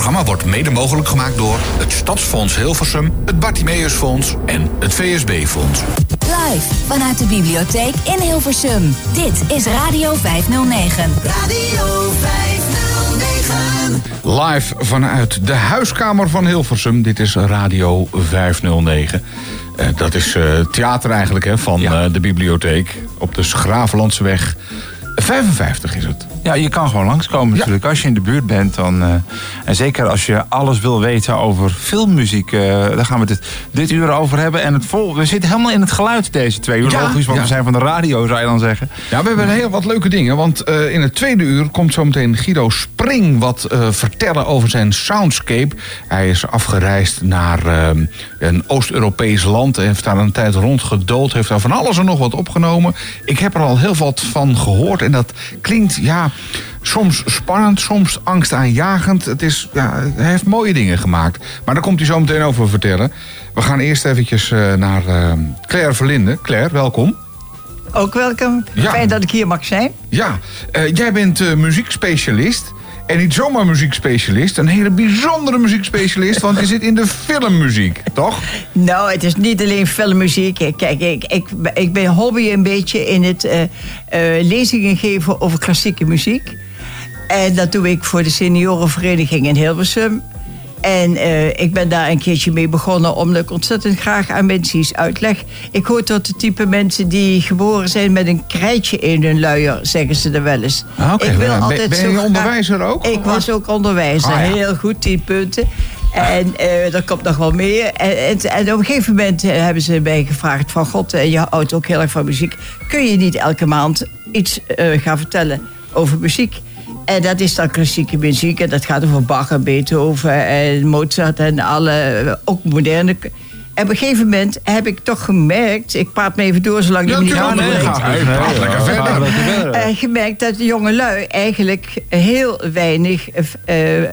programma wordt mede mogelijk gemaakt door het Stadsfonds Hilversum, het Bartimeusfonds en het VSB-fonds. Live vanuit de bibliotheek in Hilversum. Dit is Radio 509. Radio 509. Live vanuit de huiskamer van Hilversum. Dit is Radio 509. Uh, dat is uh, theater eigenlijk hè, van uh, de bibliotheek. Op de Schravenlandseweg 55 is het. Ja, je kan gewoon langskomen natuurlijk. Ja. Als je in de buurt bent, dan. Uh, en zeker als je alles wil weten over filmmuziek. Uh, daar gaan we dit, dit uur over hebben. En het vol, we zitten helemaal in het geluid deze twee uur. Ja, Logisch, want ja. we zijn van de radio, zou je dan zeggen. Ja, we hebben heel wat leuke dingen. Want uh, in het tweede uur komt zometeen Guido Spring wat vertellen over zijn soundscape. Hij is afgereisd naar een Oost-Europees land. Heeft daar een tijd rondgedood. Heeft daar van alles en nog wat opgenomen. Ik heb er al heel wat van gehoord. En dat klinkt, ja, soms spannend, soms angstaanjagend. Het is, ja, hij heeft mooie dingen gemaakt. Maar daar komt hij zo meteen over vertellen. We gaan eerst eventjes uh, naar uh, Claire Verlinde. Claire, welkom. Ook welkom. Ja. Fijn dat ik hier mag zijn. Ja, uh, jij bent muziekspecialist. En niet zomaar muziekspecialist, een hele bijzondere muziekspecialist, want je zit in de filmmuziek, toch? Nou, het is niet alleen filmmuziek. Kijk, ik, ik, ik ben hobby een beetje in het uh, uh, lezingen geven over klassieke muziek. En dat doe ik voor de seniorenvereniging in Hilversum. En uh, ik ben daar een keertje mee begonnen omdat ik ontzettend graag aan mensen iets uitleg. Ik hoor tot de type mensen die geboren zijn met een krijtje in hun luier, zeggen ze er wel eens. Ah, okay. Ik wil ben, altijd ben je onderwijzer graag... ook? Ik was ook onderwijzer, ah, ja. heel goed, tien punten. En uh, dat komt nog wel meer. En, en, en, op een gegeven moment uh, hebben ze mij gevraagd van... God, uh, je houdt ook heel erg van muziek. Kun je niet elke maand iets gaan vertellen over muziek? En dat is dan klassieke muziek. En dat gaat over Bach en Beethoven en Mozart en alle, ook moderne. En op een gegeven moment heb ik toch gemerkt... ik praat me even door zolang ja, je niet aan praat lekker verder. Uh, gemerkt dat de jonge lui eigenlijk heel weinig... Uh, uh,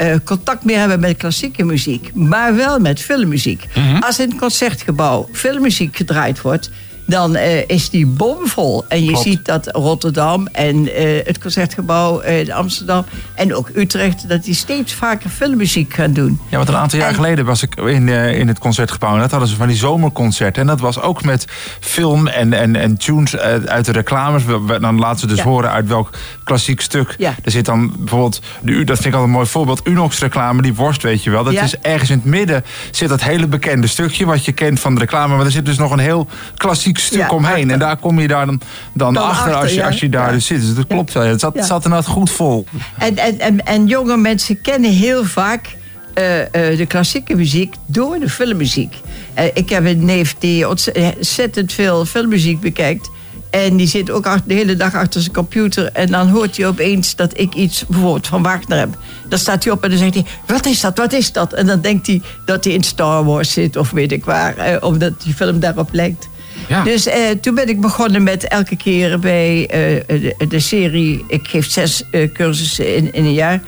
uh, contact meer hebben met klassieke muziek. Maar wel met filmmuziek. Mm -hmm. Als in het concertgebouw filmmuziek gedraaid wordt dan uh, is die bomvol. En je Klopt. ziet dat Rotterdam en uh, het Concertgebouw in Amsterdam en ook Utrecht... dat die steeds vaker filmmuziek gaan doen. Ja, want een aantal jaar en, geleden was ik in, in het Concertgebouw... en dat hadden ze van die zomerconcerten. En dat was ook met film en, en, en tunes uit de reclames. Dan laten ze dus ja. horen uit welk klassiek stuk. Ja. Er zit dan bijvoorbeeld, de, dat vind ik altijd een mooi voorbeeld... Unox-reclame, die worst weet je wel. Dat Ja. is ergens in het midden zit dat hele bekende stukje... wat je kent van de reclame. Maar er zit dus nog een heel klassiek stuk omheen. En daar kom je daar dan, dan, Dan achter, als, je, als je daar dus zit. Dus dat klopt wel. Het zat, zat inderdaad goed vol. En, en, en, en jonge mensen kennen heel vaak uh, uh, de klassieke muziek door de filmmuziek. Uh, ik heb een neef die ontzettend veel filmmuziek bekijkt. En die zit ook de hele dag achter zijn computer. En dan hoort hij opeens dat ik iets bijvoorbeeld van Wagner heb. Dan staat hij op en dan zegt hij: Wat is dat? Wat is dat? En dan denkt hij dat hij in Star Wars zit of weet ik waar. eh, omdat die film daarop lijkt. Ja. Dus eh, toen ben ik begonnen met elke keer bij eh, de, de serie. Ik geef zes eh, cursussen in, in een jaar.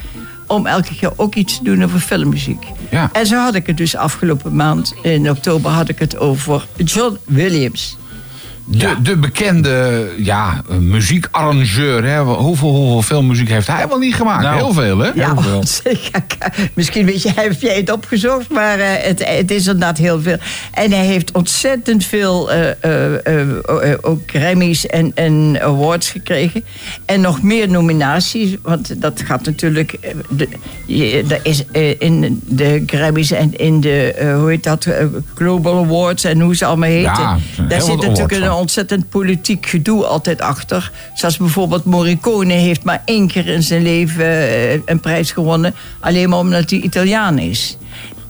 Om elke keer ook iets te doen over filmmuziek. Ja. En zo had ik het dus afgelopen maand, in oktober, had ik het over John Williams. De, de bekende ja, muziekarrangeur. Hè? Hoeveel, hoeveel filmmuziek heeft hij wel niet gemaakt? Nou, Heel veel, hè? Ja, Heel veel. misschien weet je, heb jij het opgezocht, maar uh, het, het, is inderdaad heel veel. En hij heeft ontzettend veel uh, uh, ook Grammys en, en, awards gekregen. En nog meer nominaties, want dat gaat natuurlijk. De, je, dat is in de Grammys en in de, hoe heet dat, Global Awards en hoe ze allemaal heten. Ja, Daar zit natuurlijk een. Ontzettend politiek gedoe altijd achter. Zoals bijvoorbeeld Morricone heeft maar één keer in zijn leven uh, een prijs gewonnen. Alleen maar omdat hij Italiaan is.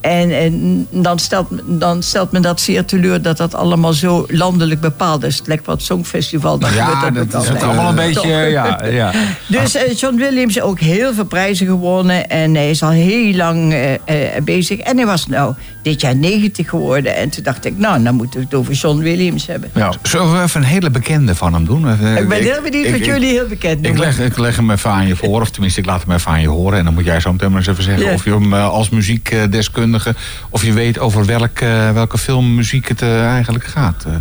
En, en dan, stelt, dan stelt men dat zeer teleur dat dat allemaal zo landelijk bepaald is. Het lijkt het Songfestival. Dan Ja, gebeurt dat ook is allemaal een beetje, ja, ja. Dus eh, John Williams ook heel veel prijzen gewonnen. En hij is al heel lang eh, eh, bezig. En hij was nou dit jaar 90 geworden. En toen dacht ik, nou, dan moeten we het over John Williams hebben. ja. Zullen we even een hele bekende van hem doen? Ik ben heel benieuwd wat jullie heel bekend Ik noemen. leg, ik leg hem even aan je voor, of tenminste, ik laat hem even aan je horen. En dan moet jij zo meteen maar eens even zeggen Ja. of je hem als muziekdeskundige... of je weet over eh, welke filmmuziek het eh, eigenlijk gaat. Eh,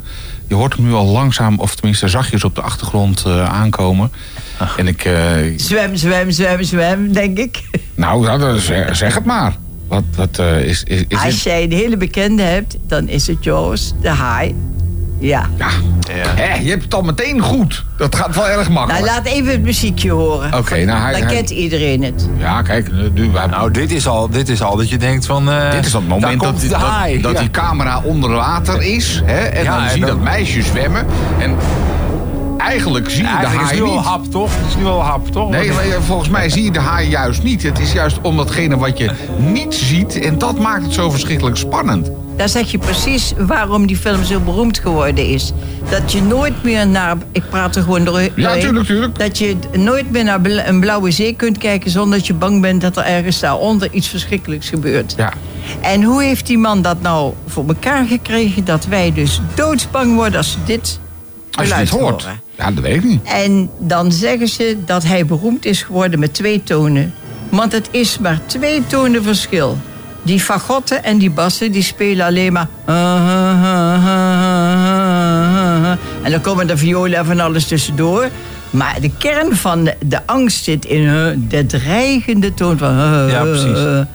je hoort hem nu al langzaam, of tenminste zachtjes op de achtergrond aankomen. En ik... Zwem, zwem, zwem, zwem, denk ik. Nou, zeg, zeg het maar. Wat, wat is, is, is Als jij een hele bekende hebt, dan is het Jaws, de haai. Ja. Ja, Hè, je hebt het al meteen goed. Dat gaat wel erg Nou, makkelijk. laat even het muziekje horen. Oké, nou hij... Dan hij- kent iedereen het. ja, kijk, nu, we hebben- Nou, dit is al, dit is al dat je denkt van... eh, dit is dat moment daar dat, die- dat, haai. dat Ja. die camera onder water is. Hè, en Ja, dan en zie je dat meisje zwemmen. En eigenlijk zie je Eigenlijk de is haai het nu al niet. hap, toch? Het is nu al hap, toch? Nee, maar volgens mij zie je de haai juist niet. Het is juist om datgene wat je niet ziet. En dat maakt het zo verschrikkelijk spannend. Daar zeg je precies waarom die film zo beroemd geworden is. Dat je nooit meer naar... Ik praat er gewoon door. doorheen. tuurlijk, tuurlijk. Dat je nooit meer naar een blauwe zee kunt kijken... zonder dat je bang bent dat er ergens daaronder iets verschrikkelijks gebeurt. Ja. En hoe heeft die man dat nou voor elkaar gekregen... dat wij dus doodsbang worden als we dit Als je dit hoort. horen? Ja, dat weet ik niet. En dan zeggen ze dat hij beroemd is geworden met twee tonen. Want het is maar twee tonen verschil. Die fagotten en die bassen die spelen alleen maar. En dan komen de violen en van alles tussendoor. Maar de kern van de, angst zit in de dreigende toon van. Ja, precies.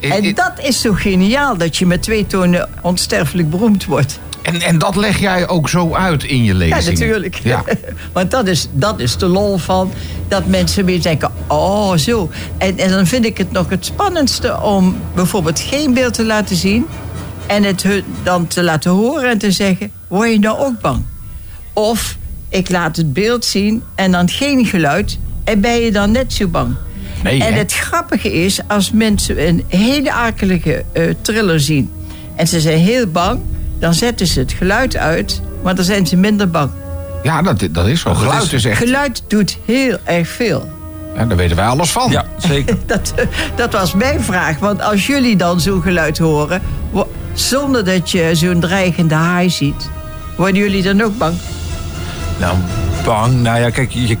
En dat is zo geniaal dat je met twee tonen onsterfelijk beroemd wordt. En, en dat leg jij ook zo uit in je Ja, lezing. natuurlijk. Ja. Want dat is, dat is de lol van dat mensen weer denken, oh zo. En, en dan vind ik het nog het spannendste om bijvoorbeeld geen beeld te laten zien... en het dan te laten horen en te zeggen, word je nou ook bang? Of ik laat het beeld zien en dan geen geluid en ben je dan net zo bang? Nee, en hè? het grappige is, als mensen een hele akelige eh, thriller zien... en ze zijn heel bang, dan zetten ze het geluid uit... maar dan zijn ze minder bang. Ja, dat, dat is zo. Geluid is echt... Geluid doet heel erg veel. Ja, daar weten wij alles van. Ja, zeker. Dat, dat was mijn vraag. Want als jullie dan zo'n geluid horen... zonder dat je zo'n dreigende haai ziet... worden jullie dan ook bang? Nou, bang. Nou ja, kijk, je,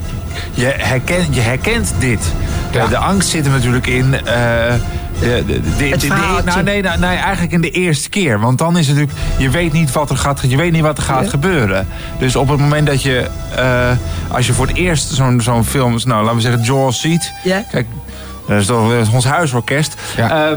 je, herkent, je herkent dit. Ja. de angst zit er natuurlijk in. eh, de, de, de, de- Het nou, nee, nou, nee, eigenlijk in de eerste keer. Want dan is het natuurlijk, je weet niet wat er gaat, je weet niet wat er gaat Ja. gebeuren. Dus op het moment dat je, eh, als je voor het eerst zo'n zo'n film, nou laten we zeggen Jaws ziet. Ja. Kijk, dat is toch is ons huisorkest. Ja. Eh,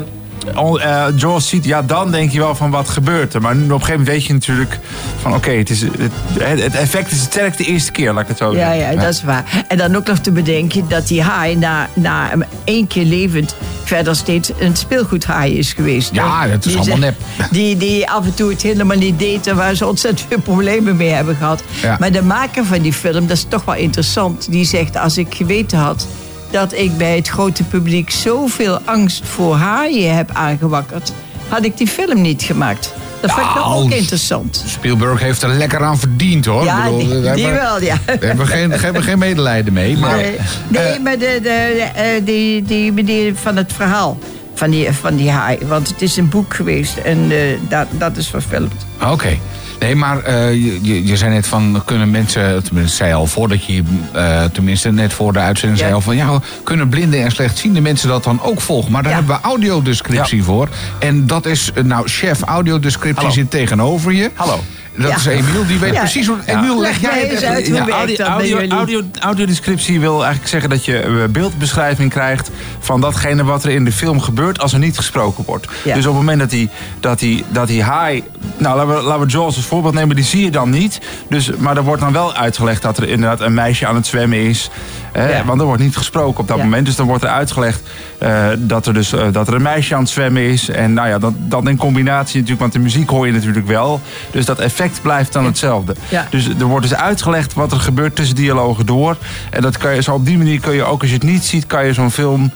eh, Jaws ziet, ja, dan denk je wel van wat gebeurt er. Maar op een gegeven moment weet je natuurlijk van oké, het is het, het effect is sterk de eerste keer, laat ik het zo Ja, zeggen. ja, dat is waar. En dan ook nog te bedenken dat die haai na, na één keer levend... verder steeds een speelgoedhaai is geweest. Ja, dat is Die allemaal nep. Die, die af en toe het helemaal niet deed... en waar ze ontzettend veel problemen mee hebben gehad. Ja. Maar de maker van die film, dat is toch wel interessant... die zegt, als ik geweten had dat ik bij het grote publiek... zoveel angst voor haaien heb aangewakkerd... had ik die film niet gemaakt. Dat vind ik wel ook Nou, interessant. Spielberg heeft er lekker aan verdiend, hoor. Ja, Ik bedoel, die, wel, ja. Daar hebben we geen, hebben geen medelijden mee. Maar, Nee, nee maar de, de, eh, die, die meneer van het verhaal van die, van die haai. Want het is een boek geweest en eh, dat, dat is verfilmd. Oké. Nee, maar eh, je, je, zei net van, kunnen mensen, tenminste zei al voordat je, eh, tenminste net voor de uitzending Ja. zei al van, ja, kunnen blinden en slechtziende mensen dat dan ook volgen? Maar daar Ja. hebben we audiodescriptie Ja. voor. En dat is, eh, nou, chef audiodescriptie Hallo. zit tegenover je. Hallo. Dat Ja. is Emiel, die weet Ja. precies hoe... Emiel, leg Leg jij het uit hoe audio, dat audio, audio, audiodescriptie wil eigenlijk zeggen dat je eh, beeldbeschrijving krijgt van datgene wat er in de film gebeurt als er niet gesproken wordt. Ja. Dus op het moment dat die, dat die, dat die haai, nou laten we, laten we Jaws als voorbeeld nemen, die zie je dan niet. Dus, maar er wordt dan wel uitgelegd dat er inderdaad een meisje aan het zwemmen is. Hè, Ja. Want er wordt niet gesproken op dat Ja. moment. Dus dan wordt er uitgelegd eh, dat, er dus, eh, dat er een meisje aan het zwemmen is. En nou ja, dat, dat in combinatie natuurlijk, want de muziek hoor je natuurlijk wel. Dus dat effect blijft dan hetzelfde. Ja. Dus er wordt dus uitgelegd wat er gebeurt tussen dialogen door. En dat kan je, zo op die manier kun je ook, als je het niet ziet, kan je zo'n film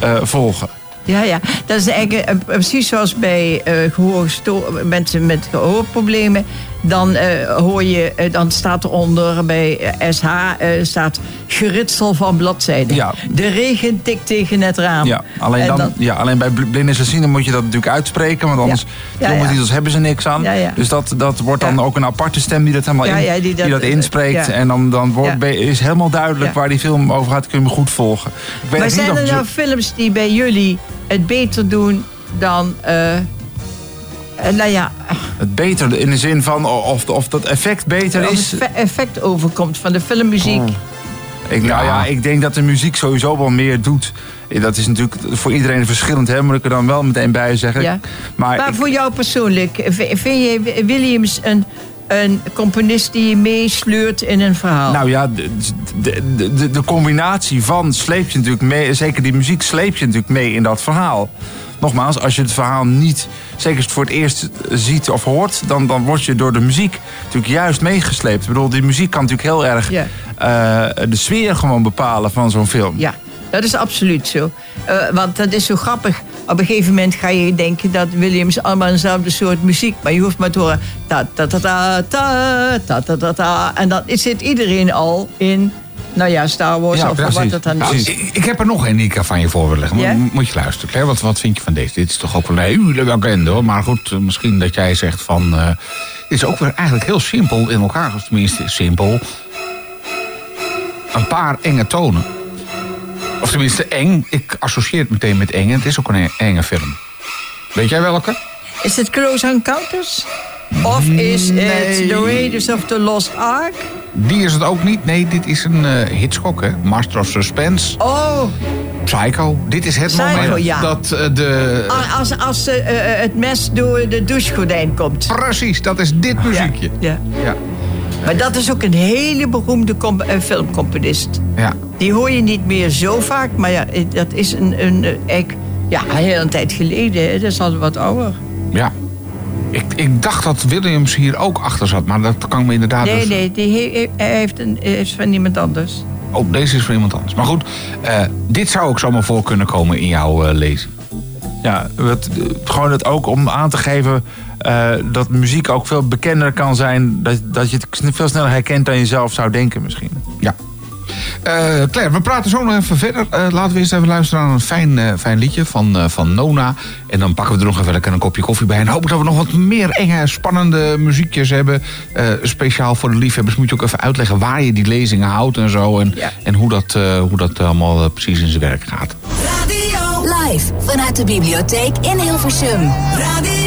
eh, volgen. Ja, ja. Dat is eigenlijk eh, precies zoals bij eh, gehoorgesto- mensen met gehoorproblemen. Dan, eh, hoor je, eh, dan staat eronder bij SH eh, staat geritsel van bladzijden. Ja. De regen tikt tegen het raam. Ja, alleen, En dan, ja, alleen bij bl- blinden en slechtzienden moet je dat natuurlijk uitspreken. Want anders Ja, ja. filmtitels hebben ze niks aan. Ja, ja. Dus dat, dat wordt dan Ja. ook een aparte stem die dat helemaal Ja, in, ja, die dat- die dat inspreekt. ja. En dan, dan wordt, Ja. is helemaal duidelijk Ja. waar die film over gaat. Kun je me goed volgen. Ik weet Maar zijn niet er nou films die bij jullie het beter doen dan... eh, eh, nou ja, het beter in de zin van of, of dat effect beter of is. het fe- effect overkomt van de filmmuziek. Ik, nou ja, ik denk dat de muziek sowieso wel meer doet. Dat is natuurlijk voor iedereen verschillend, hè, moet ik er dan wel meteen bij zeggen. Ja. Maar, Maar ik- voor jou persoonlijk, vind je Williams een, een componist die je meesleurt in een verhaal? Nou ja, de, de, de, de combinatie van sleep je natuurlijk mee, zeker die muziek sleep je natuurlijk mee in dat verhaal nogmaals, als je het verhaal niet, zeker voor het eerst ziet of hoort, dan, dan word je door de muziek natuurlijk juist meegesleept. Ik bedoel, die muziek kan natuurlijk heel erg eh, de sfeer gewoon bepalen van zo'n film. Ja, dat is absoluut zo. Eh, want dat is zo grappig. Op een gegeven moment ga je denken dat Williams allemaal eenzelfde soort muziek. Maar je hoeft maar te horen. Ta ta ta ta ta ta ta ta. ta en dan zit iedereen al in nou ja, Star Wars Ja, of precies. wat het dan is. Ik, ik heb er nog een die ik van je voor wil leggen. Moet je luisteren, Claire. Wat, wat vind je van deze? Dit is toch ook wel een hele bekende hoor. Maar goed, eh, misschien dat jij zegt van... dit is ook weer eigenlijk heel simpel in elkaar. Of tenminste, simpel. Een paar enge tonen. Of tenminste, eng. Ik associeer het meteen met eng. En het is ook een enge film. Weet jij welke? Is het Close Encounters? Of is het The Raiders of the Lost Ark? Die is het ook niet. Nee, dit is een eh, Hitchcock, hè. Master of Suspense. Oh, Psycho. Dit is het Psycho, moment ja. dat eh, de... als, als eh, het mes door de douchegordijn komt. Precies, dat is dit muziekje. Ja. Ja, Maar dat is ook een hele beroemde com- filmcomponist. ja. Die hoor je niet meer zo vaak, maar ja, dat is een, een, eigenlijk, ja, een hele tijd geleden. Hè. Dat is al wat ouder. ja. Ik, ik dacht dat Williams hier ook achter zat, maar dat kan ik me inderdaad... Nee, dus- nee, die he- heeft een, is van iemand anders. Oh, deze is voor iemand anders. Maar goed, eh, dit zou ook zomaar voor kunnen komen in jouw eh, lezing. Ja, wat, gewoon het ook om aan te geven eh, dat muziek ook veel bekender kan zijn. Dat, dat je het veel sneller herkent dan je zelf zou denken misschien. Ja. Eh, Claire, we praten zo nog even verder. Eh, laten we eerst even luisteren naar een fijn, eh, fijn liedje van, eh, van Nona. En dan pakken we er nog even lekker een kopje koffie bij. En hopen dat we nog wat meer enge, spannende muziekjes hebben. Eh, speciaal voor de liefhebbers moet je ook even uitleggen waar je die lezingen houdt en zo. En, Ja. en hoe dat, eh, hoe dat allemaal precies in zijn werk gaat. Radio, Live vanuit de bibliotheek in Hilversum. Radio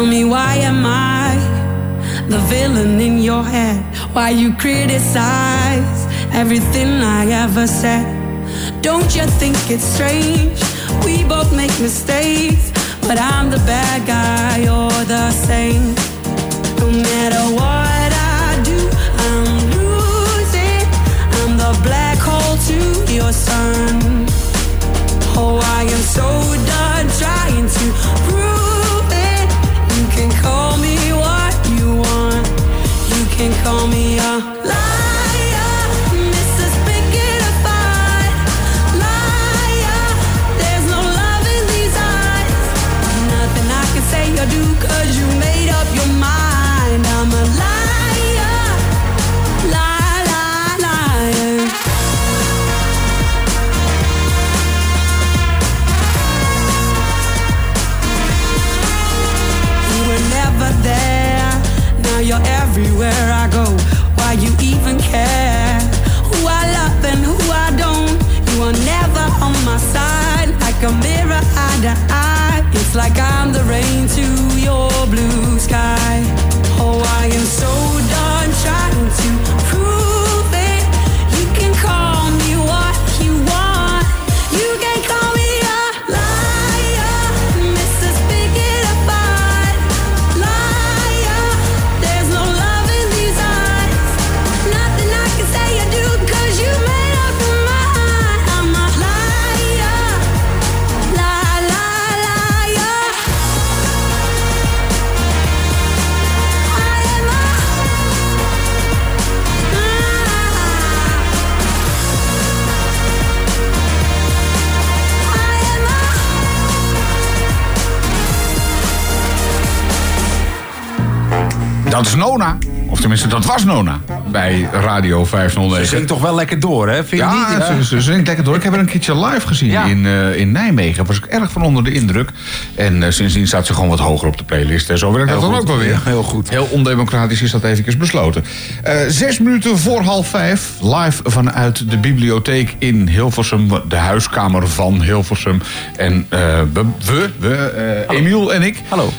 Tell me why am I the villain in your head? Why you criticize everything I ever said? Don't you think it's strange? We both make mistakes, but I'm the bad guy, you're the same. No matter what tenminste, dat was Nona. bij Radio 509. Ze zingt toch wel lekker door, hè? Vind je Ja, niet? ze, ze zingt lekker door. Ik heb haar een keertje live gezien Ja. in, eh, in Nijmegen. Was ik erg van onder de indruk. En eh, sindsdien staat ze gewoon wat hoger op de playlist. En zo werkt dat dan ook wel weer. Heel goed. Heel ondemocratisch is dat eventjes besloten. Eh, zes minuten voor half vijf. Live vanuit de bibliotheek in Hilversum. De huiskamer van Hilversum. En eh, we, we, we Emiel en ik. Hallo.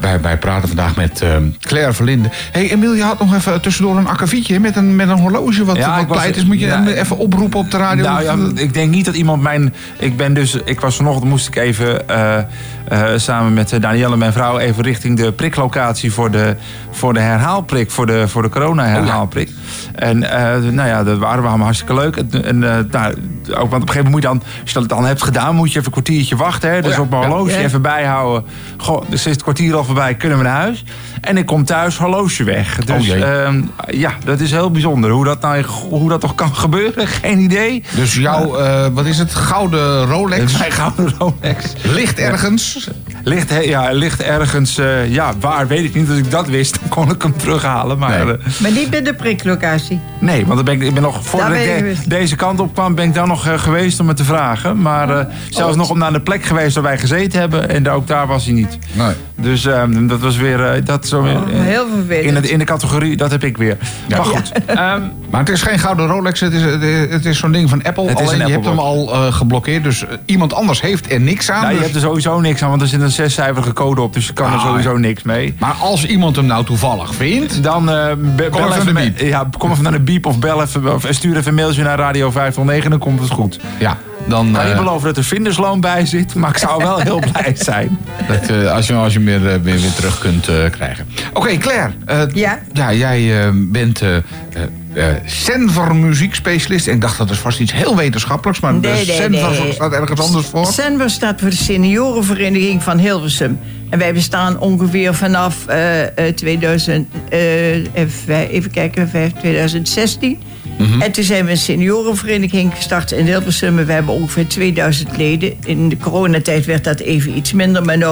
Wij, wij praten vandaag met Claire Verlinde. hey, Emiel, je had nog even tussendoor een akkefietje met een, met een horloge wat, Ja, wat is. Moet je ja, even oproepen op de radio? Nou ja, ik denk niet dat iemand mijn. Ik ben dus. Ik was vanochtend moest ik even samen met eh, Danielle, mijn vrouw, even richting de priklocatie voor de, voor de herhaalprik, voor de, voor de corona-herhaalprik. En eh, nou ja, dat waren we allemaal hartstikke leuk. En, en, eh, nou, ook, want op een gegeven moment moet je dan, als je dat dan hebt gedaan, moet je even een kwartiertje wachten. Hè? Dus Oh op mijn horloge even bijhouden. Goh, dus is het kwartier al voorbij, kunnen we naar huis. En ik kom thuis, horloge weg. Dus Oh jee. ehm, ja, dat is heel bijzonder. Hoe dat, nou, hoe dat toch kan gebeuren, geen idee. Dus jouw, eh, wat is het, gouden Rolex Mijn gouden Rolex. ligt ergens. Ligt, ja, ligt ergens, eh, ja, waar weet ik niet. Als ik dat wist, dan kon ik hem terughalen. Maar Nee. nee, Maar niet bij de priklocatie. nee want dan ben ik, ik ben nog, voordat ik de- geweest. deze kant op kwam, ben ik daar nog eh, geweest om het te vragen. Maar eh, zelfs nog om naar de plek geweest waar wij gezeten hebben. En ook daar was hij niet. Nee. Dus ehm, dat was weer, eh, dat zo weer, eh, Heel vervelend. in, het, in de categorie, dat heb ik weer. Ja. Maar goed, ehm, Maar het is geen gouden Rolex, het is, het is zo'n ding van Apple. Het is Alleen een je hebt hem al eh, geblokkeerd, dus eh, iemand anders heeft er niks aan. nou, je dus- hebt er sowieso niks aan, want er zit een zescijferige code op. Dus je kan er Ah, sowieso niks mee. Maar als iemand hem nou toevallig vindt... Dan eh, be- bel even even naar de met- Ja, kom even naar de beep of bel even, of stuur even een mailtje naar Radio 509 dan komt het goed. Ja, dan, kan niet eh, beloven dat er vindersloon bij zit, maar ik zou wel heel blij zijn. Dat, eh, als je, als je meer, meer eh, weer terug kunt krijgen. Oké, Claire. ja? ja? Jij bent uh, Senver muziekspecialist. En ik dacht dat is vast iets heel wetenschappelijks, maar nee, Senver staat ergens anders voor. Senver staat voor de Seniorenvereniging van Hilversum. En wij bestaan ongeveer vanaf uh, 2000, even kijken, 2016. Mhm. En toen zijn we een seniorenvereniging gestart in Hilversum. We hebben ongeveer 2000 leden. In de coronatijd werd dat even iets minder. Maar nu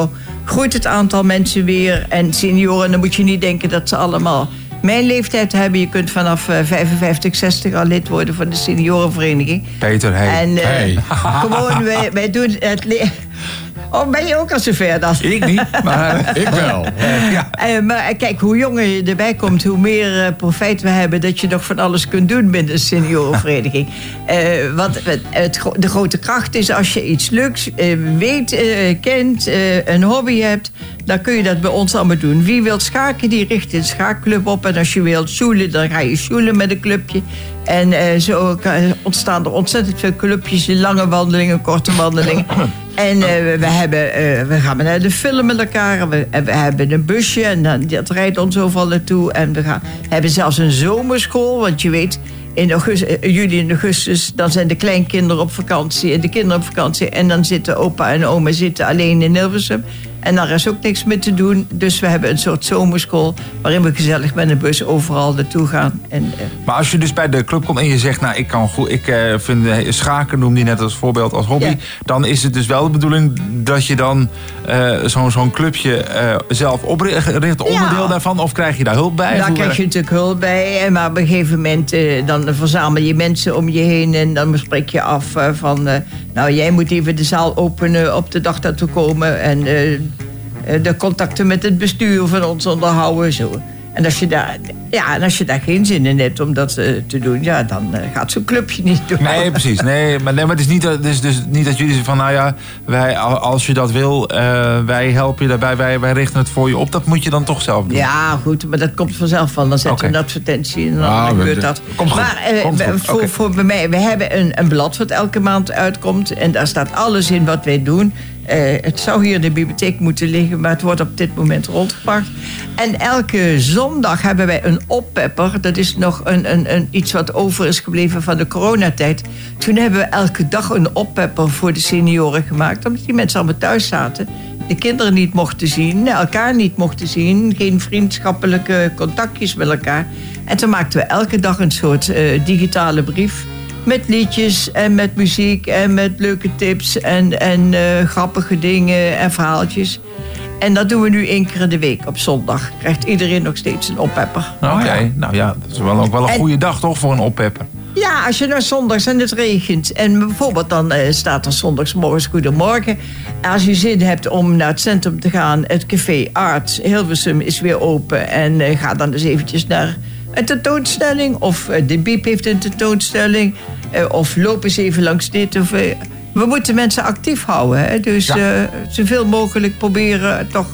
groeit het aantal mensen weer. En senioren, dan moet je niet denken dat ze allemaal mijn leeftijd hebben. Je kunt vanaf eh, 55, 60 al lid worden van de seniorenvereniging. Peter, hey. En eh, hey. gewoon, wij, wij doen het le- Oh, ben je ook al zover dan? Ik niet, maar... Ik wel. Eh, maar eh, kijk, hoe jonger je erbij komt, hoe meer eh, profijt we hebben dat je nog van alles kunt doen binnen een seniorenvereniging. Wat het, de grote kracht is als je iets leuks weet, kent, een hobby hebt, dan kun je dat bij ons allemaal doen. Wie wil schaken, die richt een schaakclub op. En als je wilt shoelen, dan ga je shoelen met een clubje. En eh, zo kan- ontstaan er ontzettend veel clubjes, lange wandelingen, korte wandelingen. En eh, we, hebben, eh, we gaan naar de film met elkaar. En we, en we hebben een busje en dan, dat rijdt ons overal naartoe. En we gaan, hebben zelfs een zomerschool. Want je weet, in augustus, eh, juli en augustus... dan zijn de kleinkinderen op vakantie en de kinderen op vakantie. En dan zitten opa en oma zitten alleen in Hilversum. En daar is ook niks mee te doen. Dus we hebben een soort zomerschool... waarin we gezellig met een bus overal naartoe gaan. En, eh, Maar als je dus bij de club komt en je zegt, nou, ik kan goed, ik eh, vind eh, schaken, noem die net als voorbeeld als hobby. Ja. Dan is het dus wel de bedoeling dat je dan zo'n zo'n clubje zelf opricht, onderdeel daarvan, of krijg je daar hulp bij? Daar krijg je natuurlijk hulp bij. Maar op een gegeven moment dan verzamel je mensen om je heen. En dan spreek je af van... nou, jij moet even de zaal openen op de dag dat we komen. En de contacten met het bestuur van ons onderhouden. Zo. En als je daar, ja, en als je daar geen zin in hebt om dat eh, te doen... Ja, dan eh, gaat zo'n clubje niet door. Nee, precies. Nee, maar, nee, maar het is niet, dat- het is dus niet dat jullie zeggen van, nou ja, wij, als je dat wil, eh, wij helpen je daarbij, wij, wij richten het voor je op. Dat moet je dan toch zelf doen. Ja, goed, maar dat komt vanzelf van. Dan zetten we een advertentie en dan Ah, gebeurt dat. komt goed. Maar eh, Komt we- goed. voor, voor bij mij, we hebben een, een blad wat elke maand uitkomt. En daar staat alles in wat wij doen. Eh, het zou hier in de bibliotheek moeten liggen, maar het wordt op dit moment rondgebracht. En elke zondag hebben wij een oppepper. Dat is nog een, een, een, iets wat over is gebleven van de coronatijd. Toen hebben we elke dag een oppepper voor de senioren gemaakt. Omdat die mensen allemaal thuis zaten de kinderen niet mochten zien, elkaar niet mochten zien, geen vriendschappelijke contactjes met elkaar. En toen maakten we elke dag een soort eh, digitale brief. Met liedjes en met muziek en met leuke tips en, en eh, grappige dingen en verhaaltjes. En dat doen we nu één keer in de week op zondag. Krijgt iedereen nog steeds een oppepper. Oké, nou ja, dat is wel ook wel een En- goede dag toch voor een oppepper. Ja, als je naar zondags en het regent. En bijvoorbeeld dan eh, staat er zondagsmorgens Goedemorgen. Als je zin hebt om naar het centrum te gaan, het café Art Hilversum is weer open. En eh, ga dan eens eventjes naar een tentoonstelling. Of eh, de Biep heeft een tentoonstelling. Eh, of loop eens even langs dit. Of, eh, we moeten mensen actief houden. Hè? Dus Ja. zoveel mogelijk proberen toch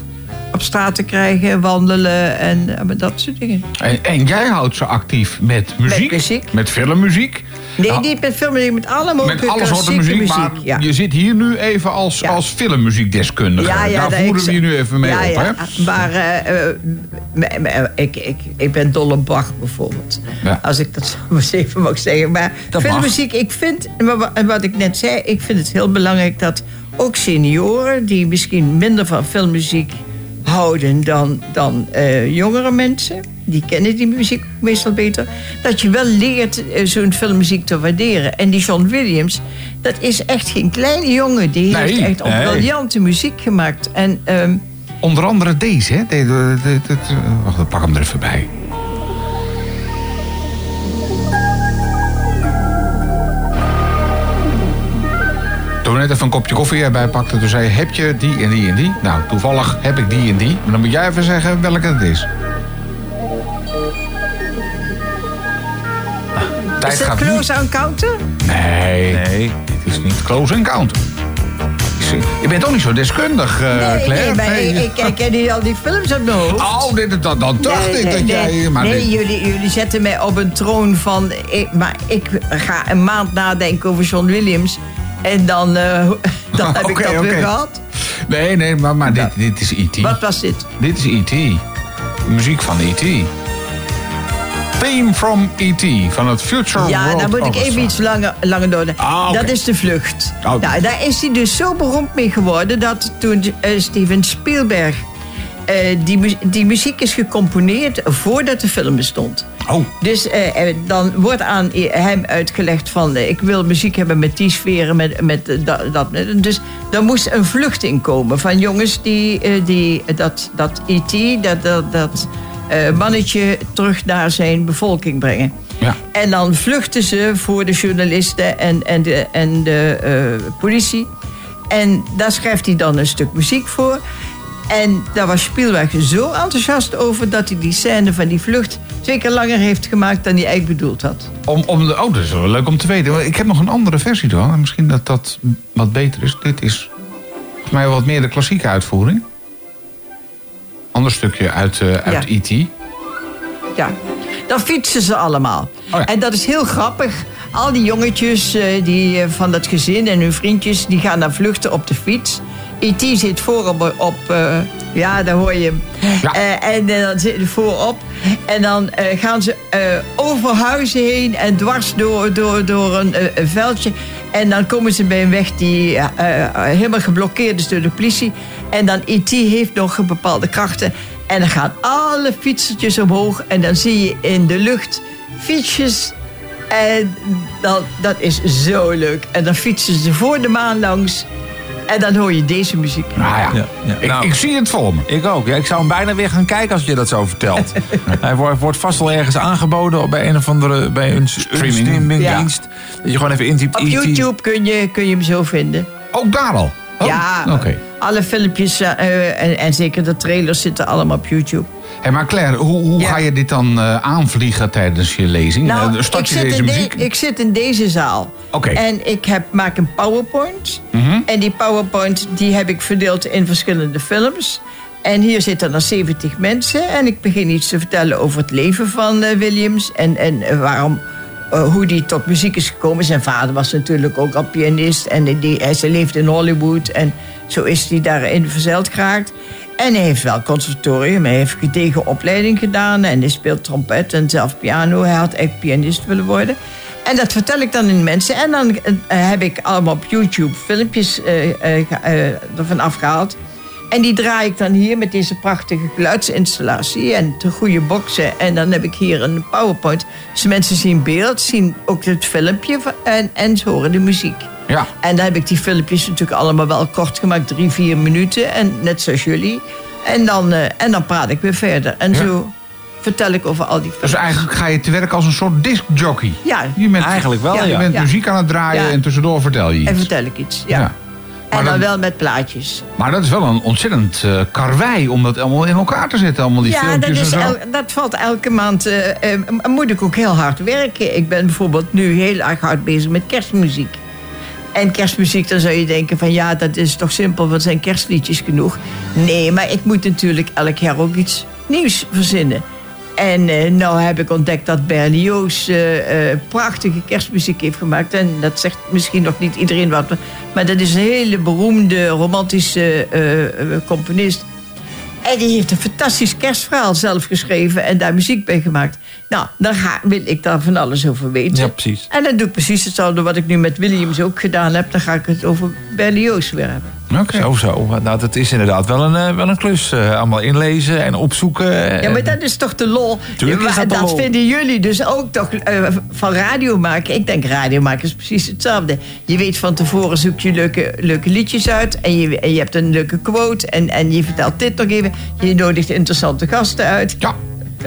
op straat te krijgen, wandelen en eh, dat soort dingen. En, en jij houdt ze actief met muziek? muziek. Met filmmuziek? Nee, Nou, niet met filmmuziek, met alle mogelijke Met alle soorten muziek, maar ja. je zit hier nu even als, Ja. als filmmuziekdeskundige. Daar voeren we je nu even mee op, ja. hè? Maar eh, eh, ik, ik, ik ben dol op Bach bijvoorbeeld. Als ik dat zo maar eens even mag zeggen. Maar Dat filmmuziek, ik vind, en wat ik net zei, ik vind het heel belangrijk dat ook senioren die misschien minder van filmmuziek houden dan, dan eh, jongere mensen, die kennen die muziek meestal beter, dat je wel leert eh, zo'n filmmuziek te waarderen. En die John Williams, dat is echt geen kleine jongen. Die Nee, heeft echt nee. briljante muziek gemaakt. En ehm, Onder andere deze, hè? De, de, de- de- de- wacht, ik pak hem er even bij. Net even een kopje koffie erbij pakten, toen zei je, heb je die en die en die? Nou, toevallig heb ik die en die. Maar dan moet jij even zeggen welke het is. Ah, tijd is dat gaat nu. close aan counter? Nee, Nee. dit is niet close encounter. Is- Je bent toch niet zo deskundig, eh nee, Claire? nee, maar Nee. ik, ik, ik ken niet al die films op mijn hoofd. Oh, dit, dat, dan dacht Nee, ik dat nee. jij... Maar nee, dit- jullie, jullie zetten mij op een troon van... Ik, maar ik ga een maand nadenken over John Williams. En dan, eh, dan heb ik dat weer gehad. Nee, nee, maar, maar dit, dit is E.T. Wat was dit? Dit is E.T. Muziek van E.T. Theme from E.T. van het Future Ja, World dan moet ik even iets langer, langer door. Ah. Dat is de vlucht. Oh. Nou, daar is hij dus zo beroemd mee geworden... dat toen eh, Steven Spielberg... eh, die, mu- die muziek is gecomponeerd voordat de film bestond. Oh, Dus eh, eh, dan wordt aan hem uitgelegd van... ik wil muziek hebben met die sferen, met, met dat, dat. Dus dan moest een vlucht in komen van jongens die, die dat, dat E.T., dat, dat, dat mannetje terug naar zijn bevolking brengen. Ja. En dan vluchten ze voor de journalisten en, en de, en de politie. En daar schrijft hij dan een stuk muziek voor. En daar was Spielberg zo enthousiast over dat hij die scène van die vlucht twee keer langer heeft gemaakt dan hij eigenlijk bedoeld had. om, om de, oh, dat is wel leuk om te weten. Ik heb nog een andere versie en Misschien dat dat wat beter is. Dit is volgens mij wat meer de klassieke uitvoering. Ander stukje uit, eh, uit Ja. E.T. Ja, dan fietsen ze allemaal. Oh ja. En dat is heel grappig. Al die jongetjes eh, die, eh, van dat gezin en hun vriendjes... die gaan dan vluchten op de fiets. E.T. zit voorop op... eh, ja, daar hoor je hem. Ja. Eh, en eh, dan zit hij voorop. En dan gaan ze over huizen heen... en dwars door, door, door een, een veldje. En dan komen ze bij een weg die helemaal geblokkeerd is door de politie. En dan E.T. heeft nog bepaalde krachten... En dan gaan alle fietsertjes omhoog. En dan zie je in de lucht fietsjes. En dan, dat is zo leuk. En dan fietsen ze voor de maan langs. En dan hoor je deze muziek. Nou ja, Ja, ja. Ik, Nou. ik zie het voor me. Ik ook. Ja, ik zou hem bijna weer gaan kijken als je dat zo vertelt. Hij wordt, wordt vast wel ergens aangeboden bij een of andere bij een Streaming. streamingdienst. Dat je gewoon even intypt. Op. YouTube kun je, kun je hem zo vinden. Ook daar al? Oh, ja, Oké. alle filmpjes eh, en, en zeker de trailers zitten allemaal op YouTube. Hey, maar Claire, hoe, hoe Ja. ga je dit dan eh, aanvliegen tijdens je lezing? Nou, Eh, start ik je zit, deze de- muziek? ik zit in deze zaal. Oké. En ik heb, maak een PowerPoint. Mhm. En die PowerPoint die heb ik verdeeld in verschillende films. En hier zitten dan 70 mensen. En ik begin iets te vertellen over het leven van eh, Williams. En, en waarom, hoe die tot muziek is gekomen. Zijn vader was natuurlijk ook al pianist. En die, hij ze leefde in Hollywood. En zo is hij daarin verzeild geraakt. En hij heeft wel conservatorium. Hij heeft gedegen opleiding gedaan. En hij speelt trompet en zelf piano. Hij had echt pianist willen worden. En dat vertel ik dan in mensen. En dan eh, heb ik allemaal op YouTube filmpjes eh, ervan afgehaald. En die draai ik dan hier met deze prachtige geluidsinstallatie en de goede boxen. En dan heb ik hier een PowerPoint. Dus mensen zien beeld, zien ook het filmpje en, en ze horen de muziek. Ja. En dan heb ik die filmpjes natuurlijk allemaal wel kort gemaakt, drie, vier minuten. En net zoals jullie. En dan, eh, en dan praat ik weer verder. En Ja. zo vertel ik over al die Dus eigenlijk ga je te werk als een soort discjockey. Ja. Je bent, Eigenlijk wel, Ja, Je bent Ja. muziek aan het draaien Ja. en tussendoor vertel je iets. En vertel ik iets, ja. Maar En dan dan- wel met plaatjes. Maar dat is wel een ontzettend eh karwei om dat allemaal in elkaar te zetten. Allemaal die Ja, dat, filmpjes is en zo. el- dat valt elke maand. eh, moet ik ook heel hard werken. Ik ben bijvoorbeeld nu heel erg hard bezig met kerstmuziek. En kerstmuziek, dan zou je denken van ja, dat is toch simpel, wat zijn kerstliedjes genoeg? Nee, maar ik moet natuurlijk elk jaar ook iets nieuws verzinnen. En eh, nou heb ik ontdekt dat Berlioz eh, eh, prachtige kerstmuziek heeft gemaakt. En dat zegt misschien nog niet iedereen wat. Maar dat is een hele beroemde romantische componist. En die heeft een fantastisch kerstverhaal zelf geschreven en daar muziek bij gemaakt. Nou, dan ga, wil ik daar van alles over weten. Ja, precies. En dan doe ik precies hetzelfde wat ik nu met Williams ook gedaan heb. Dan ga ik het over Berlioz weer hebben. Oké. Zo, zo. Nou, dat is inderdaad wel een, eh, wel een klus. eh, allemaal inlezen en opzoeken. Ja, maar dat is toch de lol. Tuurlijk is dat de lol. vinden jullie dus ook toch eh, van radio maken. Ik denk radio maken is precies hetzelfde. Je weet van tevoren zoek je leuke, leuke liedjes uit. En je, en je hebt een leuke quote. En, en je vertelt dit nog even. Je nodigt interessante gasten uit. Ja.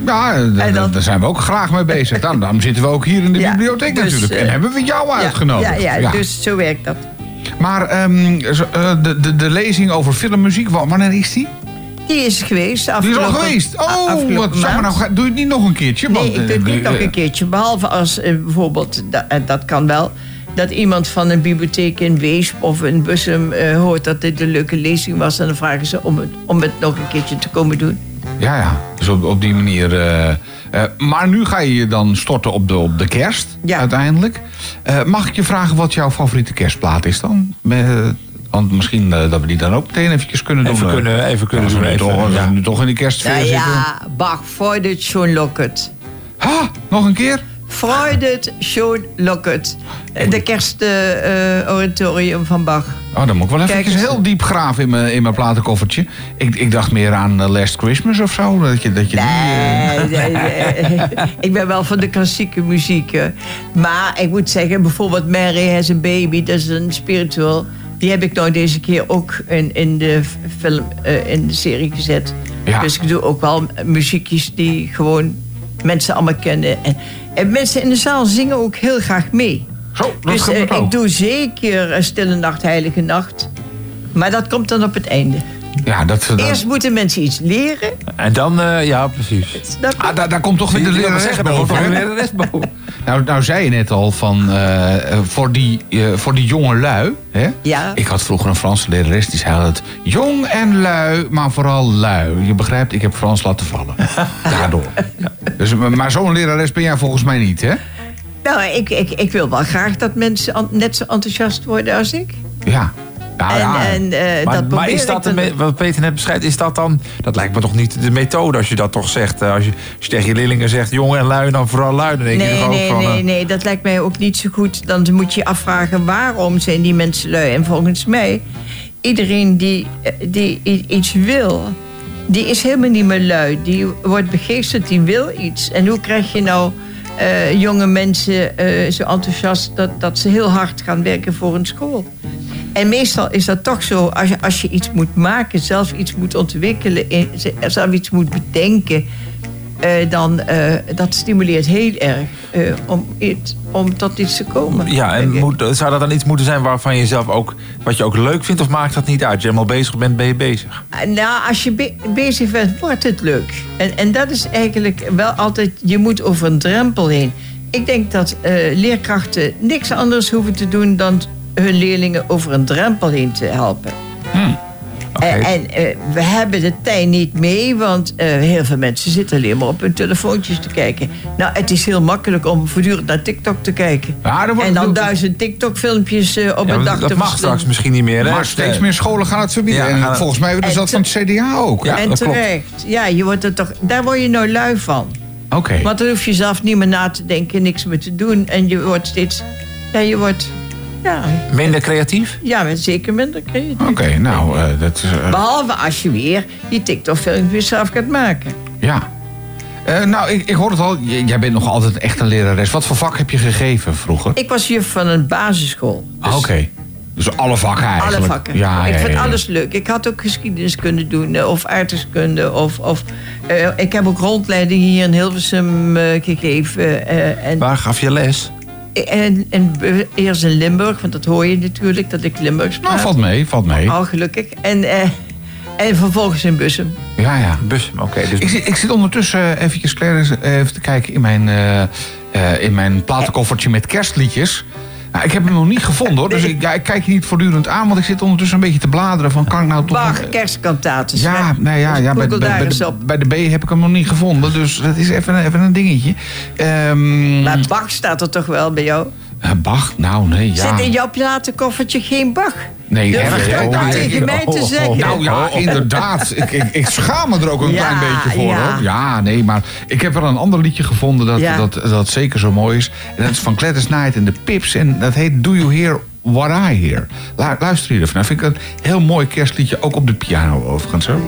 Ja, eh, d- En dan- d- daar zijn we ook graag mee bezig. Daarom, daarom zitten we ook hier in de Ja, bibliotheek dus, natuurlijk. En hebben we jou Ja, uitgenodigd. Ja, ja, dus zo werkt dat. Maar ehm, eh, de, de, de lezing over filmmuziek, wa- wanneer is die? Die is geweest. Die is al geweest. Oh, wat jammer. maand. Nou, doe je het niet nog een keertje? Nee, want, ik doe het eh, niet nog een keertje. Behalve als eh, bijvoorbeeld, da- eh, dat kan wel... dat iemand van een bibliotheek in Weesp of in Bussum hoort dat dit een leuke lezing was... en dan vragen ze om het, om het nog een keertje te komen doen. Ja, ja. Dus op, op die manier. Eh, maar nu ga je je dan storten op de, op de kerst, Ja. uiteindelijk. Eh, mag ik je vragen wat jouw favoriete kerstplaat is dan? Met, want misschien eh, dat we die dan ook meteen eventjes kunnen doen. Even eh. kunnen- even kunnen doen, even, toch, ja. in die kerstsfeer Nou zitten. ja, Bach, Freudet schon locket. Ha, nog een keer? Freudet schon locket. Eh, De kerstoratorium van Bach. Oh, dan moet ik wel even eens. heel diep graven in mijn, in mijn platenkoffertje. Ik, ik dacht meer aan eh, Last Christmas of zo. Dat je, dat je die, eh, Nee, nee, nee. ik ben wel van de klassieke muziek. hè. Maar ik moet zeggen, bijvoorbeeld Mary Has a Baby, dat is een spiritual. Die heb ik nou deze keer ook in, in, de film, eh, in de serie gezet. Ja. Dus ik doe ook wel muziekjes die gewoon mensen allemaal kennen. En, en mensen in de zaal zingen ook heel graag mee. Zo, dat dus eh, ik doe zeker een Stille Nacht, Heilige Nacht. Maar dat komt dan op het einde. Ja, dat, dat- Eerst moeten mensen iets leren. En dan, eh, ja, precies. Ah, daar, daar komt toch weer de lerares boven. Nou, nou zei je net al van eh, voor, die, eh, voor die jonge lui. Hè? Ja. Ik had vroeger een Franse lerares die zei altijd jong en lui, maar vooral lui. Je begrijpt, ik heb Frans laten vallen. Daardoor. Dus, maar zo'n lerares ben jij volgens mij niet, hè? Nou, ik, ik, ik wil wel graag dat mensen net zo enthousiast worden als ik. Ja. Ja, en ja. en eh, Maar, dat maar probeer is dat, wat Peter net beschrijft, is dat dan... Dat lijkt me toch niet de methode als je dat toch zegt. Eh, Als je, als je tegen je leerlingen zegt, jong en lui, dan vooral lui. Dan denk je Nee, nee, van... nee, eh, nee, dat lijkt mij ook niet zo goed. Dan moet je je afvragen waarom zijn die mensen lui. En volgens mij, iedereen die, die iets wil, die is helemaal niet meer lui. Die wordt begeesterd, die wil iets. En hoe krijg je nou eh, jonge mensen eh, zo enthousiast dat, dat ze heel hard gaan werken voor een school? En meestal is dat toch zo, als je, als je iets moet maken, zelf iets moet ontwikkelen, in- zelf iets moet bedenken, eh, dan uh, dat stimuleert heel erg uh, om, iets, om tot iets te komen. Ja, en moet, zou dat dan iets moeten zijn waarvan je zelf ook, wat je ook leuk vindt, of maakt dat niet uit? Als je helemaal bezig bent, ben je bezig. Nou, als je be bezig bent, wordt het leuk. En, en dat is eigenlijk wel altijd, je moet over een drempel heen. Ik denk dat uh, leerkrachten niks anders hoeven te doen dan hun leerlingen over een drempel heen te helpen. Hmm. En, en uh, we hebben de tijd niet mee, want uh, heel veel mensen zitten alleen maar op hun telefoontjes te kijken. Nou, het is heel makkelijk om voortdurend naar TikTok te kijken. Ja, en dan duizend TikTok-filmpjes uh, op ja, een dag dat te mag straks misschien niet meer. Hè? Maar steeds meer scholen gaan het verbieden. Ja, en volgens mij is dat van het CDA ook. Ja, en terecht. Klopt. Ja, je wordt er toch, daar word je nou lui van. Oké. Okay. Want dan hoef je zelf niet meer na te denken, niks meer te doen. En je wordt steeds... Ja, je wordt... Ja. Minder creatief? Ja, zeker minder creatief. Oké, okay, nou, uh, dat is... Uh... Behalve als je weer die TikTok-filmpjes zelf gaat maken. Ja. Eh, nou, ik, ik hoor het al. J- Jij bent nog altijd echt een lerares. Wat voor vak heb je gegeven vroeger? Ik was juf van een basisschool. Ah, Oké. Dus alle vakken eigenlijk. Alle vakken. Ja, ik ja, ja. alles leuk. Ik had ook geschiedenis kunnen doen, eh, of aardrijkskunde. Of, of, eh, ik heb ook rondleiding hier in Hilversum eh, gegeven. eh, en, Waar gaf je les? En, en eerst in Limburg, want dat hoor je natuurlijk, dat ik Limburgs praat. Nou, valt mee, valt mee. Oh, gelukkig. En, eh, en vervolgens in Bussum. Ja, ja. Bus, oké. dus Ik, zit- ik zit ondertussen eventjes Claire, eh, even te kijken in mijn, eh, eh, in mijn platenkoffertje met kerstliedjes. Nou, ik heb hem nog niet gevonden hoor. Dus ik, ja, ik kijk je niet voortdurend aan, want ik zit ondertussen een beetje te bladeren. Van, kan ik nou toch... Kerstkantates. ja, nou ja, ja bij, de, bij de B heb ik hem nog niet gevonden. Dus dat is even, even een dingetje. Ehm, Maar Bach staat er toch wel bij jou? Eh, Bach? Nou, nee, ja. Zit in jouw platenkoffertje geen Bach? Nee, hè, dat oh, tegen nee. mij te oh, zeggen? Nou ja, inderdaad. Ik, ik, ik schaam me er ook een Ja, klein beetje voor. ja. Hoor. Ja, nee, maar ik heb wel een ander liedje gevonden dat, Ja. dat, dat zeker zo mooi is. En dat is van Gladys Knight en de Pips. En dat heet Do You Hear What I Hear? Lu- luister hier even. naar. vind ik een heel mooi kerstliedje. Ook op de piano overigens. Hoor.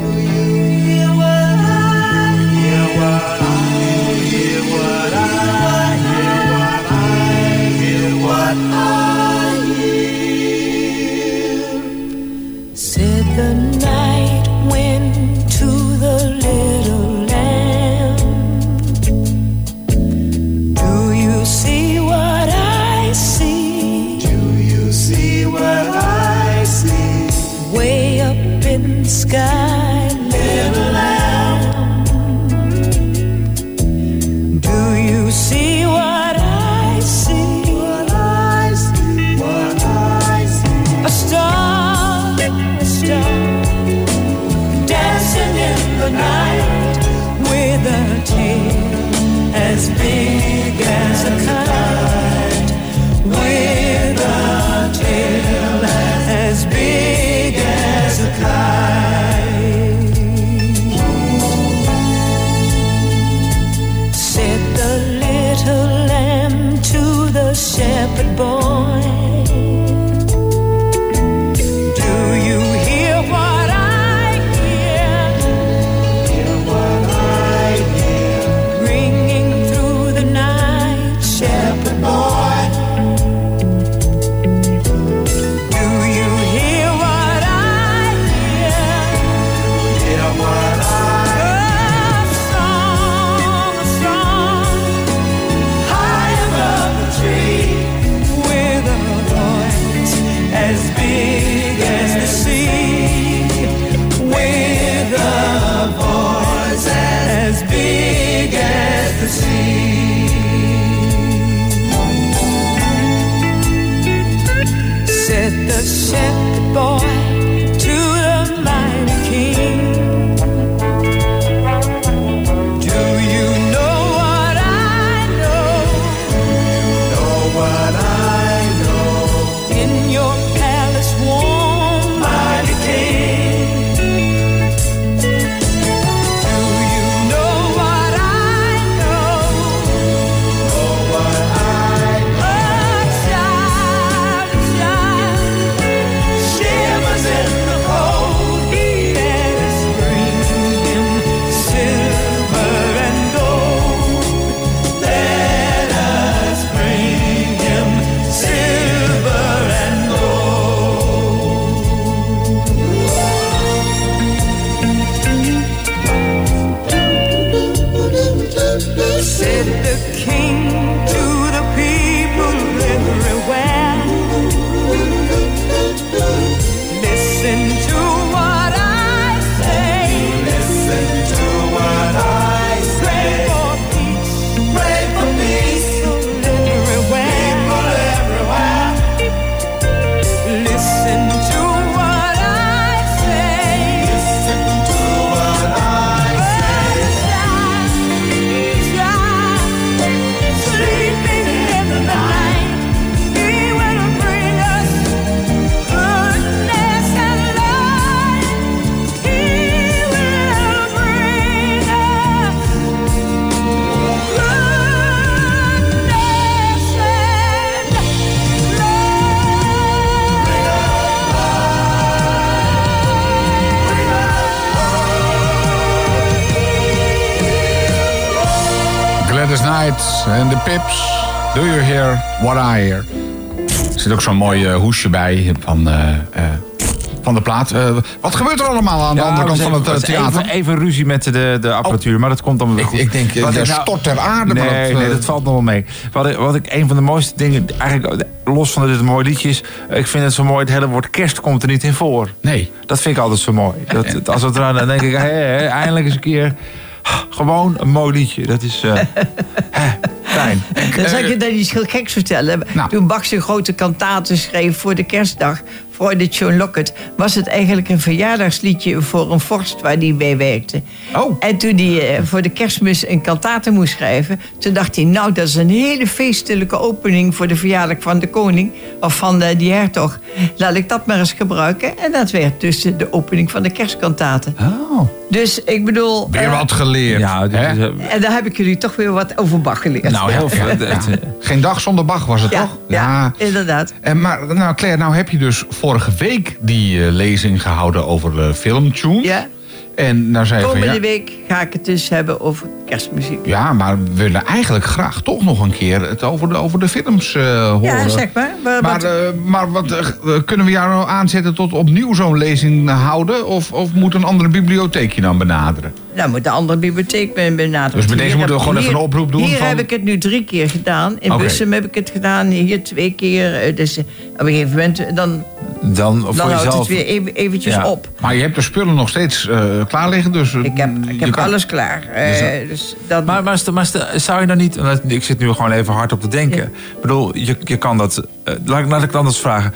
Pips. Do you hear what I hear? Er zit ook zo'n mooi eh, hoesje bij van, eh, eh, van de plaat. Wat gebeurt er allemaal aan de andere kant van het theater? Even, even ruzie met de, de apparatuur, maar dat komt dan weer Ik, goed. ik denk, ik nou- stort ter aarde. Nee, maar dat, nee, dat valt nog wel mee. Wat ik, wat ik een van de mooiste dingen, eigenlijk los van dat het een mooi liedje is, ik vind het zo mooi, het hele woord kerst komt er niet in voor. Nee. Dat vind ik altijd zo mooi. Dat, dat- als het eraan, dan denk ik, hé, eindelijk eens een keer gewoon een mooi liedje. Dat is fijn. Dan zal ik je dan iets heel geks vertellen. Nou. Toen Bach zijn grote kantaten schreef voor de kerstdag... voor de John Lockett... was het eigenlijk een verjaardagsliedje voor een vorst waar hij bij werkte. Oh. En toen hij eh, voor de kerstmis een kantate moest schrijven... toen dacht hij, nou, dat is een hele feestelijke opening... voor de verjaardag van de koning of van de, die hertog. Laat ik dat maar eens gebruiken. En dat werd dus de opening van de kerstkantaten. Oh. Dus ik bedoel... Weer eh, wat geleerd. Ja, hè? eh, en daar heb ik jullie toch weer wat over Bach geleerd. nou, heel veel. Eh, Geen dag zonder Bach was het ja, toch? ja, inderdaad. En maar, nou Claire, nou heb je dus vorige week die lezing gehouden over de filmtunes. Ja. En nou zei je van, Komende ja, week ga ik het dus hebben over kerstmuziek. ja, maar we willen eigenlijk graag toch nog een keer het over de, over de films eh, horen. Ja, zeg maar. Maar, wat- eh, maar wat, eh, kunnen we jou nou aanzetten tot opnieuw zo'n lezing houden? Of, of moet een andere bibliotheek je dan benaderen? Nou, moet de andere bibliotheek ben- benaderen. Dus bij deze Hier moeten we gewoon even een oproep doen Hier van- heb ik het nu drie keer gedaan. In Oké. Bussum heb ik het gedaan. Hier twee keer. Eh, Dus eh, op een gegeven moment eh, dan, dan voor dan houdt jezelf. het weer even, eventjes Ja. op. Maar je hebt de spullen nog steeds eh, klaar liggen, dus... Ik heb, ik heb kan- alles klaar. Eh, dus dat, Maar, maar, zou je dan niet... want Ik zit nu gewoon even hard op te denken. Ja. Ik bedoel, je, je kan dat... eh, laat, ik- laat ik het anders vragen.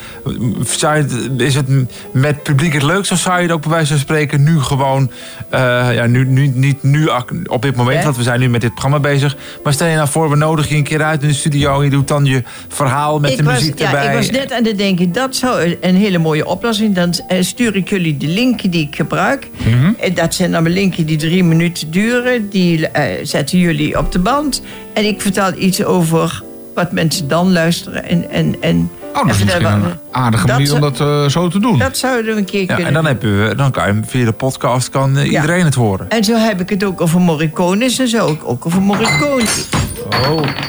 Zou je, het- is het met publiek het leukst... of zou je het ook bij wijze van spreken nu gewoon... eh, ja, nu, nu, niet nu op dit moment, Ja. want we zijn nu met dit programma bezig. Maar stel je nou voor, we nodigen je een keer uit in de studio... en je doet dan je verhaal met ik de was, muziek ja, erbij. ik was net aan het denken, dat zou een- hele mooie oplossing. Dan eh, stuur ik jullie de linken die ik gebruik. Mhm. En dat zijn dan linken die drie minuten duren. Die zetten jullie op de band. En ik vertel iets over wat mensen dan luisteren. En, en, en, Oh, en vertellen aardige dat manier om dat eh, zo te doen. Dat zouden we een keer Ja, kunnen en dan, doen. heb je, dan kan je via de podcast kan eh, Ja. iedereen het horen. En zo heb ik het ook over Morricones en zo. Ook over Morricone.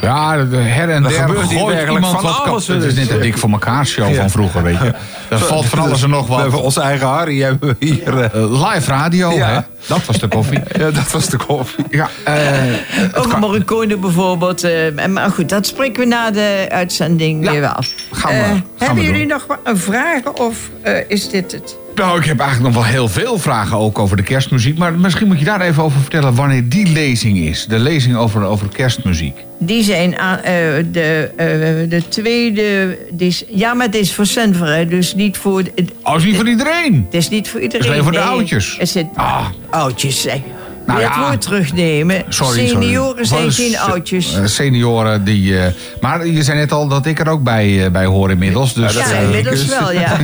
Ja, de her en Er der gebeurt hier gooit iemand van wat alles, Het is net een dik voor elkaar show van vroeger, weet je. Er valt van alles en nog We hebben onze eigen Harry hebben we hier. eh, Eh, live radio, Ja. hè? Dat was de koffie. ja, dat was de koffie. Ja, eh, Over Morricone bijvoorbeeld. eh, maar goed, dat spreken we na de uitzending Ja, weer wel. gaan we- Eh, gaan hebben we jullie doen. Nog vraag of eh, is dit het? nou, ik heb eigenlijk nog wel heel veel vragen ook over de kerstmuziek. Maar misschien moet je daar even over vertellen wanneer die lezing is. De lezing over, over kerstmuziek. Die zijn aan, eh, de, eh, de tweede. is- ja, maar het is voor Senver, dus niet voor. Het Oh, is niet voor iedereen. is niet voor iedereen. alleen voor de nee. oudjes. Er zit, Ah. Oudjes, zeg. Nou Wil je ja. het woord terugnemen? Sorry, Senioren sorry. zijn geen is- oudjes. eh, senioren die... eh, maar je zei net al dat ik er ook bij, eh, bij hoor inmiddels. Dus, ja, eh, inmiddels wel, ja.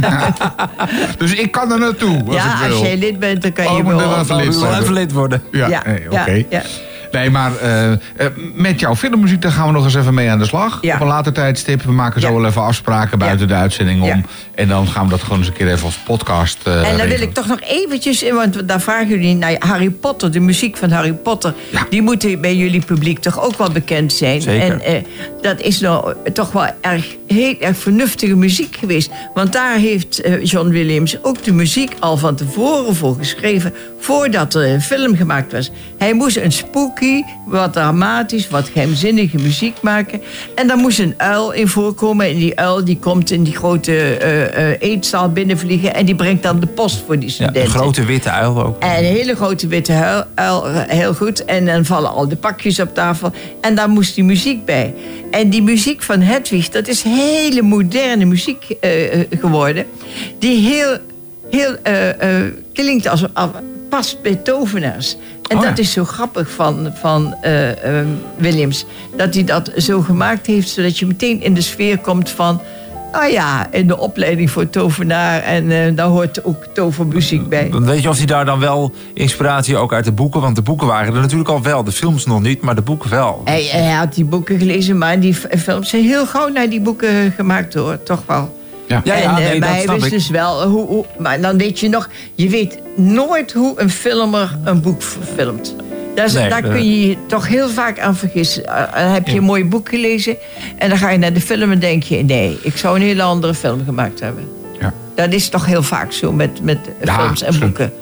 dus ik kan er naartoe als ja, ik wil. als jij lid bent, dan kan Oh, je moet wel. wel even lid worden. even lid worden. Ja, Ja, nee, ja, oké. ja. Nee, maar eh, eh, met jouw filmmuziek, daar gaan we nog eens even mee aan de slag. Ja. Op een later tijdstip. We maken zo Ja. wel even afspraken buiten de uitzending om. En dan gaan we dat gewoon eens een keer even als podcast eh En dan wil ik toch nog eventjes, in, want daar vragen jullie naar Harry Potter, de muziek van Harry Potter. Die moet bij jullie publiek toch ook wel bekend zijn. Zeker. En dat is nou toch wel erg, heel erg vernuftige muziek geweest. Want daar heeft John Williams ook de muziek al van tevoren voor geschreven, voordat er een film gemaakt was. Hij moest een spooky, wat dramatisch, wat geheimzinnige muziek maken. En daar moest een uil in voorkomen. En die uil die komt in die grote eh, eh, eetzaal binnenvliegen. En die brengt dan de post voor die Ja, studenten. een grote witte uil ook. En een hele grote witte uil, eh, heel goed. En dan vallen al de pakjes op tafel. En daar moest die muziek bij. En die muziek van Hedwig, dat is hele moderne muziek geworden. Die heel, heel klinkt als past bij tovenaars. En Oh ja. dat is zo grappig van, van eh, eh, Williams. Dat hij dat zo gemaakt heeft, zodat je meteen in de sfeer komt van... Ah ja, in de opleiding voor tovenaar. En eh, daar hoort ook tovermuziek bij. Dan weet je of hij daar dan wel inspiratie ook uit de boeken... want de boeken waren er natuurlijk al wel. De films nog niet, maar de boeken wel. Hij, hij had die boeken gelezen, maar die films zijn heel gauw naar die boeken gemaakt hoor, toch wel. Ja. Ja, ja, en, eh, nee, maar dat hij snap wist ik. dus wel hoe, hoe. Maar dan weet je nog, je weet nooit hoe een filmer een boek verfilmt. Daar, is- Nee, daar dat- kun je je toch heel vaak aan vergissen. Eh, Dan heb je een mooi boek gelezen en dan ga je naar de film en denk je... nee, ik zou een hele andere film gemaakt hebben. Ja. Dat is toch heel vaak zo met, met Ja, films en absoluut. boeken.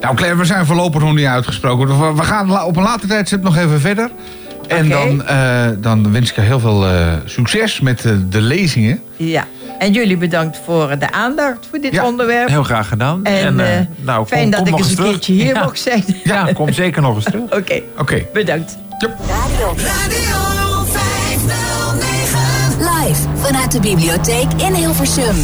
Nou, Claire, we zijn voorlopig nog niet uitgesproken. We- gaan op een later tijdstip nog even verder. En Oké. dan, eh, dan wens ik je heel veel eh, succes met eh, de lezingen. Ja. En jullie bedankt voor de aandacht voor dit Ja, onderwerp. Heel graag gedaan. En, eh, eh, nou, fijn kom, dat kom ik nog eens een terug. keertje hier ja. mocht zijn. Ja, kom zeker nog eens terug. Oké, Oké. bedankt. Radio 509. Live vanuit de bibliotheek in Hilversum.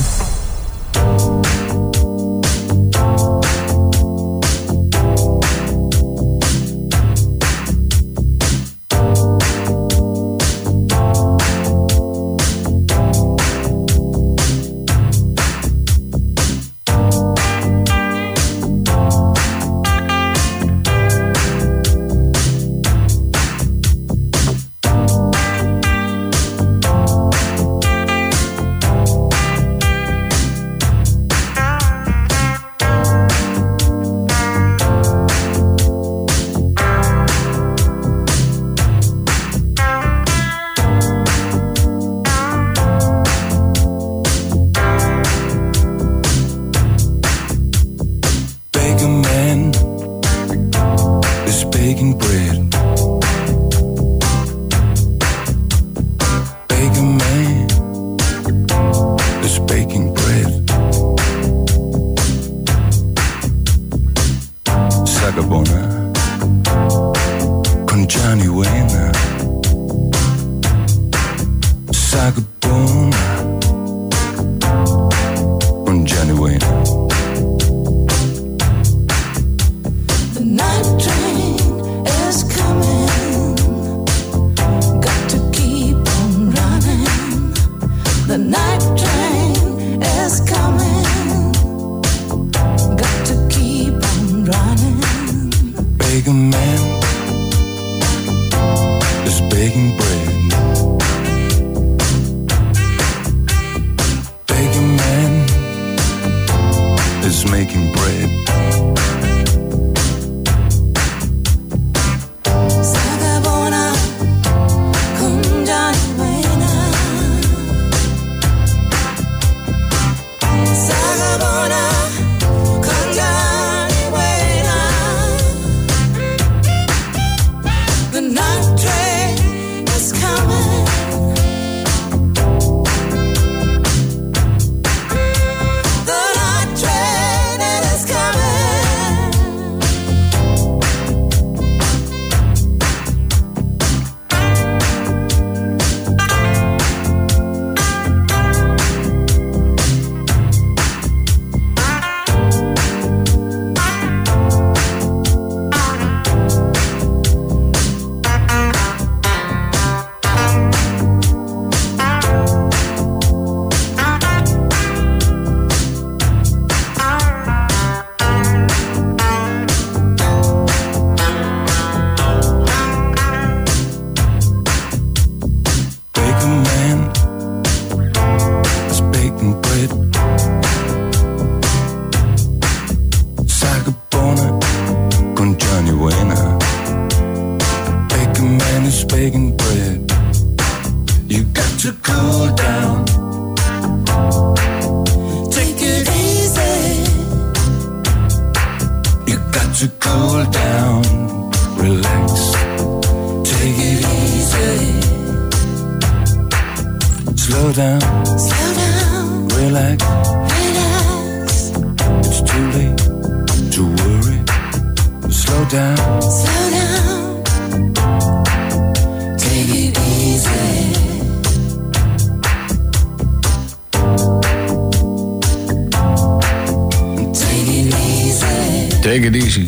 Making bread.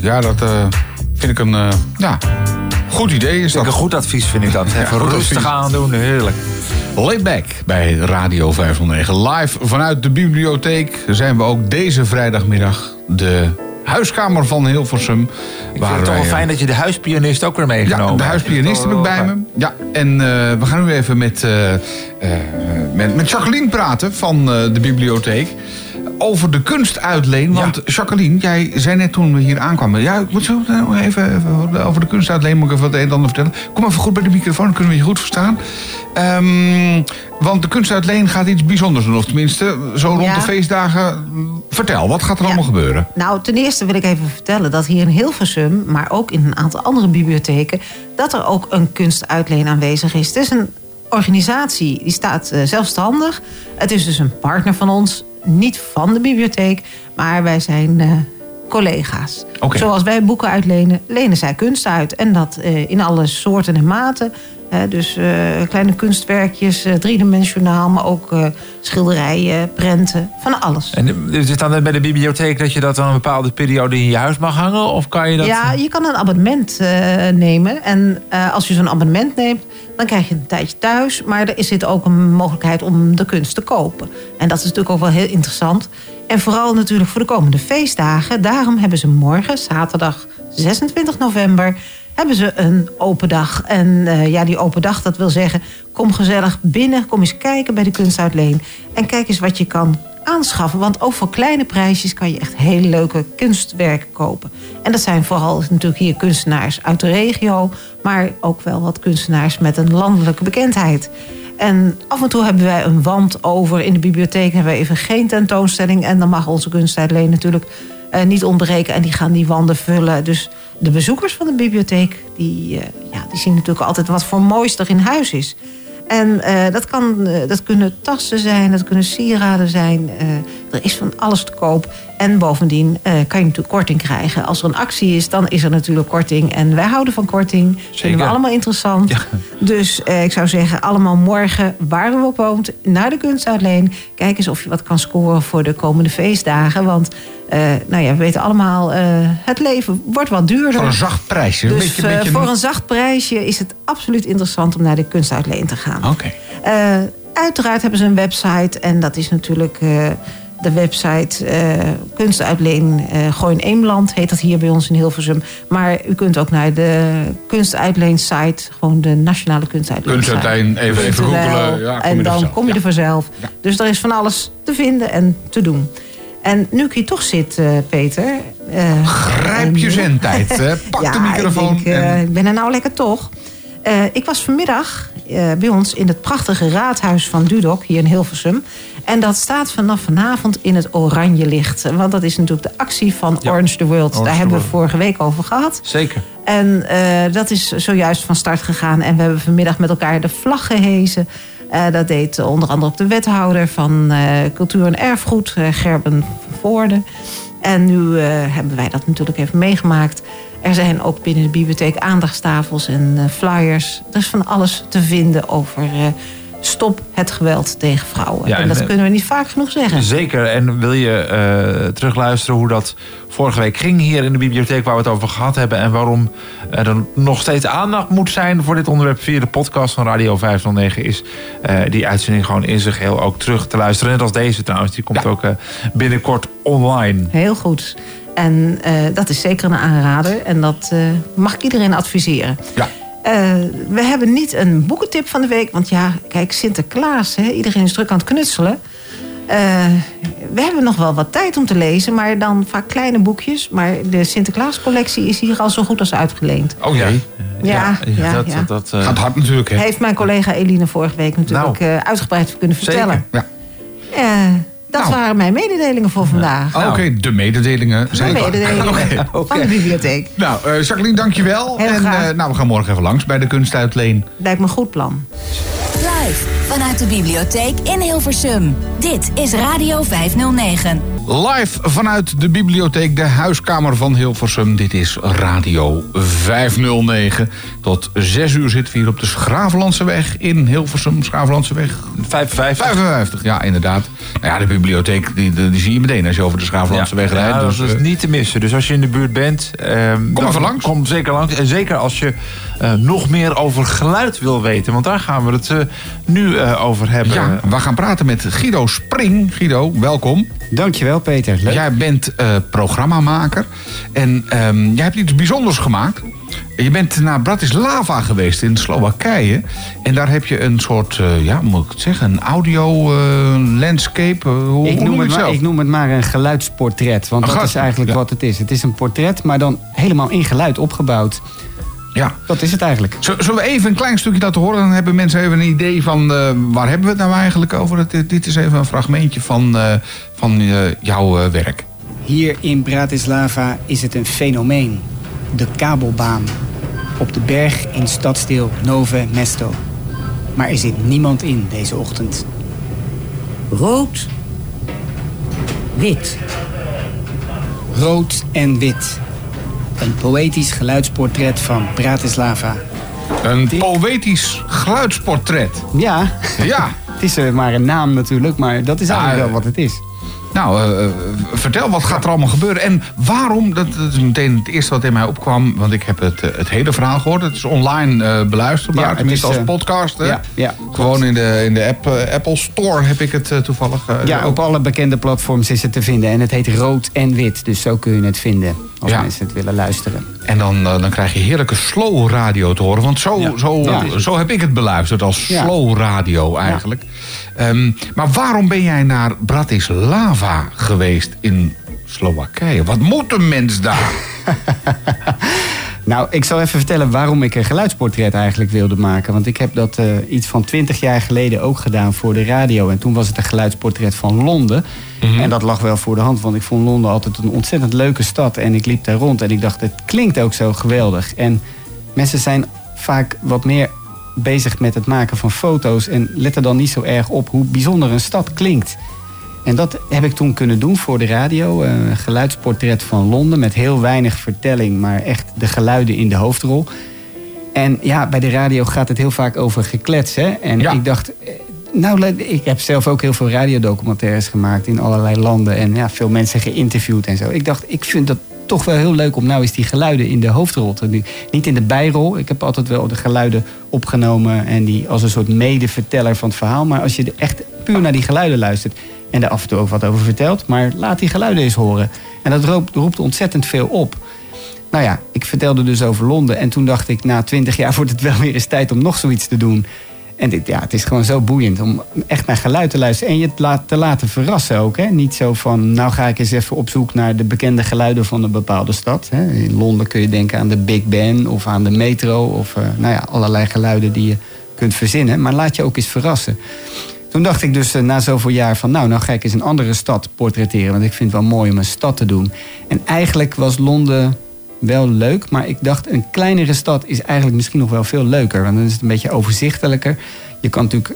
Ja, dat eh, vind ik een eh, ja, goed idee. Is Een dat. goed advies vind ik dat. Even rustig advies. aandoen, heerlijk. Laid back bij Radio 509. Live vanuit de bibliotheek zijn we ook deze vrijdagmiddag de huiskamer van Hilversum. Ik vind het toch wel fijn dat je de huispianist ook weer meegenomen Ja, hebt. de huispianist heb ik bij me. Ja, en eh, we gaan nu even met, eh, eh, met, met Jacqueline praten van eh, de bibliotheek. Over de kunst uitleen. Want Jacqueline, jij zei net toen we hier aankwamen... ja, ik moet zo nou even, even over de kunst uitleen... moet ik even wat een en ander vertellen. Kom even goed bij de microfoon, dan kunnen we je goed verstaan. Ehm, want de kunst uitleen gaat iets bijzonders doen. Of tenminste, zo rond Ja. de feestdagen. Vertel, wat gaat er allemaal gebeuren? Nou, ten eerste wil ik even vertellen dat hier in Hilversum, maar ook in een aantal andere bibliotheken, dat er ook een kunstuitleen aanwezig is. Het is een organisatie die staat eh, zelfstandig. Het is dus een partner van ons, niet van de bibliotheek, maar wij zijn eh, collega's. Zoals wij boeken uitlenen, lenen zij kunst uit. En dat eh, in alle soorten en maten. Dus eh, kleine kunstwerkjes, eh, driedimensionaal, maar ook eh, schilderijen, prenten, van alles. En is het dan bij de bibliotheek dat je dat dan een bepaalde periode in je huis mag hangen? Of kan je dat... Ja, je kan een abonnement nemen. En als je zo'n abonnement neemt, dan krijg je een tijdje thuis. Maar er zit ook een mogelijkheid om de kunst te kopen. En dat is natuurlijk ook wel heel interessant. En vooral natuurlijk voor de komende feestdagen. Daarom hebben ze morgen, zaterdag 26 november, hebben ze een open dag. En eh, ja, die open dag, dat wil zeggen, kom gezellig binnen, kom eens kijken bij de kunstuitleen. En kijk eens wat je kan aanschaffen. Want ook voor kleine prijsjes kan je echt hele leuke kunstwerken kopen. En dat zijn vooral natuurlijk hier kunstenaars uit de regio, maar ook wel wat kunstenaars met een landelijke bekendheid. En af en toe hebben wij een wand over. In de bibliotheek hebben we even geen tentoonstelling. En dan mag onze kunstuitleen natuurlijk eh, niet ontbreken. En die gaan die wanden vullen. Dus de bezoekers van de bibliotheek... die, eh, ja, die zien natuurlijk altijd wat voor moois er in huis is. En eh, dat, kan, eh, dat kunnen tassen zijn, dat kunnen sieraden zijn. er is van alles te koop. En bovendien kan je natuurlijk korting krijgen. Als er een actie is, dan is er natuurlijk korting. En wij houden van korting. Vinden we allemaal interessant. Dus ik zou zeggen, allemaal morgen, waar u ook woont... naar de kunstuitleen. Kijk eens of je wat kan scoren voor de komende feestdagen. Want eh, nou ja, we weten allemaal, eh, het leven wordt wat duurder. Voor een zacht prijsje. Een Dus beetje- eh, beetje- voor een zacht prijsje is het absoluut interessant om naar de kunstuitleen te gaan. Oké. Uiteraard hebben ze een website en dat is natuurlijk de website kunstuitleen Gooi in Eemland heet dat hier bij ons in Hilversum. Maar u kunt ook naar de kunstuitleen site, gewoon de nationale kunstuitleen. Kunstuitleen, even- even googelen, ja, en dan kom je er vanzelf. Dus er is van alles te vinden en te doen. En nu ik hier toch zit, eh, Peter. eh, Grijp je en- zendtijd. hè. Pak ja, de microfoon. Ik, denk, eh, en- ik ben er nou lekker toch. Eh, ik was vanmiddag eh, bij ons in het prachtige raadhuis van Dudok, hier in Hilversum. En dat staat vanaf vanavond in het oranje licht. Want dat is natuurlijk de actie van Ja, Orange the World. Orange Daar the hebben we vorige week over gehad. Zeker. En eh, dat is zojuist van start gegaan. En we hebben vanmiddag met elkaar de vlag gehezen. Eh, dat deed onder andere ook de wethouder van eh, Cultuur en Erfgoed, eh, Gerben Voorde. En nu hebben wij dat natuurlijk even meegemaakt. Er zijn ook binnen de bibliotheek aandachtstafels en flyers. Er is van alles te vinden over stop het geweld tegen vrouwen. Ja, en en, dat kunnen we niet vaak genoeg zeggen. Zeker. En wil je eh, terugluisteren hoe dat vorige week ging hier in de bibliotheek waar we het over gehad hebben en waarom er nog steeds aandacht moet zijn voor dit onderwerp via de podcast van Radio 509 is eh, die uitzending gewoon in zich heel ook terug te luisteren. Net als deze trouwens, die komt ook eh, binnenkort online. Heel goed. En eh, dat is zeker een aanrader. En dat eh, mag ik iedereen adviseren. Ja. Eh, we hebben niet een boekentip van de week. Want ja, kijk, Sinterklaas, hè, iedereen is druk aan het knutselen. Eh, we hebben nog wel wat tijd om te lezen, maar dan vaak kleine boekjes. Maar de Sinterklaascollectie is hier al zo goed als uitgeleend. Oh jee. Ja, ja, dat, ja. dat, eh, Gaat hard natuurlijk, hè? Heeft mijn collega Eline vorige week natuurlijk Nou. eh, uitgebreid kunnen vertellen. Ja. Dat Nou. waren mijn mededelingen voor vandaag. Oh, Oké, de mededelingen De zijn klaar. mededelingen Oké. van de bibliotheek. Nou, eh, Jacqueline, dankjewel. Heel en graag. eh, nou, we gaan morgen even langs bij de kunstuitleen. Lijkt me een goed plan. Live vanuit de bibliotheek in Hilversum. Dit is Radio 509. Live vanuit de bibliotheek, de huiskamer van Hilversum. Dit is Radio 509. Tot 6 uur zitten we hier op de Schravenlandse weg in Hilversum. Schravenlandse weg 55. 55, ja, inderdaad. Nou ja, de bibliotheek, die, die, die zie je meteen als je over de Schravenlandse weg rijdt. Ja, dus, dat is eh, niet te missen. Dus als je in de buurt bent... ehm, dan even langs. Kom zeker langs. En zeker als je eh, nog meer over geluid wil weten. Want daar gaan we het eh, nu eh, over hebben. ja, we gaan praten met Guido Spring. Guido, welkom. Dankjewel, Peter. Leuk. Jij bent eh, programmamaker en ehm, jij hebt iets bijzonders gemaakt. Je bent naar Bratislava geweest in Slowakije. En daar heb je een soort, eh, ja, moet ik het zeggen, een audio eh, landscape. Eh, hoe, Ik noem, je het maar, zelf? ik noem het maar een geluidsportret. Want Een dat is eigenlijk ja. wat het is. Het is een portret, maar dan helemaal in geluid opgebouwd. Ja. Dat is het eigenlijk. Z- Zullen we even een klein stukje laten horen? Dan hebben mensen even een idee van eh, waar hebben we het nou eigenlijk over. Dit, dit is even een fragmentje van, eh, van eh, jouw eh, werk. Hier in Bratislava is het een fenomeen. De kabelbaan. Op de berg in stadsdeel Nove Mesto. Maar er zit niemand in deze ochtend. Rood, wit. Rood en wit. Een poëtisch geluidsportret van Bratislava. Een poëtisch geluidsportret. Ja, Ja. het is eh, maar een naam natuurlijk, maar dat is eigenlijk Ja, wel wat het is. Nou, eh, eh, vertel, wat gaat er allemaal gebeuren? En waarom, dat, dat is meteen het eerste wat in mij opkwam... want ik heb het, eh, het hele verhaal gehoord. Het is online beluisterbaar, Ja, tenminste is, als podcast. hè? ja, ja, Gewoon in de, in de app, Apple Store heb ik het toevallig. Ja, op alle bekende platforms is het te vinden. En het heet rood en wit, dus zo kun je het vinden. Als mensen het willen luisteren. En dan, dan krijg je heerlijke slow radio te horen. Want zo, zo, zo heb ik het beluisterd, als slow radio eigenlijk. Ehm, maar waarom ben jij naar Bratislava geweest in Slowakije? Wat moet een mens daar? Nou, ik zal even vertellen waarom ik een geluidsportret eigenlijk wilde maken. Want ik heb dat eh, iets van twintig jaar geleden ook gedaan voor de radio. En toen was het een geluidsportret van Londen. En dat lag wel voor de hand, want ik vond Londen altijd een ontzettend leuke stad. En ik liep daar rond en ik dacht, het klinkt ook zo geweldig. En mensen zijn vaak wat meer bezig met het maken van foto's... en letten dan niet zo erg op hoe bijzonder een stad klinkt. En dat heb ik toen kunnen doen voor de radio. eh, Een geluidsportret van Londen met heel weinig vertelling, maar echt de geluiden in de hoofdrol. En ja, bij de radio gaat het heel vaak over geklets. Hè? En Ja. ik dacht, eh, nou, let- ik heb zelf ook heel veel radiodocumentaires gemaakt in allerlei landen. En ja, veel mensen geïnterviewd en zo. Ik dacht, ik vind dat toch wel heel leuk om nou eens die geluiden in de hoofdrol te doen. Niet in de bijrol. Ik heb altijd wel de geluiden opgenomen en die als een soort medeverteller van het verhaal. Maar als je echt puur naar die geluiden luistert en daar af en toe ook wat over vertelt, maar laat die geluiden eens horen. En dat roept, roept ontzettend veel op. Nou ja, ik vertelde dus over Londen. En toen dacht ik, na twintig jaar wordt het wel weer eens tijd om nog zoiets te doen. En dit, ja, het is gewoon zo boeiend om echt naar geluid te luisteren. En je te laten verrassen ook. Hè? Niet zo van, nou ga ik eens even op zoek naar de bekende geluiden van een bepaalde stad. Hè? In Londen kun je denken aan de Big Ben of aan de metro. Of eh, nou ja, allerlei geluiden die je kunt verzinnen. Maar laat je ook eens verrassen. Toen dacht ik dus eh, na zoveel jaar van... nou, nou ga ik eens een andere stad portretteren. Want ik vind het wel mooi om een stad te doen. En eigenlijk was Londen wel leuk. Maar ik dacht, een kleinere stad is eigenlijk misschien nog wel veel leuker. Want dan is het een beetje overzichtelijker. Je kan natuurlijk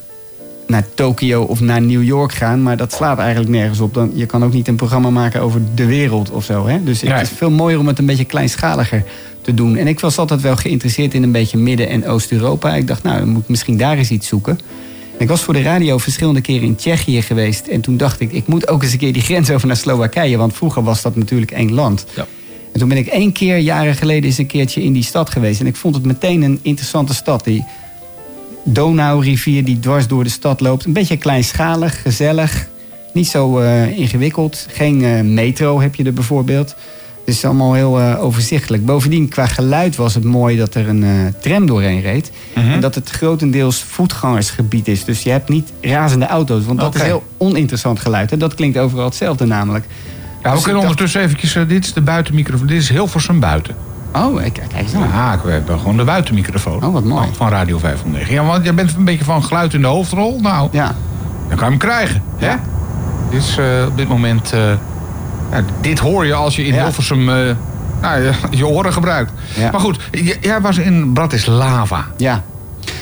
naar Tokio of naar New York gaan. Maar dat slaat eigenlijk nergens op. Dan, je kan ook niet een programma maken over de wereld of zo. Hè? Dus Nee. het is veel mooier om het een beetje kleinschaliger te doen. En ik was altijd wel geïnteresseerd in een beetje Midden- en Oost-Europa. Ik dacht, nou, dan moet ik misschien daar eens iets zoeken. Ik was voor de radio verschillende keren in Tsjechië geweest. En toen dacht ik, ik moet ook eens een keer die grens over naar Slowakije. Want vroeger was dat natuurlijk één land. Ja. En toen ben ik één keer, jaren geleden, eens een keertje in die stad geweest. En ik vond het meteen een interessante stad. Die Donaurivier die dwars door de stad loopt. Een beetje kleinschalig, gezellig. Niet zo eh, ingewikkeld. Geen eh, metro heb je er bijvoorbeeld. Het is allemaal heel eh, overzichtelijk. Bovendien, qua geluid was het mooi dat er een tram doorheen reed. En dat het grotendeels voetgangersgebied is. Dus je hebt niet razende auto's. Want dat is heel oninteressant geluid. En dat klinkt overal hetzelfde namelijk. Ja, we Dus ik kunnen dacht- ondertussen eventjes... eh, dit is de buitenmicrofoon. Dit is Hilversum buiten. Oh, kijk, kijk eens aan. Ja, we hebben gewoon de buitenmicrofoon. Oh, wat mooi. Van, van Radio 509. Ja, want jij bent een beetje van geluid in de hoofdrol. Nou, Ja. dan kan je hem krijgen. Hè? Dit is eh, op dit moment... eh, ja, dit hoor je als je in Ja. Hilversum eh, nou, je, je oren gebruikt. Maar goed, jij was in Bratislava. Ja.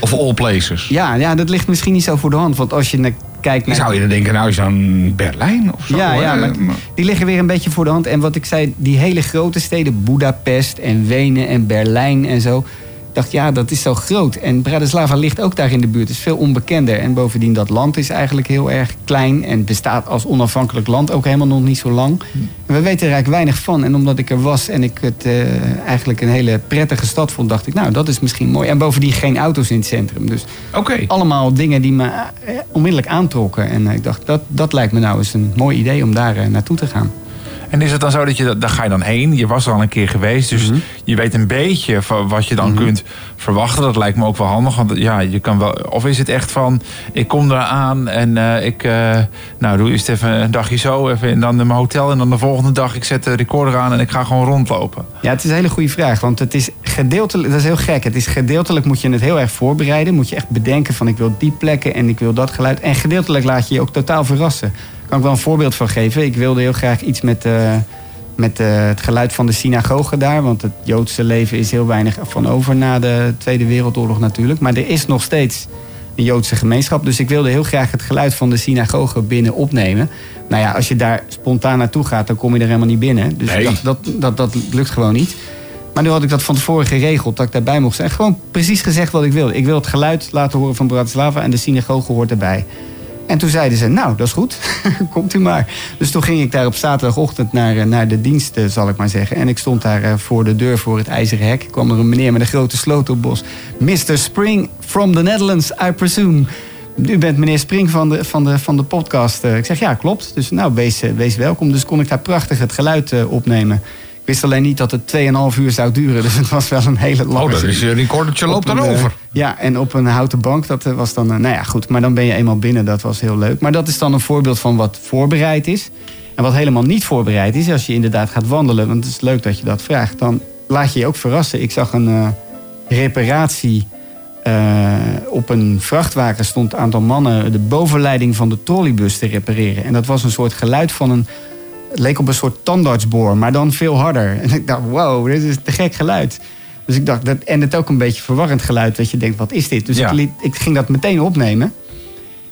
Of all places. Ja, ja, dat ligt misschien niet zo voor de hand. Want als je naar... zou je dan denken, nou is dan Berlijn of zo. Ja, ja maar die liggen weer een beetje voor de hand. En wat ik zei, die hele grote steden, Budapest en Wenen en Berlijn en zo. Ik dacht, ja, dat is zo groot. En Bratislava ligt ook daar in de buurt. is veel onbekender. En bovendien, dat land is eigenlijk heel erg klein. En bestaat als onafhankelijk land ook helemaal nog niet zo lang. En we weten er eigenlijk weinig van. En omdat ik er was en ik het eh, eigenlijk een hele prettige stad vond... dacht ik, nou, dat is misschien mooi. En bovendien geen auto's in het centrum. Dus allemaal dingen die me eh, onmiddellijk aantrokken. En eh, ik dacht, dat, dat lijkt me nou eens een mooi idee om daar naartoe te gaan. En is het dan zo dat je, daar ga je dan heen, je was er al een keer geweest, dus Mhm. je weet een beetje van wat je dan kunt verwachten. Dat lijkt me ook wel handig, want ja, je kan wel, of is het echt van, ik kom daar aan en eh, ik, eh, nou doe eerst even een dagje zo, even en dan in mijn hotel en dan de volgende dag, ik zet de recorder aan en ik ga gewoon rondlopen. Ja, het is een hele goede vraag. Want het is gedeeltelijk, dat is heel gek. Het is gedeeltelijk moet je het heel erg voorbereiden. Moet je echt bedenken van ik wil die plekken en ik wil dat geluid. En gedeeltelijk laat je je ook totaal verrassen. Kan ik wel een voorbeeld van geven. Ik wilde heel graag iets met, eh, met eh, het geluid van de synagoge daar. Want het Joodse leven is heel weinig van over na de Tweede Wereldoorlog natuurlijk. Maar er is nog steeds een Joodse gemeenschap. Dus ik wilde heel graag het geluid van de synagoge binnen opnemen. Nou ja, als je daar spontaan naartoe gaat, dan kom je er helemaal niet binnen. Dus Nee. dat, dat, dat, dat lukt gewoon niet. Maar nu had ik dat van tevoren geregeld, dat ik daarbij mocht zijn. Gewoon precies gezegd wat ik wilde. Ik wil het geluid laten horen van Bratislava en de synagoge hoort erbij. En toen zeiden ze, nou, dat is goed. Komt u maar. Dus toen ging ik daar op zaterdagochtend naar, eh, naar de dienst, eh, zal ik maar zeggen. En ik stond daar eh, voor de deur voor het ijzeren hek. Kwam er een meneer met een grote sleutelbos. Mr. Spring from the Netherlands, I presume. U bent meneer Spring van de, van de, van de podcast. Ik zeg, ja, klopt. Dus nou, wees, wees welkom. Dus kon ik daar prachtig het geluid opnemen. Ik wist alleen niet dat het 2,5 uur zou duren. Dus het was wel een hele lange... Oh, dat is een recordertje Op loopt dan een, eh, over. Ja, en op een houten bank, dat eh, was dan... eh, nou ja, goed, maar dan ben je eenmaal binnen, dat was heel leuk. Maar dat is dan een voorbeeld van wat voorbereid is. En wat helemaal niet voorbereid is, als je inderdaad gaat wandelen... want het is leuk dat je dat vraagt, dan laat je je ook verrassen. Ik zag een eh, reparatie... eh, op een vrachtwagen stond een aantal mannen de bovenleiding van de trolleybus te repareren. En dat was een soort geluid van een. Het leek op een soort tandartsboor, maar dan veel harder. En ik dacht, wow, dit is te gek geluid. Dus ik dacht, dat, en het ook een beetje verwarrend geluid, dat je denkt, wat is dit? Dus Ja. ik, liet, ik ging dat meteen opnemen.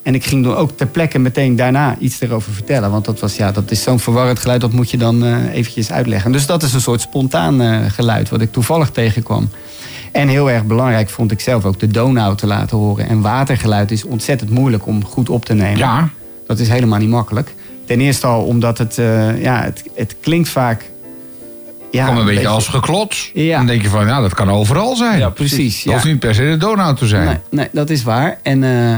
En ik ging dan ook ter plekke meteen daarna iets erover vertellen. Want dat, was, ja, dat is zo'n verwarrend geluid, dat moet je dan eh, eventjes uitleggen. Dus dat is een soort spontaan eh, geluid, wat ik toevallig tegenkwam. En heel erg belangrijk vond ik zelf ook de Donau te laten horen. En watergeluid is ontzettend moeilijk om goed op te nemen. Ja. Dat is helemaal niet makkelijk. Ten eerste al omdat het, eh, ja, het, het klinkt vaak... Ja, een beetje als geklots. Ja. Dan denk je van, ja, dat kan overal zijn. Ja, precies, ja. Hoeft niet per se de Donau te zijn. Nee, nee, dat is waar. En eh,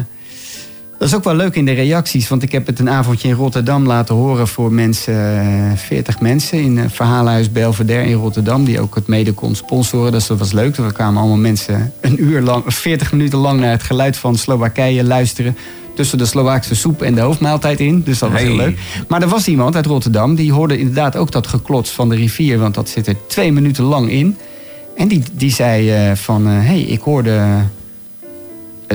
dat is ook wel leuk in de reacties. Want ik heb het een avondje in Rotterdam laten horen voor mensen, eh, 40 mensen. In het Verhalenhuis Belvedere in Rotterdam. Die ook het mede kon sponsoren. Dus dat was leuk. Er kwamen allemaal mensen een uur lang, 40 minuten lang naar het geluid van Slowakije luisteren. Tussen de Slovaakse soep en de hoofdmaaltijd in. Dus dat was heel leuk. Maar er was iemand uit Rotterdam. Die hoorde inderdaad ook dat geklots van de rivier. Want dat zit er twee minuten lang in. En die, die zei eh, van... Hé, hey, ik hoorde...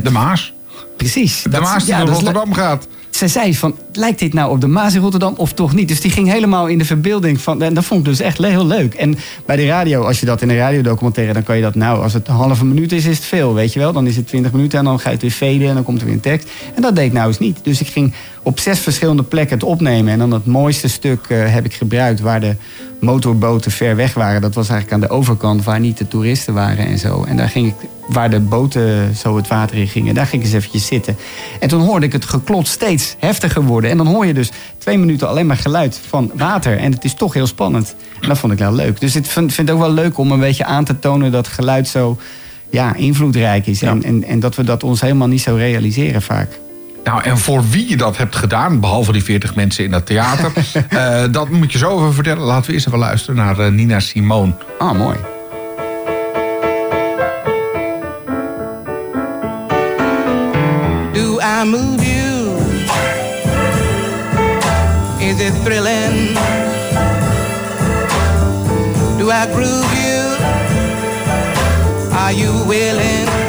De Maas. Precies. De Dat- Maas die ja, le- Rotterdam gaat. Ze zei van, lijkt dit nou op de Maas in Rotterdam of toch niet? Dus die ging helemaal in de verbeelding van... En dat vond ik dus echt heel leuk. En bij de radio, als je dat in een radiodocumentaire... dan kan je dat, nou, als het een halve minuut is, is het veel, weet je wel. Dan is het 20 minuten en dan ga je het weer faden en dan komt er weer een tekst. En dat deed ik nou eens niet. Dus ik ging op zes verschillende plekken het opnemen. En dan het mooiste stuk eh, heb ik gebruikt... waar de motorboten ver weg waren. Dat was eigenlijk aan de overkant waar niet de toeristen waren en zo. En daar ging ik, waar de boten zo het water in gingen... daar ging ik eens eventjes zitten. En toen hoorde ik het geklot steeds heftiger worden. En dan hoor je dus twee minuten alleen maar geluid van water. En het is toch heel spannend. En dat vond ik wel leuk. Dus ik vind, vind het ook wel leuk om een beetje aan te tonen... dat geluid zo ja, invloedrijk is. En, en, en dat we dat ons helemaal niet zo realiseren vaak. Nou, en voor wie je dat hebt gedaan, behalve die 40 mensen in dat theater, eh, dat moet je zo even vertellen. Laten we eerst even luisteren naar eh, Nina Simone. Ah, mooi. Do I move it thrilling? Do I groove you? Are you willing?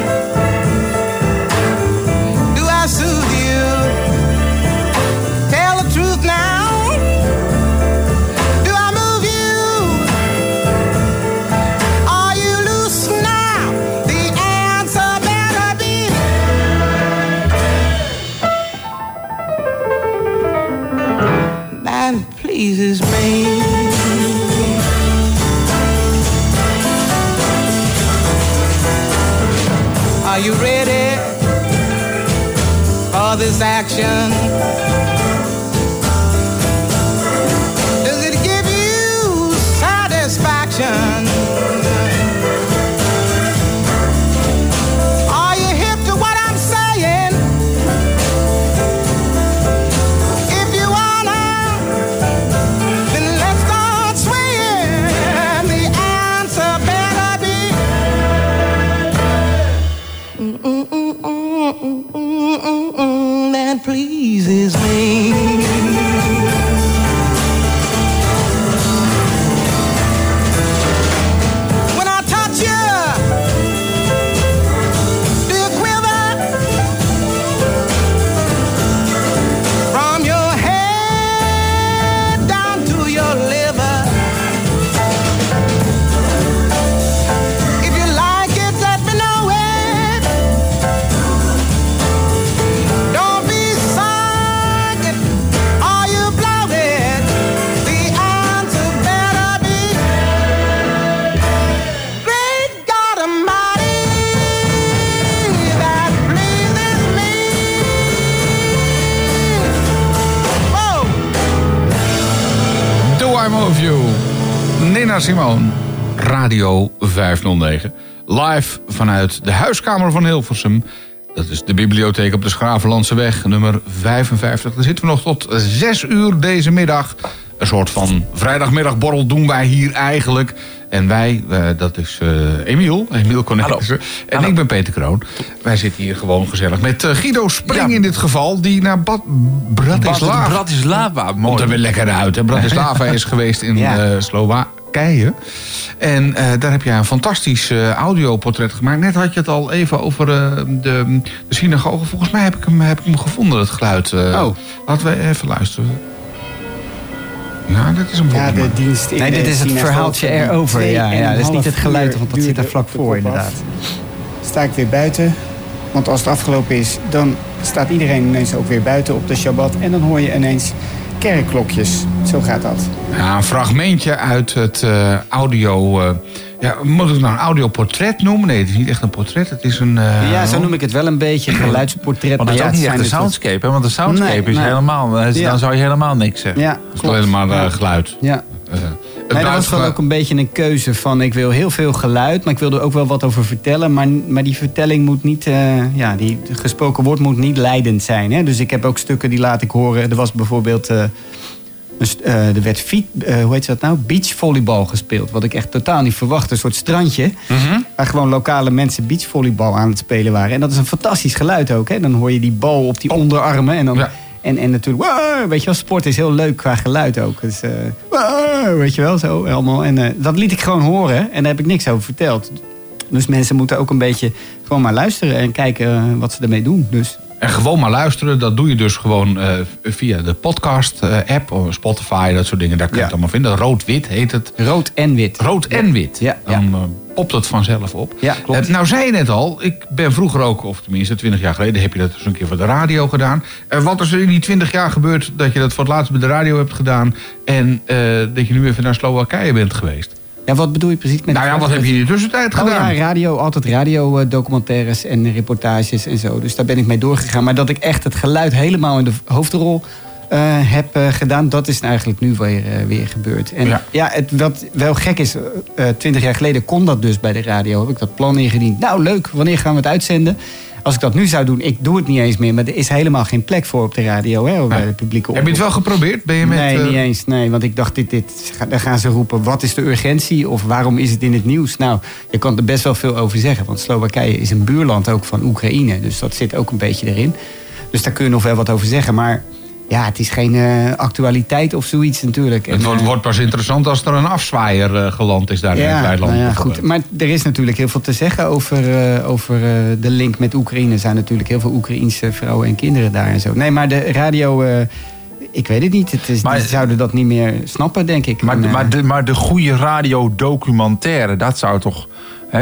想 Nina Simone, Radio 509. Live vanuit de huiskamer van Hilversum. Dat is de bibliotheek op de Schravenlandseweg, nummer 55. Daar zitten we nog tot 6 uur deze middag. Een soort van vrijdagmiddagborrel doen wij hier eigenlijk. En wij, eh, dat is eh, Emiel, Emiel Cornelissen. En ik ben Peter Kroon. Wij zitten hier gewoon gezellig met eh, Guido Spring in dit geval... die naar Bad Bratislava... Bratislava, mooi. Komt er weer lekker uit. Hè? Bratislava is geweest in Ja. En eh, daar heb je een fantastisch eh, audioportret gemaakt. Net had je het al even over eh, de, de synagoge. Volgens mij heb ik hem, heb ik hem gevonden, het geluid. eh. Oh. Laten we even luisteren. Nou, dat is een Ja, de dienst in Nee, dit is het verhaaltje erover. Ja, ja, dat is niet het geluid, want dat zit er duurde vlak voor, inderdaad. Sta ik weer buiten, want als het afgelopen is, dan staat iedereen ineens ook weer buiten op de Shabbat. En dan hoor je ineens kerkklokjes. Zo gaat dat. Ja, een fragmentje uit het eh, audio... eh, ja, moet ik het nou een audioportret noemen? Nee, het is niet echt een portret. Het is een... eh, Ja, zo noem ik het wel een beetje. Geluidsportret. Want het is ja, ook niet echt een soundscape, hè? Want een soundscape Nee, is nee. helemaal... Ja. Dan zou je helemaal niks zeggen. Ja, Het is alleen maar eh, geluid. Ja. Nee, dat was gewoon ook een beetje een keuze van ik wil heel veel geluid, maar ik wil er ook wel wat over vertellen. Maar, maar die vertelling moet niet, eh, ja, die gesproken woord moet niet leidend zijn. Hè? Dus ik heb ook stukken die laat ik horen. Er was bijvoorbeeld, eh, er werd fiet, hoe heet dat nou? Beachvolleybal gespeeld. Wat ik echt totaal niet verwachtte. Een soort strandje. Waar gewoon lokale mensen beachvolleybal aan het spelen waren. En dat is een fantastisch geluid ook. Hè? Dan hoor je die bal op die onderarmen. En, dan, en, en natuurlijk, weet je wel, sport is heel leuk qua geluid ook. Dus, eh, weet je wel, zo allemaal. En eh, dat liet ik gewoon horen. En daar heb ik niks over verteld. Dus mensen moeten ook een beetje gewoon maar luisteren en kijken eh, wat ze ermee doen. Dus. En gewoon maar luisteren, dat doe je dus gewoon eh, via de podcast-app, of Spotify, dat soort dingen. Daar kun je het allemaal vinden. Rood-wit heet het. Rood en wit. Rood en wit. Ja, Dan eh, popt het vanzelf op. Ja, klopt. Eh, nou zei je net al, ik ben vroeger ook, of tenminste 20 jaar geleden, heb je dat eens een keer voor de radio gedaan. Eh, wat is er in die 20 jaar gebeurd dat je dat voor het laatst bij de radio hebt gedaan en eh, dat je nu even naar Slowakije bent geweest? Ja, wat bedoel je precies met... Nou ja, wat heb je in de tussentijd Oh gedaan? ja, radio, altijd radiodocumentaires en reportages en zo. Dus daar ben ik mee doorgegaan. Maar dat ik echt het geluid helemaal in de hoofdrol eh, heb eh, gedaan, dat is eigenlijk nu weer, eh, weer gebeurd. En ja, het, wat wel gek is, eh, twintig jaar geleden kon dat dus bij de radio. Heb ik dat plan ingediend. Nou, leuk, wanneer gaan we het uitzenden? Als ik dat nu zou doen, ik doe het niet eens meer. Maar er is helemaal geen plek voor op de radio, hè, bij de publieke Heb je het wel geprobeerd? Ben je met, nee, eh, niet eens. Nee, want ik dacht, dit, dit, daar gaan ze roepen, wat is de urgentie? Of waarom is het in het nieuws? Nou, je kan er best wel veel over zeggen. Want Slowakije is een buurland ook van Oekraïne. Dus dat zit ook een beetje erin. Dus daar kun je nog wel wat over zeggen. Maar ja, het is geen eh, actualiteit of zoiets natuurlijk. Het En, wordt, eh, wordt pas interessant als er een afzwaaier eh, geland is daar in het weiland. nou ja, goed. Maar er is natuurlijk heel veel te zeggen over, over de link met Oekraïne. Er zijn natuurlijk heel veel Oekraïense vrouwen en kinderen daar en zo. Nee, maar de radio, ik weet het niet. Het is, die zouden dat niet meer snappen, denk ik. Maar, En, maar, de, maar de goede radiodocumentaire, dat zou toch...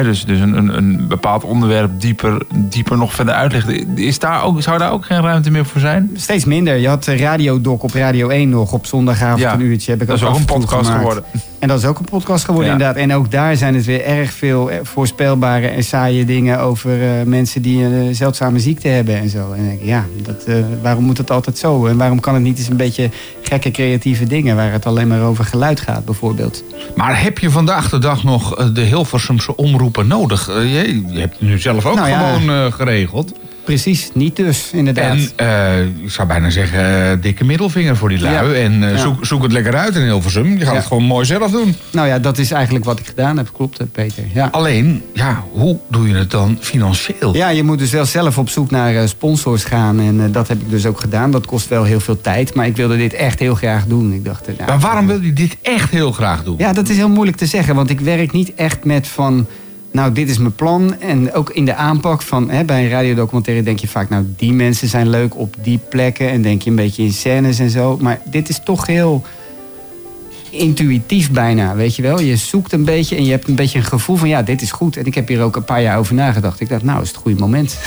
Dus dus een, een, een bepaald onderwerp dieper, dieper nog verder uitleggen. Is daar ook, zou daar ook geen ruimte meer voor zijn? Steeds minder. Je had de radiodoc op Radio 1 nog op zondagavond Ja, een uurtje. Heb ik dat is ook een podcast gemaakt. geworden. En dat is ook een podcast geworden Ja. inderdaad. En ook daar zijn het weer erg veel eh, voorspelbare en saaie dingen over eh, mensen die een eh, zeldzame ziekte hebben en zo. En dan denk ik, ja, dat, waarom moet het altijd zo? En waarom kan het niet eens een beetje gekke creatieve dingen waar het alleen maar over geluid gaat bijvoorbeeld? Maar heb je vandaag de dag nog de Hilversumse omroepen nodig? Je, je hebt het nu zelf ook Nou ja. gewoon eh, geregeld. Precies, niet dus, inderdaad. En eh, ik zou bijna zeggen, eh, dikke middelvinger voor die lui. Ja. En eh, Ja. zoek, zoek het lekker uit in Hilversum. Je gaat Ja. het gewoon mooi zelf doen. Nou ja, dat is eigenlijk wat ik gedaan heb, klopt hè, Peter. Ja. Alleen, ja, hoe doe je het dan financieel? Ja, je moet dus wel zelf op zoek naar sponsors gaan. En dat heb ik dus ook gedaan. Dat kost wel heel veel tijd. Maar ik wilde dit echt heel graag doen. Ik dacht, nou, Maar waarom wil je dit echt heel graag doen? Ja, dat is heel moeilijk te zeggen. Want ik werk niet echt met van... Nou, dit is mijn plan. En ook in de aanpak van... Hè, bij een radiodocumentaire denk je vaak... Nou, die mensen zijn leuk op die plekken. En denk je een beetje in scènes en zo. Maar dit is toch heel intuïtief bijna, weet je wel. Je zoekt een beetje en je hebt een beetje een gevoel van... ja, dit is goed. En ik heb hier ook een paar jaar over nagedacht. Ik dacht, nou, is het goede moment.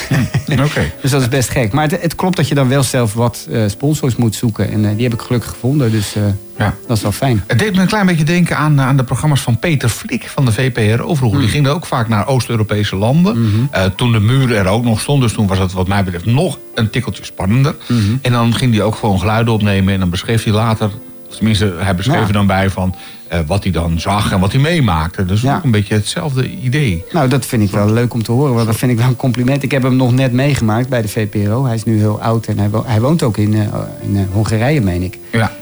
Oké. dus dat is best gek. Maar het, het klopt dat je dan wel zelf wat eh, sponsors moet zoeken. En eh, die heb ik gelukkig gevonden. Dus eh, Ja. dat is wel fijn. Het deed me een klein beetje denken aan, aan de programma's van Peter Flik van de VPRO vroeger. Die gingen ook vaak naar Oost-Europese landen. Eh, toen de muur er ook nog stond. Dus toen was het wat mij betreft nog een tikkeltje spannender. En dan ging hij ook gewoon geluiden opnemen. En dan beschreef hij later, tenminste hij beschreef er dan bij van... eh, wat hij dan zag en wat hij meemaakte. Dus ook een beetje hetzelfde idee. Nou, dat vind ik wel leuk om te horen. Want dat vind ik wel een compliment. Ik heb hem nog net meegemaakt bij de VPRO. Hij is nu heel oud en hij, wo- hij woont ook in, eh, in eh, Hongarije, meen ik. Ja.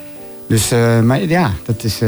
Dus, maar ja, dat is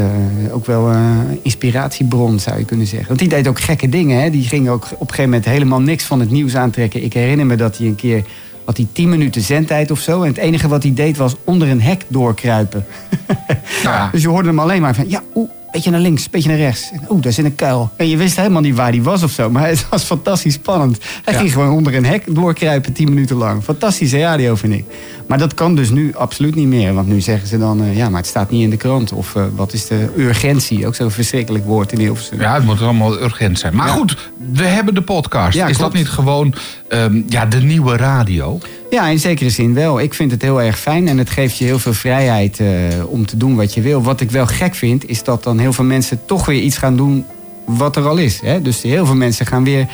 ook wel een inspiratiebron, zou je kunnen zeggen. Want die deed ook gekke dingen. Hè? Die ging ook op een gegeven moment helemaal niks van het nieuws aantrekken. Ik herinner me dat hij een keer... had hij 10 minuten zendtijd of zo. En het enige wat hij deed was onder een hek doorkruipen. Dus je hoorde hem alleen maar van... Ja, oeh, beetje naar links, beetje naar rechts. Oeh, daar zit een kuil. En je wist helemaal niet waar die was of zo. Maar het was fantastisch spannend. Hij Ja. ging gewoon onder een hek doorkruipen 10 minuten lang. Fantastische radio, vind ik. Maar dat kan dus nu absoluut niet meer. Want nu zeggen ze dan... eh, ja, maar het staat niet in de krant. Of eh, wat is de urgentie? Ook zo'n verschrikkelijk woord in Hilversum. Ja, het moet allemaal urgent zijn. Maar Ja. goed, we hebben de podcast. Ja, Is dat niet gewoon ehm, ja, de nieuwe radio? Ja, in zekere zin wel. Ik vind het heel erg fijn en het geeft je heel veel vrijheid eh, om te doen wat je wil. Wat ik wel gek vind, is dat dan heel veel mensen toch weer iets gaan doen wat er al is. Hè? Dus heel veel mensen gaan weer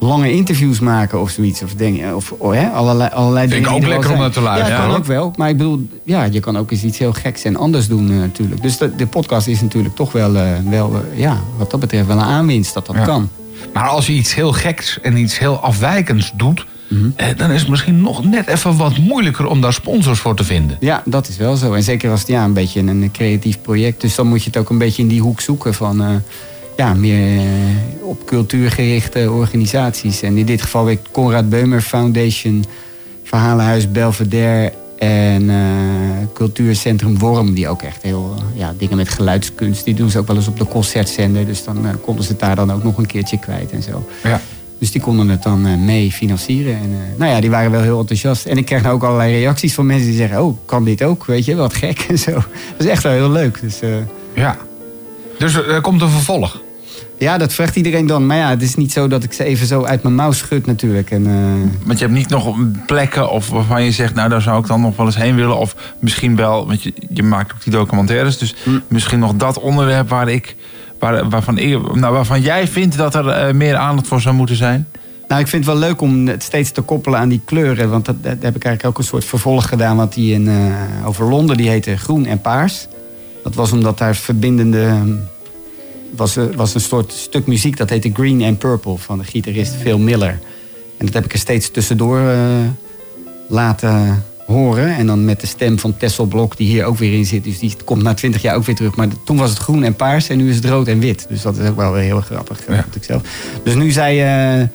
lange interviews maken of zoiets. Of, dingen, of oh, hè? allerlei, allerlei Vind ik dingen ook er lekker om naar te luisteren, Ja, kan ook wel. Maar ik bedoel, ja, je kan ook eens iets heel geks en anders doen eh, natuurlijk. Dus de, de podcast is natuurlijk toch wel, eh, wel eh, ja, wat dat betreft wel een aanwinst dat dat Ja. kan. Maar als je iets heel geks en iets heel afwijkends doet... Mhm. dan is het misschien nog net even wat moeilijker om daar sponsors voor te vinden. Ja, dat is wel zo. En zeker als het ja, een beetje een creatief project. Dus dan moet je het ook een beetje in die hoek zoeken van... ja, meer eh, op cultuurgerichte organisaties. En in dit geval weer Conrad Beumer Foundation... Verhalenhuis Belvedere en eh, Cultuurcentrum Worm... die ook echt heel ja, dingen met geluidskunst... die doen ze ook wel eens op de concertzender. Dus dan eh, konden ze het daar dan ook nog een keertje kwijt en zo. Ja. Dus die konden het dan mee financieren. En, nou ja, die waren wel heel enthousiast. En ik krijg nou ook allerlei reacties van mensen die zeggen... oh, kan dit ook? Weet je, wat gek en zo. Dat is echt wel heel leuk. Dus, Ja. Dus er komt een vervolg. Ja, dat vraagt iedereen dan. Maar ja, het is niet zo dat ik ze even zo uit mijn mouw schud natuurlijk. En, eh, Want je hebt niet nog plekken of waarvan je zegt, nou daar zou ik dan nog wel eens heen willen. Of misschien wel, want je, je maakt ook die documentaires. Dus misschien nog dat onderwerp waar ik, waar, waarvan, ik, nou, waarvan jij vindt dat er eh, meer aandacht voor zou moeten zijn. Nou, ik vind het wel leuk om het steeds te koppelen aan die kleuren. Want dat, dat heb ik eigenlijk ook een soort vervolg gedaan. Want die in, eh, over Londen, die heette Groen en Paars. Dat was omdat daar verbindende... hm, was, eh, was een soort stuk muziek, dat heette Green and Purple... van de gitarist Phil Miller. En dat heb ik er steeds tussendoor eh, laten horen. En dan met de stem van Tessel Blok, die hier ook weer in zit. Dus die komt na twintig jaar ook weer terug. Maar toen was het groen en paars en nu is het rood en wit. Dus dat is ook wel weer heel grappig, eh, vind ik zelf. Dus nu zei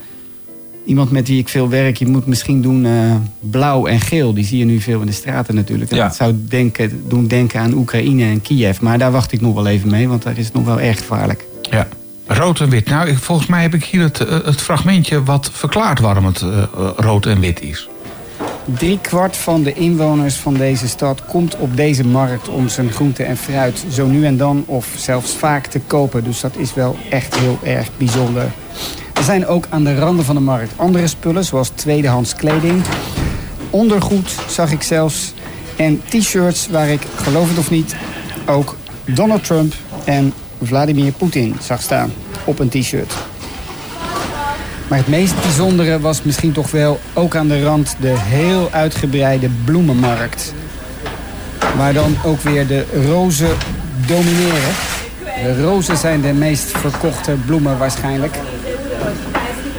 iemand met wie ik veel werk... je moet misschien doen eh, blauw en geel. Die zie je nu veel in de straten natuurlijk. En Ja. dat zou denken, doen denken aan Oekraïne en Kiev. Maar daar wacht ik nog wel even mee, want daar is het nog wel erg gevaarlijk. Ja. Rood en wit. Nou, ik, volgens mij heb ik hier het, eh, het fragmentje wat verklaart waarom het eh, rood en wit is. Drie kwart van de inwoners van deze stad komt op deze markt om zijn groente en fruit zo nu en dan of zelfs vaak te kopen. Dus dat is wel echt heel erg bijzonder. Er zijn ook aan de randen van de markt andere spullen, zoals tweedehands kleding. Ondergoed zag ik zelfs. En t-shirts waar ik, geloof het of niet, ook Donald Trump en Vladimir Poetin zag staan op een t-shirt. Maar het meest bijzondere was misschien toch wel ook aan de rand de heel uitgebreide bloemenmarkt. Waar dan ook weer de rozen domineren. De rozen zijn de meest verkochte bloemen waarschijnlijk.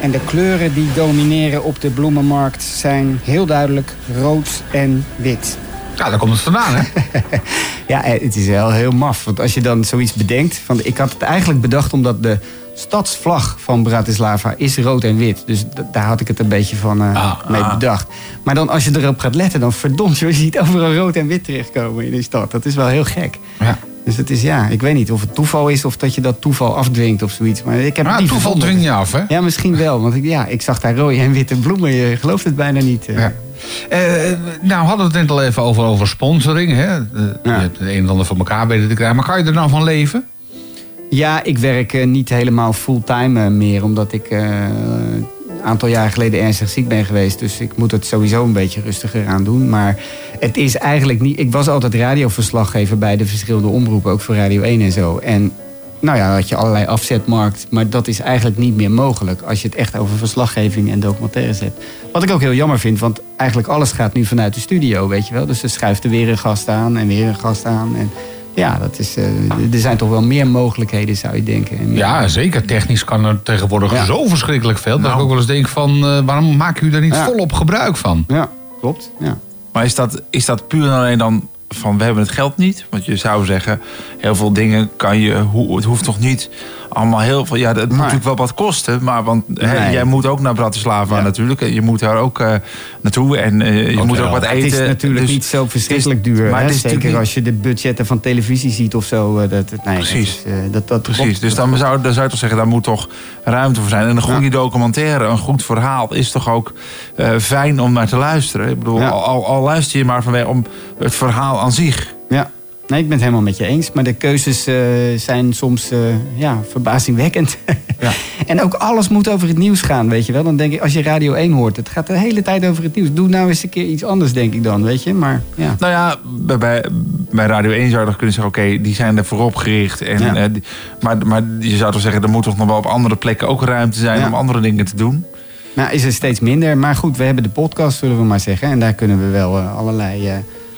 En de kleuren die domineren op de bloemenmarkt zijn heel duidelijk rood en wit. Ja, daar komt het vandaan, hè? Ja, eh, het is wel heel maf. Want als je dan zoiets bedenkt... Van, ik had het eigenlijk bedacht omdat de stadsvlag van Bratislava is rood en wit. Dus daar had ik het een beetje van eh, mee bedacht. Maar dan als je erop gaat letten, dan verdomd, je ziet overal rood en wit terechtkomen in die stad. Dat is wel heel gek. Ja. Dus het is, ja, ik weet niet of het toeval is of dat je dat toeval afdwingt of zoiets. Maar ik heb het niet toeval gevonden. dwing je af, hè? Ja, misschien wel. Want ik, ja, ik zag daar rode en witte bloemen. Je gelooft het bijna niet. eh. Ja. Eh, nou, hadden we het net al even over, over sponsoring. Hè? Eh, Je hebt het een en ander voor elkaar weten te krijgen. Maar kan je er nou van leven? Ja, ik werk eh, niet helemaal fulltime meer, omdat ik aantal jaar geleden ernstig ziek ben geweest. Dus ik moet het sowieso een beetje rustiger aan doen. Maar het is eigenlijk niet. Ik was altijd radioverslaggever bij de verschillende omroepen, ook voor Radio 1 en zo. En nou ja, had je allerlei afzetmarkt, maar dat is eigenlijk niet meer mogelijk als je het echt over verslaggeving en documentaires hebt. Wat ik ook heel jammer vind, want eigenlijk alles gaat nu vanuit de studio, weet je wel. Dus er schuift er weer een gast aan en weer een gast aan. En ja, dat is, eh, er zijn toch wel meer mogelijkheden, zou je denken. En Ja, zeker. Technisch kan er tegenwoordig Ja. zo verschrikkelijk veel. Dat Nou. ik ook wel eens denk van, eh, waarom maken jullie daar niet Ja. volop gebruik van? Ja, klopt. Ja. Maar is dat, is dat puur en alleen dan van we hebben het geld niet? Want je zou zeggen, heel veel dingen kan je, hoe- het hoeft toch niet allemaal heel veel. Ja, het moet natuurlijk wel wat kosten, maar want hè, Nee. jij moet ook naar Bratislava Ja. natuurlijk. En Je moet daar ook eh, naartoe en eh, je Ook moet wel. ook wat Het eten. is natuurlijk Dus niet zo het is- verschrikkelijk duur. Maar hè? het Zeker als je de budgetten van televisie ziet of zo. eh, Dat, het- nee, Precies. Dat is, dat, dat Precies, dus dan zou, dan zou je toch zeggen, daar moet toch ruimte voor zijn. En een goede documentaire, een goed verhaal, is toch ook fijn om naar te luisteren. Ik bedoel, Ja. al, al, al luister je maar vanwege om het verhaal aan zich. Nee, ik ben het helemaal met je eens. Maar de keuzes eh, zijn soms eh, ja, verbazingwekkend. Ja. en ook alles moet over het nieuws gaan, weet je wel. Dan denk ik, als je Radio 1 hoort, het gaat de hele tijd over het nieuws. Doe nou eens een keer iets anders, denk ik dan, weet je. Maar ja. Nou ja, bij, bij, Radio 1 zou je nog kunnen zeggen... oké, die zijn er voorop gericht. En, Ja. eh, maar, maar je zou toch zeggen... er moet toch nog wel op andere plekken ook ruimte zijn... Ja. om andere dingen te doen. Nou, is er steeds minder. Maar goed, we hebben de podcast, zullen we maar zeggen. En daar kunnen we wel allerlei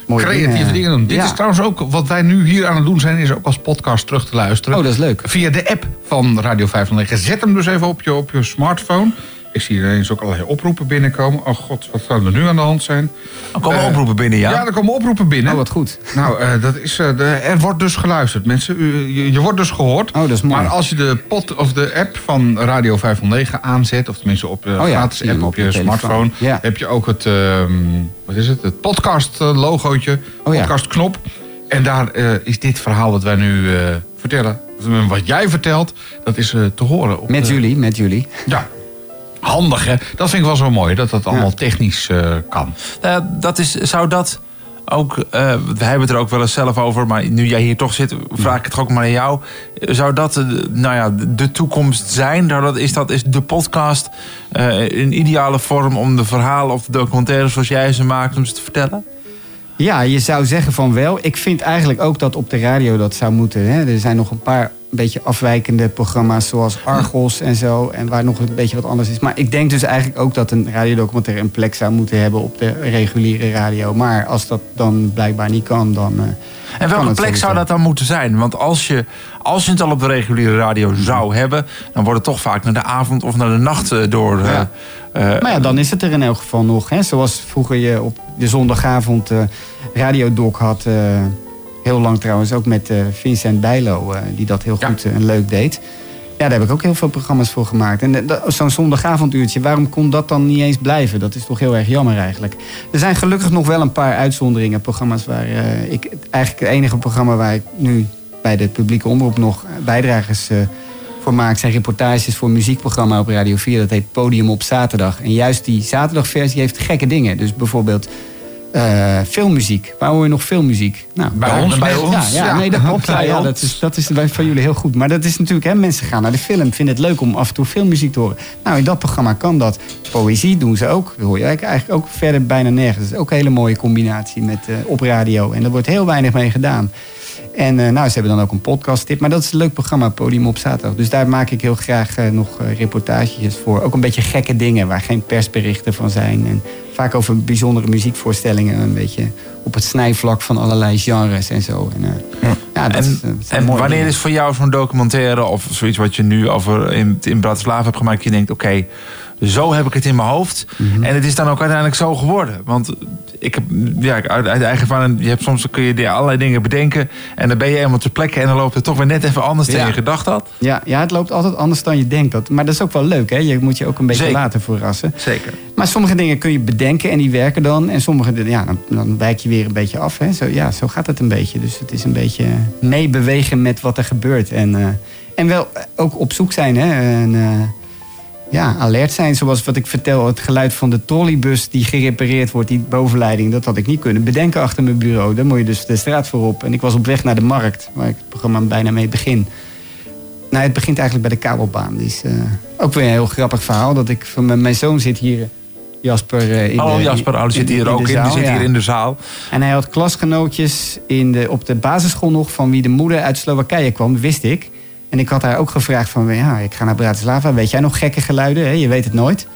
mooie Creatieve dingen doen. Dit Ja. is trouwens ook, wat wij nu hier aan het doen zijn, is ook als podcast terug te luisteren. Oh, dat is leuk. Via de app van Radio 509. Zet hem dus even op je, op je smartphone. Ik zie ineens ook allerlei oproepen binnenkomen. Oh god, wat zou er nu aan de hand zijn? Er komen Eh, oproepen binnen, ja? Ja, er komen oproepen binnen. Oh, wat goed. Nou, eh, dat is, eh, de, er wordt dus geluisterd, mensen. U, je, je wordt dus gehoord. Oh, dat is mooi. Maar als je de, pod, of de app van Radio 509 aanzet... of tenminste op de Oh ja, gratis app op je, smartphone... Ja. heb je ook het, ehm, wat is het, het podcast-logootje, Oh ja. podcastknop. En daar eh, is dit verhaal wat wij nu eh, vertellen... wat jij vertelt, dat is te horen. Op Met de- jullie, met jullie. Ja, handig hè. Dat vind ik wel zo mooi, dat dat allemaal technisch eh, kan. Nou ja, dat is, zou dat ook, eh, we hebben het er ook wel eens zelf over, maar nu jij hier toch zit, vraag ik het ook maar aan jou. Zou dat eh, nou ja, de toekomst zijn? Zou dat, is, dat, is de podcast eh, een ideale vorm om de verhalen of de documentaires zoals jij ze maakt, om ze te vertellen? Ja, je zou zeggen van wel. Ik vind eigenlijk ook dat op de radio dat zou moeten. Hè. Er zijn nog een paar beetje afwijkende programma's zoals Argos en zo. En waar nog een beetje wat anders is. Maar ik denk dus eigenlijk ook dat een radiodocumentaire een plek zou moeten hebben op de reguliere radio. Maar als dat dan blijkbaar niet kan, dan. eh, En welke plek zou dat dan moeten zijn? Want als je, als je het al op de reguliere radio zou hebben, dan wordt het toch vaak naar de avond of naar de nacht eh, door. Ja. eh, Maar ja, dan is het er in elk geval nog. Hè. Zoals vroeger je op de zondagavond eh radiodoc had. Heel lang trouwens ook met eh, Vincent Bijlo, eh, die dat heel goed eh, en leuk deed. Ja, daar heb ik ook heel veel programma's voor gemaakt. En zo'n zondagavonduurtje, waarom kon dat dan niet eens blijven? Dat is toch heel erg jammer eigenlijk. Er zijn gelukkig nog wel een paar uitzonderingen. Programma's waar ik... Eigenlijk het enige programma waar ik nu bij de publieke omroep nog bijdragers... voor maak zijn reportages voor een muziekprogramma op Radio 4. Dat heet Podium op zaterdag. En juist die zaterdagversie heeft gekke dingen. Dus bijvoorbeeld eh, filmmuziek. Waar hoor je nog filmmuziek? Nou, Bij daar- ons, bij Ja, ons, Ja, ja. nee, dat klopt. Ja, ja, dat, is, dat is bij- van jullie heel goed. Maar dat is natuurlijk, hè, mensen gaan naar de film. Vinden het leuk om af en toe filmmuziek te horen. Nou, in dat programma kan dat. Poëzie doen ze ook. Dat hoor je eigenlijk ook verder bijna nergens. Dat is ook een hele mooie combinatie met, eh, op radio. En er wordt heel weinig mee gedaan. En eh, nou, ze hebben dan ook een podcast tip. Maar dat is een leuk programma, Podium op zaterdag. Dus daar maak ik heel graag eh, nog eh, reportages voor. Ook een beetje gekke dingen waar geen persberichten van zijn. En vaak over bijzondere muziekvoorstellingen. Een beetje op het snijvlak van allerlei genres en zo. En, Ja, dat en is, dat zijn en mooie wanneer is voor jou zo'n documentaire of zoiets wat je nu over in, in Bratislava hebt gemaakt, je denkt, oké, zo heb ik het in mijn hoofd. Mhm. En het is dan ook uiteindelijk zo geworden. Want ik heb, ja, uit, uit eigen ervaring, je hebt soms kun je allerlei dingen bedenken en dan ben je helemaal ter plekke en dan loopt het toch weer net even anders dan je gedacht had. Ja, ja, het loopt altijd anders dan je denkt. Dat, maar dat is ook wel leuk, hè? Je moet je ook een beetje Zeker. laten verrassen. Zeker. Maar sommige dingen kun je bedenken en die werken dan. En sommige, ja, dan, dan wijk je weer een beetje af. Hè? Zo, ja, zo gaat het een beetje. Dus het is een beetje meebewegen met wat er gebeurt. En, eh, en wel ook op zoek zijn. Hè? En, eh, ja, alert zijn. Zoals wat ik vertel, het geluid van de trolleybus die gerepareerd wordt, die bovenleiding. Dat had ik niet kunnen bedenken achter mijn bureau. Daar moet je dus de straat voor op. En ik was op weg naar de markt, waar ik het programma bijna mee begin. Nou, het begint eigenlijk bij de kabelbaan. Die is eh, ook weer een heel grappig verhaal. Dat ik van mijn, zoon zit hier, Jasper. eh, in Hallo de- Jasper, oh, die zit hier in ook in, die zit ja. hier in de zaal. En hij had klasgenootjes in de, op de basisschool nog van wie de moeder uit Slowakije kwam, wist ik. En ik had haar ook gevraagd van, ja, ik ga naar Bratislava. Weet jij nog gekke geluiden? Hè? Je weet het nooit.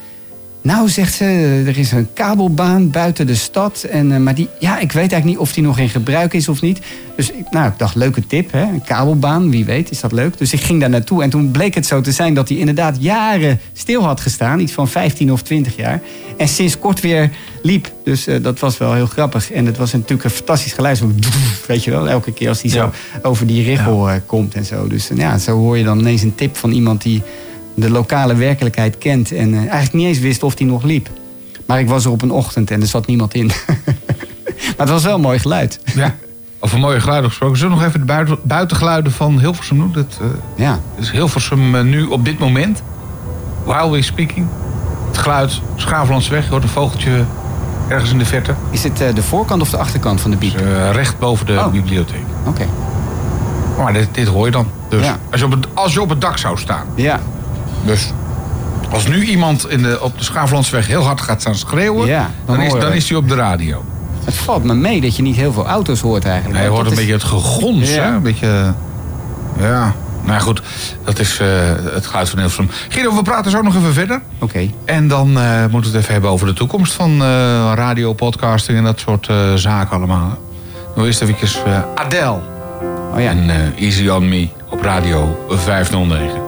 Nou, zegt ze, er is een kabelbaan buiten de stad. En, eh, maar die, ja, ik weet eigenlijk niet of die nog in gebruik is of niet. Dus ik, nou, ik dacht, leuke tip, hè? een kabelbaan, wie weet, is dat leuk. Dus ik ging daar naartoe en toen bleek het zo te zijn... dat hij inderdaad jaren stil had gestaan, iets van 15 of 20 jaar. En sinds kort weer liep. Dus eh, dat was wel heel grappig. En het was natuurlijk een fantastisch geluid. Zo, weet je wel, elke keer als hij zo over die richel eh, komt en zo. Dus ja, zo hoor je dan ineens een tip van iemand die de lokale werkelijkheid kent. En eh, eigenlijk niet eens wist of die nog liep. Maar ik was er op een ochtend en er zat niemand in. maar het was wel een mooi geluid. Ja, over mooie geluiden gesproken. Zullen we nog even de buiten, buitengeluiden van Hilversum doen? Dat eh, Ja. is Hilversum eh, nu op dit moment. While we speaking. Het geluid, Schaaflandsweg. Je hoort een vogeltje ergens in de verte. Is het eh, de voorkant of de achterkant van de biep? Recht boven de Oh. bibliotheek. Oké. Maar dit, dit hoor je dan. Dus Ja. als, je op het, als je op het dak zou staan. Ja. Dus als nu iemand in de, op de Schaaflandsweg heel hard gaat staan schreeuwen... Ja, dan dan, is, je dan is hij op de radio. Het valt me mee dat je niet heel veel auto's hoort eigenlijk. Hij hoort Dat een is- beetje het gegons, Ja. hè? Een beetje... Ja, nou goed. Dat is eh, het geluid van Hilversum. Guido, we praten zo nog even verder. Oké. En dan eh, moeten we het even hebben over de toekomst van eh, radio, podcasting en dat soort eh, zaken allemaal. Nou eerst even eh, Adele. Oh ja. En eh, Easy On Me op radio 509.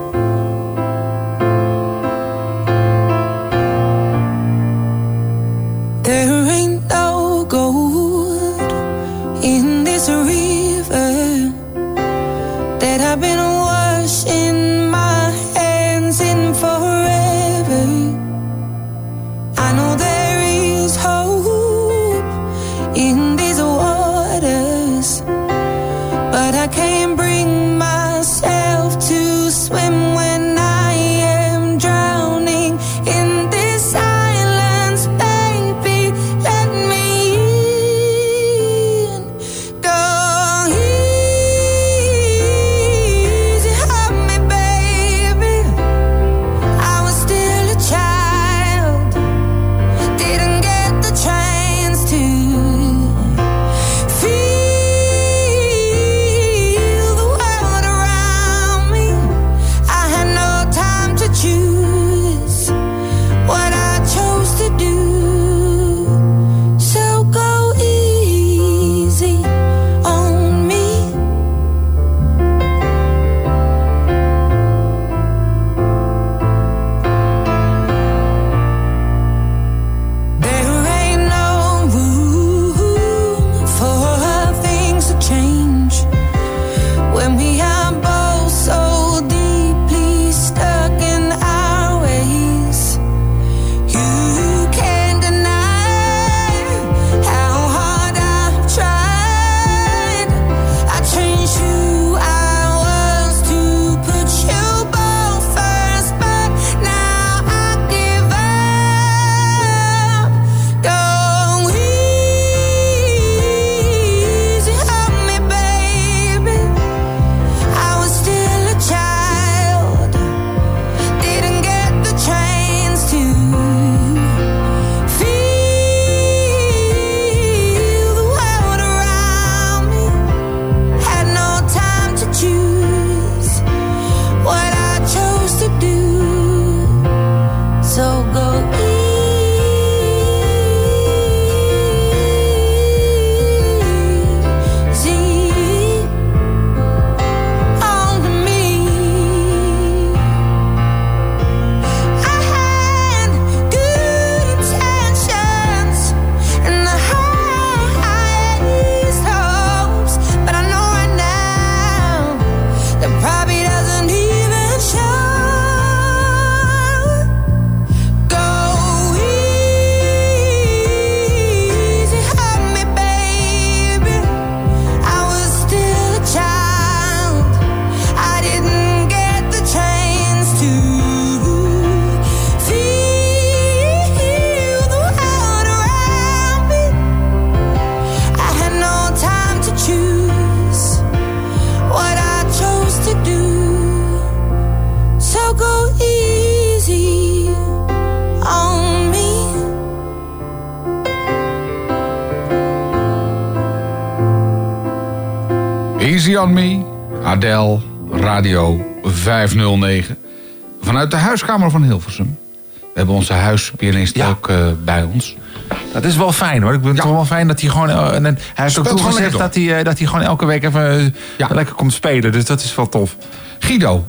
Onze huispianist ook eh, bij ons. Dat is wel fijn hoor. Ik vind het wel fijn dat hij gewoon. en, en hij heeft ook toegezegd dat hij, eh, dat hij gewoon elke week even lekker komt spelen. Dus dat is wel tof. Guido.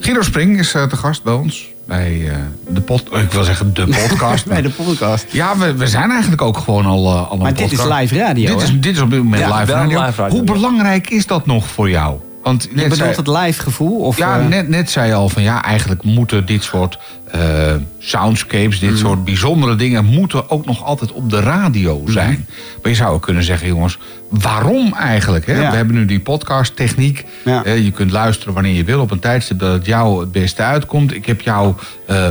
Guido Spring is te gast bij ons. Bij de pod, ik wil zeggen de podcast. Bij de podcast. Ja, we, we zijn eigenlijk ook gewoon al, al een Maar dit is podcast. live radio, Dit is, dit is op dit moment Ja, live, radio. live radio, Hoe belangrijk is dat nog voor jou? Want Je bedoelt het live gevoel? Of, ja, eh, net, net zei je al van ja, eigenlijk moeten dit soort eh, soundscapes, dit soort bijzondere dingen, moeten ook nog altijd op de radio Mhm. zijn. Maar je zou ook kunnen zeggen, jongens, waarom eigenlijk? Hè? Ja. We hebben nu die podcasttechniek. Eh, je kunt luisteren wanneer je wil op een tijdstip dat het jou het beste uitkomt. Ik heb jouw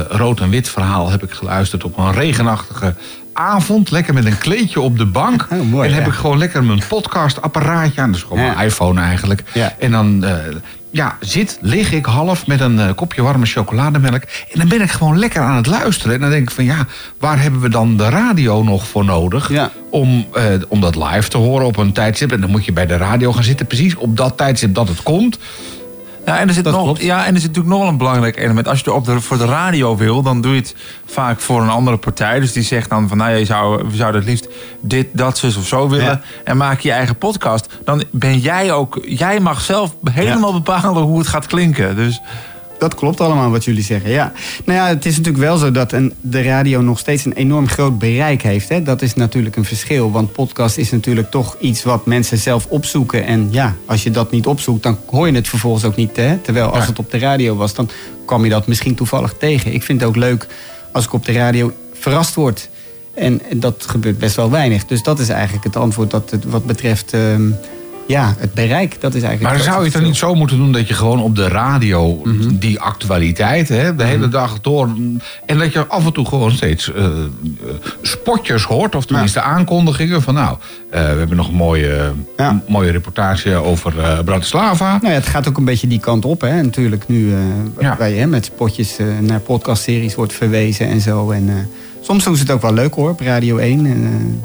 rood en wit verhaal heb ik geluisterd op een regenachtige avond. Lekker met een kleedje op de bank. en heb ja. ik gewoon lekker mijn podcastapparaatje aan. Dat is gewoon Ja. mijn iPhone eigenlijk. En dan eh, ja, zit, lig ik half met een eh, kopje warme chocolademelk. En dan ben ik gewoon lekker aan het luisteren. En dan denk ik van ja, waar hebben we dan de radio nog voor nodig? Om, eh, om dat live te horen op een tijdstip. En dan moet je bij de radio gaan zitten. Precies op dat tijdstip dat het komt. Ja, en er zit, nog, ja, en er zit natuurlijk nog wel een belangrijk element. Als je op de, voor de radio wil, dan doe je het vaak voor een andere partij. Dus die zegt dan van, nou, je zou, we zouden het liefst dit, dat, zus of zo willen. En maak je eigen podcast. Dan ben jij ook, jij mag zelf helemaal bepalen hoe het gaat klinken. Dus... Dat klopt allemaal wat jullie zeggen, ja. Nou ja, het is natuurlijk wel zo dat een, de radio nog steeds een enorm groot bereik heeft. Hè. Dat is natuurlijk een verschil, want podcast is natuurlijk toch iets wat mensen zelf opzoeken. En ja, als je dat niet opzoekt, dan hoor je het vervolgens ook niet. Hè. Terwijl als het op de radio was, dan kwam je dat misschien toevallig tegen. Ik vind het ook leuk als ik op de radio verrast word. En dat gebeurt best wel weinig. Dus dat is eigenlijk het antwoord dat het, wat betreft... ehm, ja, het bereik, dat is eigenlijk... Maar zou je het dan niet zo moeten doen dat je gewoon op de radio Mhm. die actualiteit, hè, de hele dag door. En dat je af en toe gewoon steeds eh, eh, spotjes hoort, of tenminste aankondigingen van nou, eh, we hebben nog een mooie, mooie reportage over Bratislava. Nou ja, het gaat ook een beetje die kant op, hè. Natuurlijk nu, waar je hè, met spotjes naar podcastseries wordt verwezen en zo. En soms doen ze het ook wel leuk hoor, op Radio 1, eh,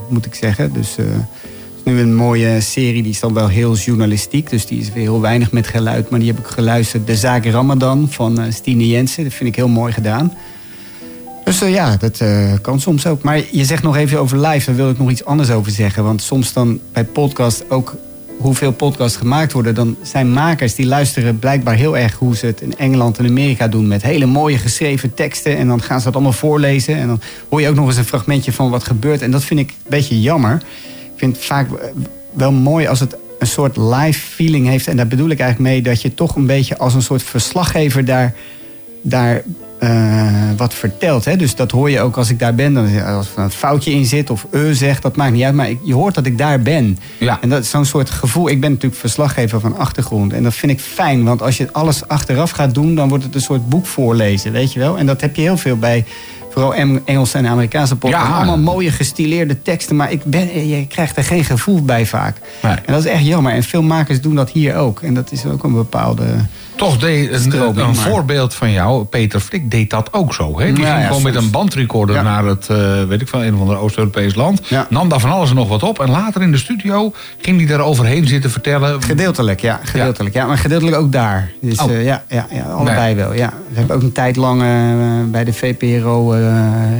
moet ik zeggen. Dus nu een mooie serie, die is dan wel heel journalistiek. Dus die is weer heel weinig met geluid. Maar die heb ik geluisterd, De Zaak Ramadan van eh, Stine Jensen. Dat vind ik heel mooi gedaan. Dus eh, ja, dat eh, kan soms ook. Maar je zegt nog even over live, daar wil ik nog iets anders over zeggen. Want soms dan bij podcast ook hoeveel podcasts gemaakt worden... dan zijn makers die luisteren blijkbaar heel erg hoe ze het in Engeland en Amerika doen... met hele mooie geschreven teksten en dan gaan ze dat allemaal voorlezen... en dan hoor je ook nog eens een fragmentje van wat gebeurt. En dat vind ik een beetje jammer. Ik vind het vaak wel mooi als het een soort live feeling heeft. En daar bedoel ik eigenlijk mee dat je toch een beetje als een soort verslaggever daar, daar eh, wat vertelt. Hè? Dus dat hoor je ook als ik daar ben. Dan, als er een foutje in zit of eh zegt, dat maakt niet uit. Maar ik, je hoort dat ik daar ben. En dat is zo'n soort gevoel. Ik ben natuurlijk verslaggever van achtergrond. En dat vind ik fijn. Want als je alles achteraf gaat doen, dan wordt het een soort boek voorlezen. Weet je wel? En dat heb je heel veel bij vooral Engelse en Amerikaanse podcasts. Ja. Allemaal mooie gestileerde teksten. Maar ik ben, je krijgt er geen gevoel bij vaak. En dat is echt jammer. En veel makers doen dat hier ook. En dat is ook een bepaalde... Toch deed een, voorbeeld van jou, Peter Flik, deed dat ook zo. Hè? Die Ja, ging gewoon met een bandrecorder naar het, eh, weet ik van een of ander Oost-Europees land. Nam daar van alles en nog wat op. En later in de studio ging hij daar overheen zitten vertellen. Gedeeltelijk, ja. Gedeeltelijk, ja. Maar gedeeltelijk ook daar. Dus Oh. eh, ja, ja, ja, allebei wel. Ja. We hebben ook een tijd lang eh, bij de VPRO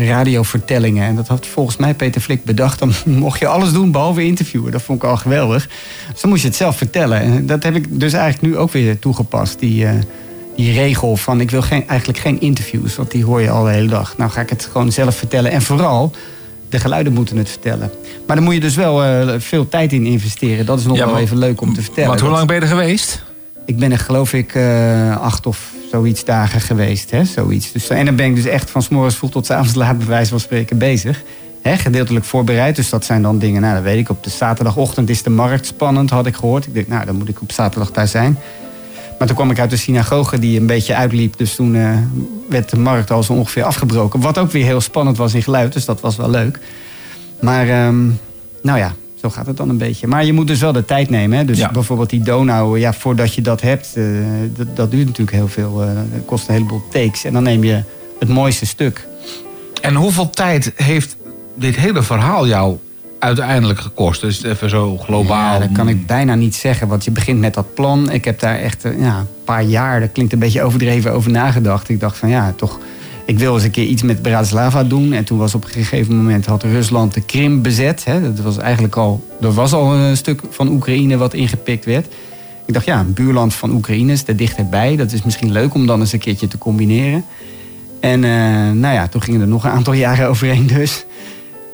radiovertellingen. En dat had volgens mij Peter Flik bedacht. Dan mocht je alles doen behalve interviewen. Dat vond ik al geweldig. Dus dan moest je het zelf vertellen. En dat heb ik dus eigenlijk nu ook weer toegepast. Die, eh, die regel van ik wil geen, eigenlijk geen interviews. Want die hoor je al de hele dag. Nou ga ik het gewoon zelf vertellen. En vooral... De geluiden moeten het vertellen. Maar dan moet je dus wel eh, veel tijd in investeren. Dat is nog Ja, wel maar- even leuk om te vertellen. Want hoe lang ben je er geweest? ik ben er geloof ik eh, acht of zoiets dagen geweest. Hè, zoiets. Dus, en dan ben ik dus echt van 's morgens vroeg tot 's avonds laat bij wijze van spreken bezig. Hè, gedeeltelijk voorbereid. Dus dat zijn dan dingen, nou dat weet ik. Op de zaterdagochtend is de markt spannend, had ik gehoord. Ik denk, nou dan moet ik op zaterdag daar zijn. Maar toen kwam ik uit de synagoge die een beetje uitliep. Dus toen eh, werd de markt al zo ongeveer afgebroken. Wat ook weer heel spannend was in geluid. Dus dat was wel leuk. Maar ehm, nou ja, zo gaat het dan een beetje. Maar je moet dus wel de tijd nemen. Hè? Dus bijvoorbeeld die Donau, ja, voordat je dat hebt, eh, dat, dat duurt natuurlijk heel veel. eh, dat kost een heleboel takes. En dan neem je het mooiste stuk. En hoeveel tijd heeft dit hele verhaal jou uiteindelijk gekost? Dus even zo globaal. Dat kan ik bijna niet zeggen. Want je begint met dat plan. Ik heb daar echt eh, ja, een paar jaar, dat klinkt een beetje overdreven, over nagedacht. Ik dacht van ja, toch, ik wil eens een keer iets met Bratislava doen. En toen was op een gegeven moment had Rusland de Krim bezet. Hè. Dat was eigenlijk al, er was al een stuk van Oekraïne wat ingepikt werd. Ik dacht ja, een buurland van Oekraïne is er dichterbij. Dat is misschien leuk om dan eens een keertje te combineren. En eh, nou ja, toen gingen er nog een aantal jaren overheen dus.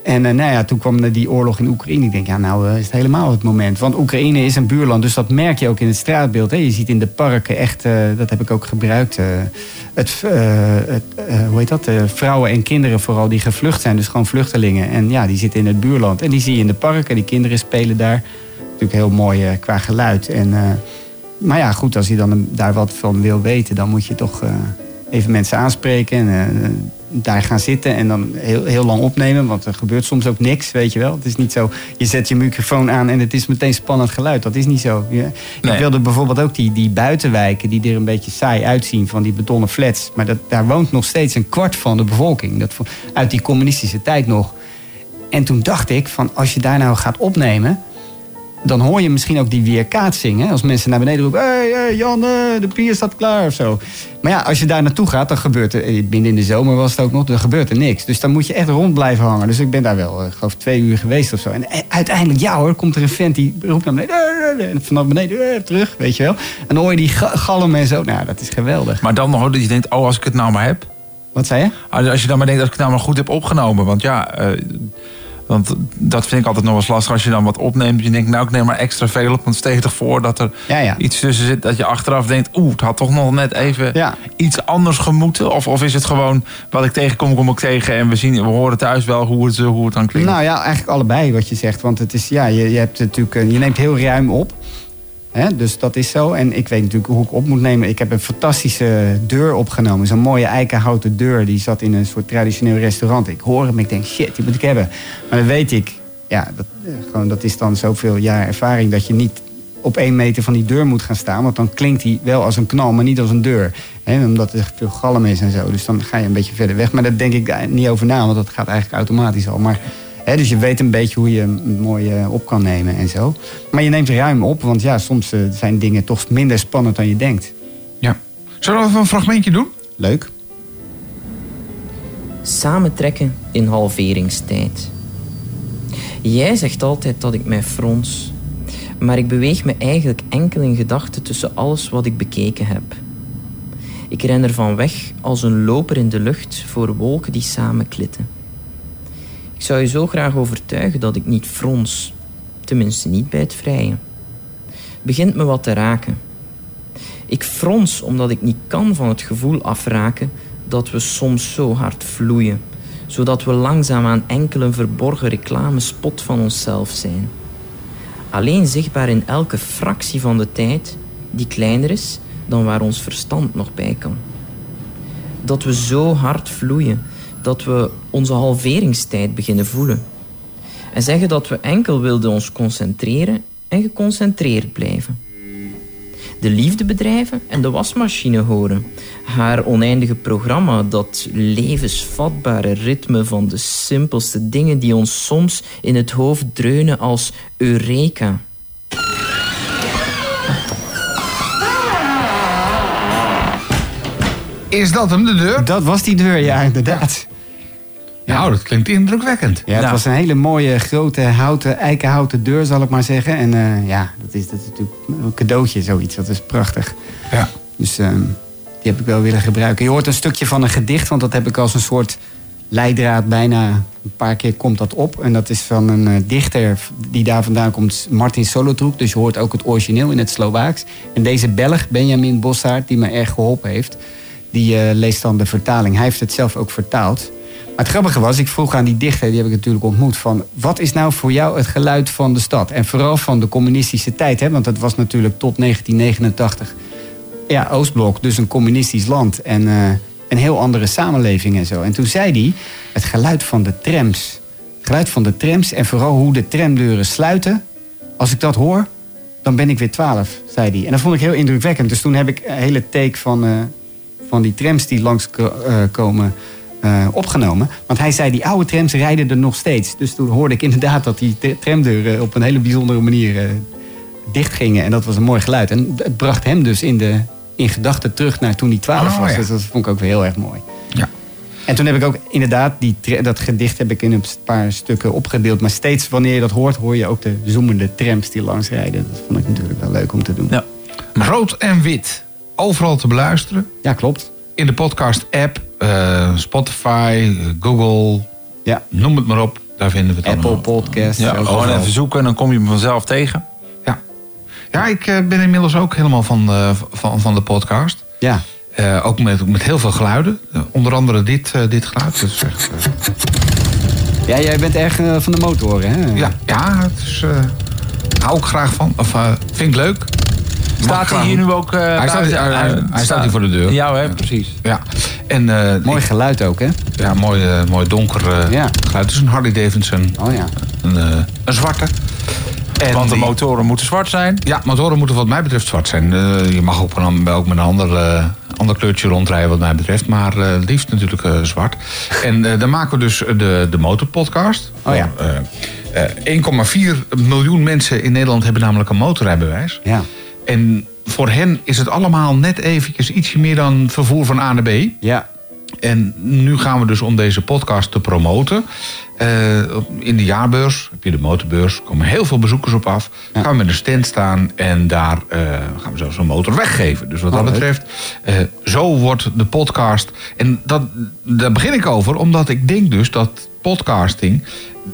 En uh, nou ja, toen kwam die oorlog in Oekraïne. Ik denk, ja, nou uh, is het helemaal het moment. Want Oekraïne is een buurland, dus dat merk je ook in het straatbeeld. Je ziet in de parken echt, uh, dat heb ik ook gebruikt, het, het hoe heet dat? vrouwen en kinderen vooral die gevlucht zijn, dus gewoon vluchtelingen. En ja, die zitten in het buurland. En die zie je in de parken, die kinderen spelen daar. Natuurlijk heel mooi qua geluid. En, maar ja, goed, als je dan daar wat van wil weten, dan moet je toch even mensen aanspreken. En, daar gaan zitten en dan heel, heel lang opnemen. Want er gebeurt soms ook niks, weet je wel. Het is niet zo, je zet je microfoon aan en het is meteen spannend geluid. Dat is niet zo. Ik wilde bijvoorbeeld ook die, die buitenwijken die er een beetje saai uitzien van die betonnen flats. Maar dat, daar woont nog steeds een kwart van de bevolking. Dat, uit die communistische tijd nog. En toen dacht ik van als je daar nou gaat opnemen dan hoor je misschien ook die weerkaatsing. Hè? Als mensen naar beneden roepen... Hé, hey, hey, Jan, de pier staat klaar of zo. Maar ja, als je daar naartoe gaat, dan gebeurt er... eh, Binnen in de zomer was het ook nog, dan gebeurt er niks. Dus dan moet je echt rond blijven hangen. Dus ik ben daar wel, eh, ik geloof twee uur geweest of zo. En eh, uiteindelijk, ja hoor, komt er een vent die roept naar beneden... "Eh, eh, En vanaf beneden terug, weet je wel. En dan hoor je die ga- galmen en zo. Nou, dat is geweldig. Maar dan nog dat je denkt, oh, als ik het nou maar heb. Wat zei je? Als je dan maar denkt, dat ik het nou maar goed heb opgenomen. Want ja, want dat vind ik altijd nog wel eens lastig. Als je dan wat opneemt, je denkt, nou, ik neem maar extra veel op. Want toch voor dat er Ja, ja. iets tussen zit dat je achteraf denkt... oeh, het had toch nog net even iets anders gemoeten? Of, of is het gewoon, wat ik tegenkom, kom ik tegen... en we, zien, we horen thuis wel hoe het, hoe het dan klinkt? Nou ja, eigenlijk allebei wat je zegt. Want het is, ja, je, je, hebt natuurlijk, je neemt heel ruim op. Dus dat is zo. En ik weet natuurlijk hoe ik op moet nemen. Ik heb een fantastische deur opgenomen. Zo'n mooie eikenhouten deur. Die zat in een soort traditioneel restaurant. Ik hoor hem, ik denk, shit, die moet ik hebben. Maar dan weet ik, ja, dat, eh, gewoon, dat is dan zoveel jaar ervaring... dat je niet op één meter van die deur moet gaan staan. Want dan klinkt die wel als een knal, maar niet als een deur. Hè, omdat er veel galm is en zo. Dus dan ga je een beetje verder weg. Maar daar denk ik niet over na, want dat gaat eigenlijk automatisch al. Maar, dus je weet een beetje hoe je hem mooi eh, op kan nemen en zo. Maar je neemt ruim op, want ja, soms eh, zijn dingen toch minder spannend dan je denkt. Ja. Zullen we even een fragmentje doen? Leuk. Samentrekken in halveringstijd. Jij zegt altijd dat ik mij frons, maar ik beweeg me eigenlijk enkel in gedachten tussen alles wat ik bekeken heb. Ik ren ervan weg als een loper in de lucht voor wolken die samenklitten. Ik zou je zo graag overtuigen dat ik niet frons, tenminste niet bij het vrije. Begint me wat te raken. Ik frons omdat ik niet kan van het gevoel afraken dat we soms zo hard vloeien, zodat we langzaam aan enkele verborgen reclamespot van onszelf zijn. Alleen zichtbaar in elke fractie van de tijd die kleiner is dan waar ons verstand nog bij kan. Dat we zo hard vloeien dat we onze halveringstijd beginnen voelen. En zeggen dat we enkel wilden ons concentreren en geconcentreerd blijven de liefde bedrijven en de wasmachine horen. Haar oneindige programma, dat levensvatbare ritme van de simpelste dingen die ons soms in het hoofd dreunen als Eureka. Is dat hem, de deur? Dat was die deur, ja, inderdaad. Nou, dat klinkt indrukwekkend. Ja, het was een hele mooie, grote, houten, eikenhouten deur, zal ik maar zeggen. En eh, ja, dat is, dat is natuurlijk een cadeautje, zoiets. Dat is prachtig. Ja. Dus ehm, die heb ik wel willen gebruiken. Je hoort een stukje van een gedicht, want dat heb ik als een soort leidraad bijna... een paar keer komt dat op. En dat is van een eh, dichter die daar vandaan komt, Martin Solotroek. Dus je hoort ook het origineel in het Slovaaks. En deze Belg, Benjamin Bossaert, die me erg geholpen heeft... die eh, leest dan de vertaling. Hij heeft het zelf ook vertaald. Maar het grappige was, ik vroeg aan die dichter, die heb ik natuurlijk ontmoet, van wat is nou voor jou het geluid van de stad? En vooral van de communistische tijd, hè? want dat was natuurlijk tot 1989 ja, Oostblok, dus een communistisch land en eh, een heel andere samenleving en zo. En toen zei hij, het geluid van de trams. Het geluid van de trams en vooral hoe de tramdeuren sluiten. Als ik dat hoor, dan ben ik weer twaalf, zei hij. En dat vond ik heel indrukwekkend. Dus toen heb ik een hele take van, eh, van die trams die langskomen komen eh, opgenomen. Want hij zei, die oude trams rijden er nog steeds. Dus toen hoorde ik inderdaad dat die tramdeuren op een hele bijzondere manier eh, dicht gingen. En dat was een mooi geluid. En het bracht hem dus in, de, in gedachten terug naar toen hij 12 Oh, was. ja. Dus dat vond ik ook weer heel erg mooi. Ja. En toen heb ik ook inderdaad, die, dat gedicht heb ik in een paar stukken opgedeeld. Maar steeds wanneer je dat hoort, hoor je ook de zoemende trams die langs rijden. Dat vond ik natuurlijk wel leuk om te doen. Ja. Rood en wit. Overal te beluisteren. Ja, klopt. In de podcast-app, eh, Spotify, eh, Google. Ja. Noem het maar op. Daar vinden we het Apple allemaal. Podcast. Ja, ook gewoon overal. even zoeken en dan kom je hem vanzelf tegen. Ja. Ja, ik eh, ben inmiddels ook helemaal van de, van, van de podcast. Ja. Eh, ook met, met heel veel geluiden. Eh, onder andere dit, eh, dit geluid. Dat is echt, eh, Ja, jij bent erg eh, van de motoren, hè? ja, ja, het is, eh, hou ik graag van. Of eh, vind ik leuk. Staat hij hier nu ook... eh, Hij staat, hij, hij- hij staat hier voor de deur. Ja, hè, precies. Ja. En, eh, Mooi geluid ook, hè? ja, mooi, eh, mooi donker eh, Ja. geluid. Het is een Harley Davidson. Oh ja. Een, eh, een zwarte. En Want de die- motoren moeten zwart zijn. Ja, motoren moeten wat mij betreft zwart zijn. Eh, je mag ook, een- ook met een ander, ander kleurtje rondrijden wat mij betreft. Maar eh, het liefst natuurlijk eh, zwart. En eh, dan maken we dus de, de motorpodcast. Oh ja. Eh, eh, 1,4 miljoen mensen in Nederland hebben namelijk een motorrijbewijs. Ja. En voor hen is het allemaal net eventjes ietsje meer dan vervoer van A naar B. Ja. En nu gaan we dus om deze podcast te promoten. eh, in de jaarbeurs, heb je de motorbeurs, komen heel veel bezoekers op af. Gaan we met een stand staan en daar eh, gaan we zelfs een motor weggeven. Dus wat dat betreft, eh, zo wordt de podcast. En dat, daar begin ik over, omdat ik denk dus dat podcasting,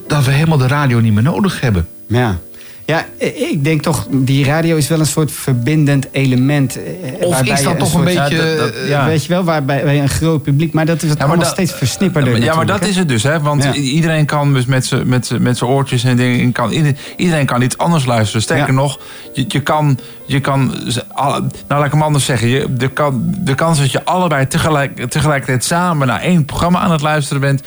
dat we helemaal de radio niet meer nodig hebben. Ja. Ja, ik denk toch, die radio is wel een soort verbindend element. eh, Of is dat toch een soort- beetje, Ja, dat- dat- eh, ja. Weet je wel, waarbij bij een groot publiek. Maar dat is het allemaal dat- steeds versnipperder Ja, maar dat is het dus, hè? Want iedereen kan dus met zijn met met oortjes en dingen. Kan, ieder- iedereen kan iets anders luisteren. Sterker nog, je, je kan. Je kan nou, laat ik hem anders zeggen. Je, de, kan, de kans dat je allebei tegelijk, tegelijkertijd samen naar één programma aan het luisteren bent.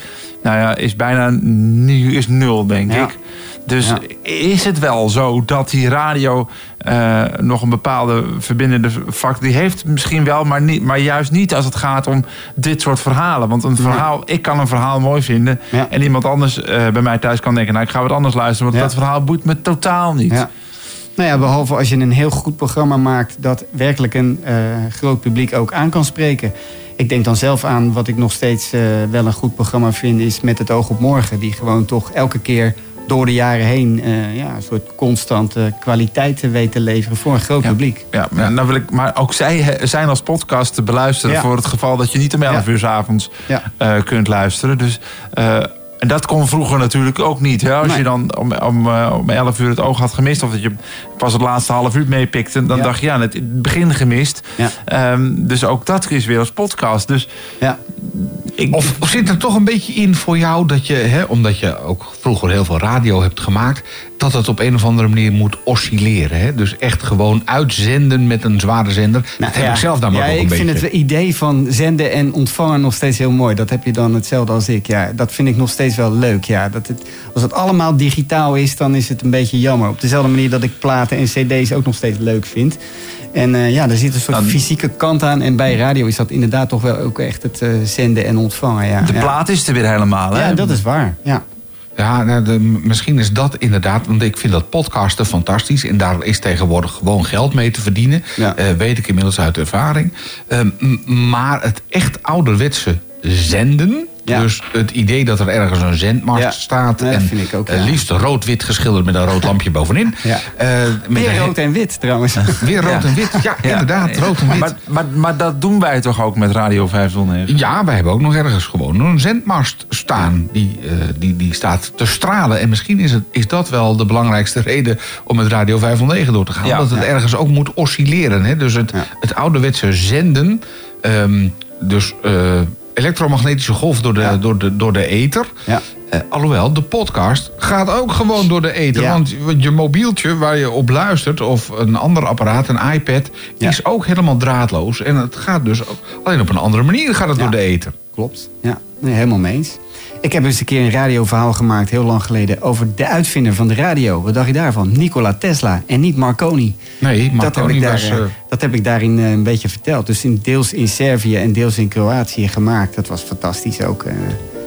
Nou ja, is bijna nu is nul, denk Ja. ik. Dus Ja. is het wel zo dat die radio eh, nog een bepaalde verbindende factor... die heeft misschien wel, maar, niet, maar juist niet als het gaat om dit soort verhalen. Want een verhaal, ik kan een verhaal mooi vinden... En iemand anders eh, bij mij thuis kan denken... nou, ik ga wat anders luisteren, want dat verhaal boeit me totaal niet. Nou ja, behalve als je een heel goed programma maakt dat werkelijk een eh, groot publiek ook aan kan spreken. Ik denk dan zelf aan wat ik nog steeds eh, wel een goed programma vind, is Met het Oog op Morgen. Die gewoon toch elke keer door de jaren heen eh, ja, een soort constante kwaliteit te weten leveren voor een groot publiek. Ja, maar, nou wil ik, maar ook zij he- zijn als podcast te beluisteren... Ja. voor het geval dat je niet om 11 Ja. uur s avonds eh, kunt luisteren. Dus, eh, en dat kon vroeger natuurlijk ook niet. Hè? Als Nee. je dan om, om, eh, om 11 uur het oog had gemist... of dat je pas het laatste half uur meepikte... dan Ja. dacht je, ja, het het begin gemist. Ja. Ehm, dus ook dat is weer als podcast. Dus Ja. ik, Of, of zit er toch een beetje in voor jou dat je, hè, omdat je ook vroeger heel veel radio hebt gemaakt, dat het op een of andere manier moet oscilleren? Hè? Dus echt gewoon uitzenden met een zware zender. dat heb ja. ik zelf namelijk ja, ook een ik beetje. vind het idee van zenden en ontvangen nog steeds heel mooi. Dat heb je dan hetzelfde als ik. Ja, dat vind ik nog steeds wel leuk. Ja, dat het, als het allemaal digitaal is, dan is het een beetje jammer. Op dezelfde manier dat ik platen en cd's ook nog steeds leuk vind. En eh, ja, er zit een soort Nou, fysieke kant aan. En bij radio is dat inderdaad toch wel ook echt het eh, zenden en ontvangen. Ja, de ja. plaat is er weer helemaal. Hè? Ja, dat is waar. Ja. Ja, nou, de- misschien is dat inderdaad, want ik vind dat podcasten fantastisch. En daar is tegenwoordig gewoon geld mee te verdienen. Ja. Eh, weet ik inmiddels uit ervaring. Eh, m- maar het echt ouderwetse zenden. Ja. Dus het idee dat er ergens een zendmast Ja. staat. En vind ik ook, eh, ja. liefst rood-wit geschilderd met een rood lampje bovenin. Ja. Eh, met he- rood en wit trouwens. Weer rood en wit. Ja, inderdaad, rood en wit. Maar, maar, maar dat doen wij toch ook met Radio 509? Ja, wij hebben ook nog ergens gewoon een zendmast staan. Die, eh, die, die staat te stralen. En misschien is, het, is dat wel de belangrijkste reden om met Radio 509 door te gaan. Ja, dat het ja. ergens ook moet oscilleren. Hè? Dus het, Ja. het ouderwetse zenden. ehm, dus eh, elektromagnetische golf door de, Ja. door de, door de ether. Ja. Eh, alhoewel, de podcast gaat ook gewoon door de ether. Ja. Want je- je mobieltje waar je op luistert, of een ander apparaat, een iPad, is ook helemaal draadloos. En het gaat dus ook, alleen op een andere manier gaat het door de ether. Klopt. Ja. Nee, helemaal mee eens. Ik heb eens een keer een radioverhaal gemaakt, heel lang geleden, over de uitvinder van de radio. Wat dacht je daarvan? Nikola Tesla en niet Marconi. Nee, dat heb Marconi ik, daar, was, eh, eh, dat heb ik daarin eh, een beetje verteld. Dus in, deels in Servië en deels in Kroatië gemaakt. Dat was fantastisch ook.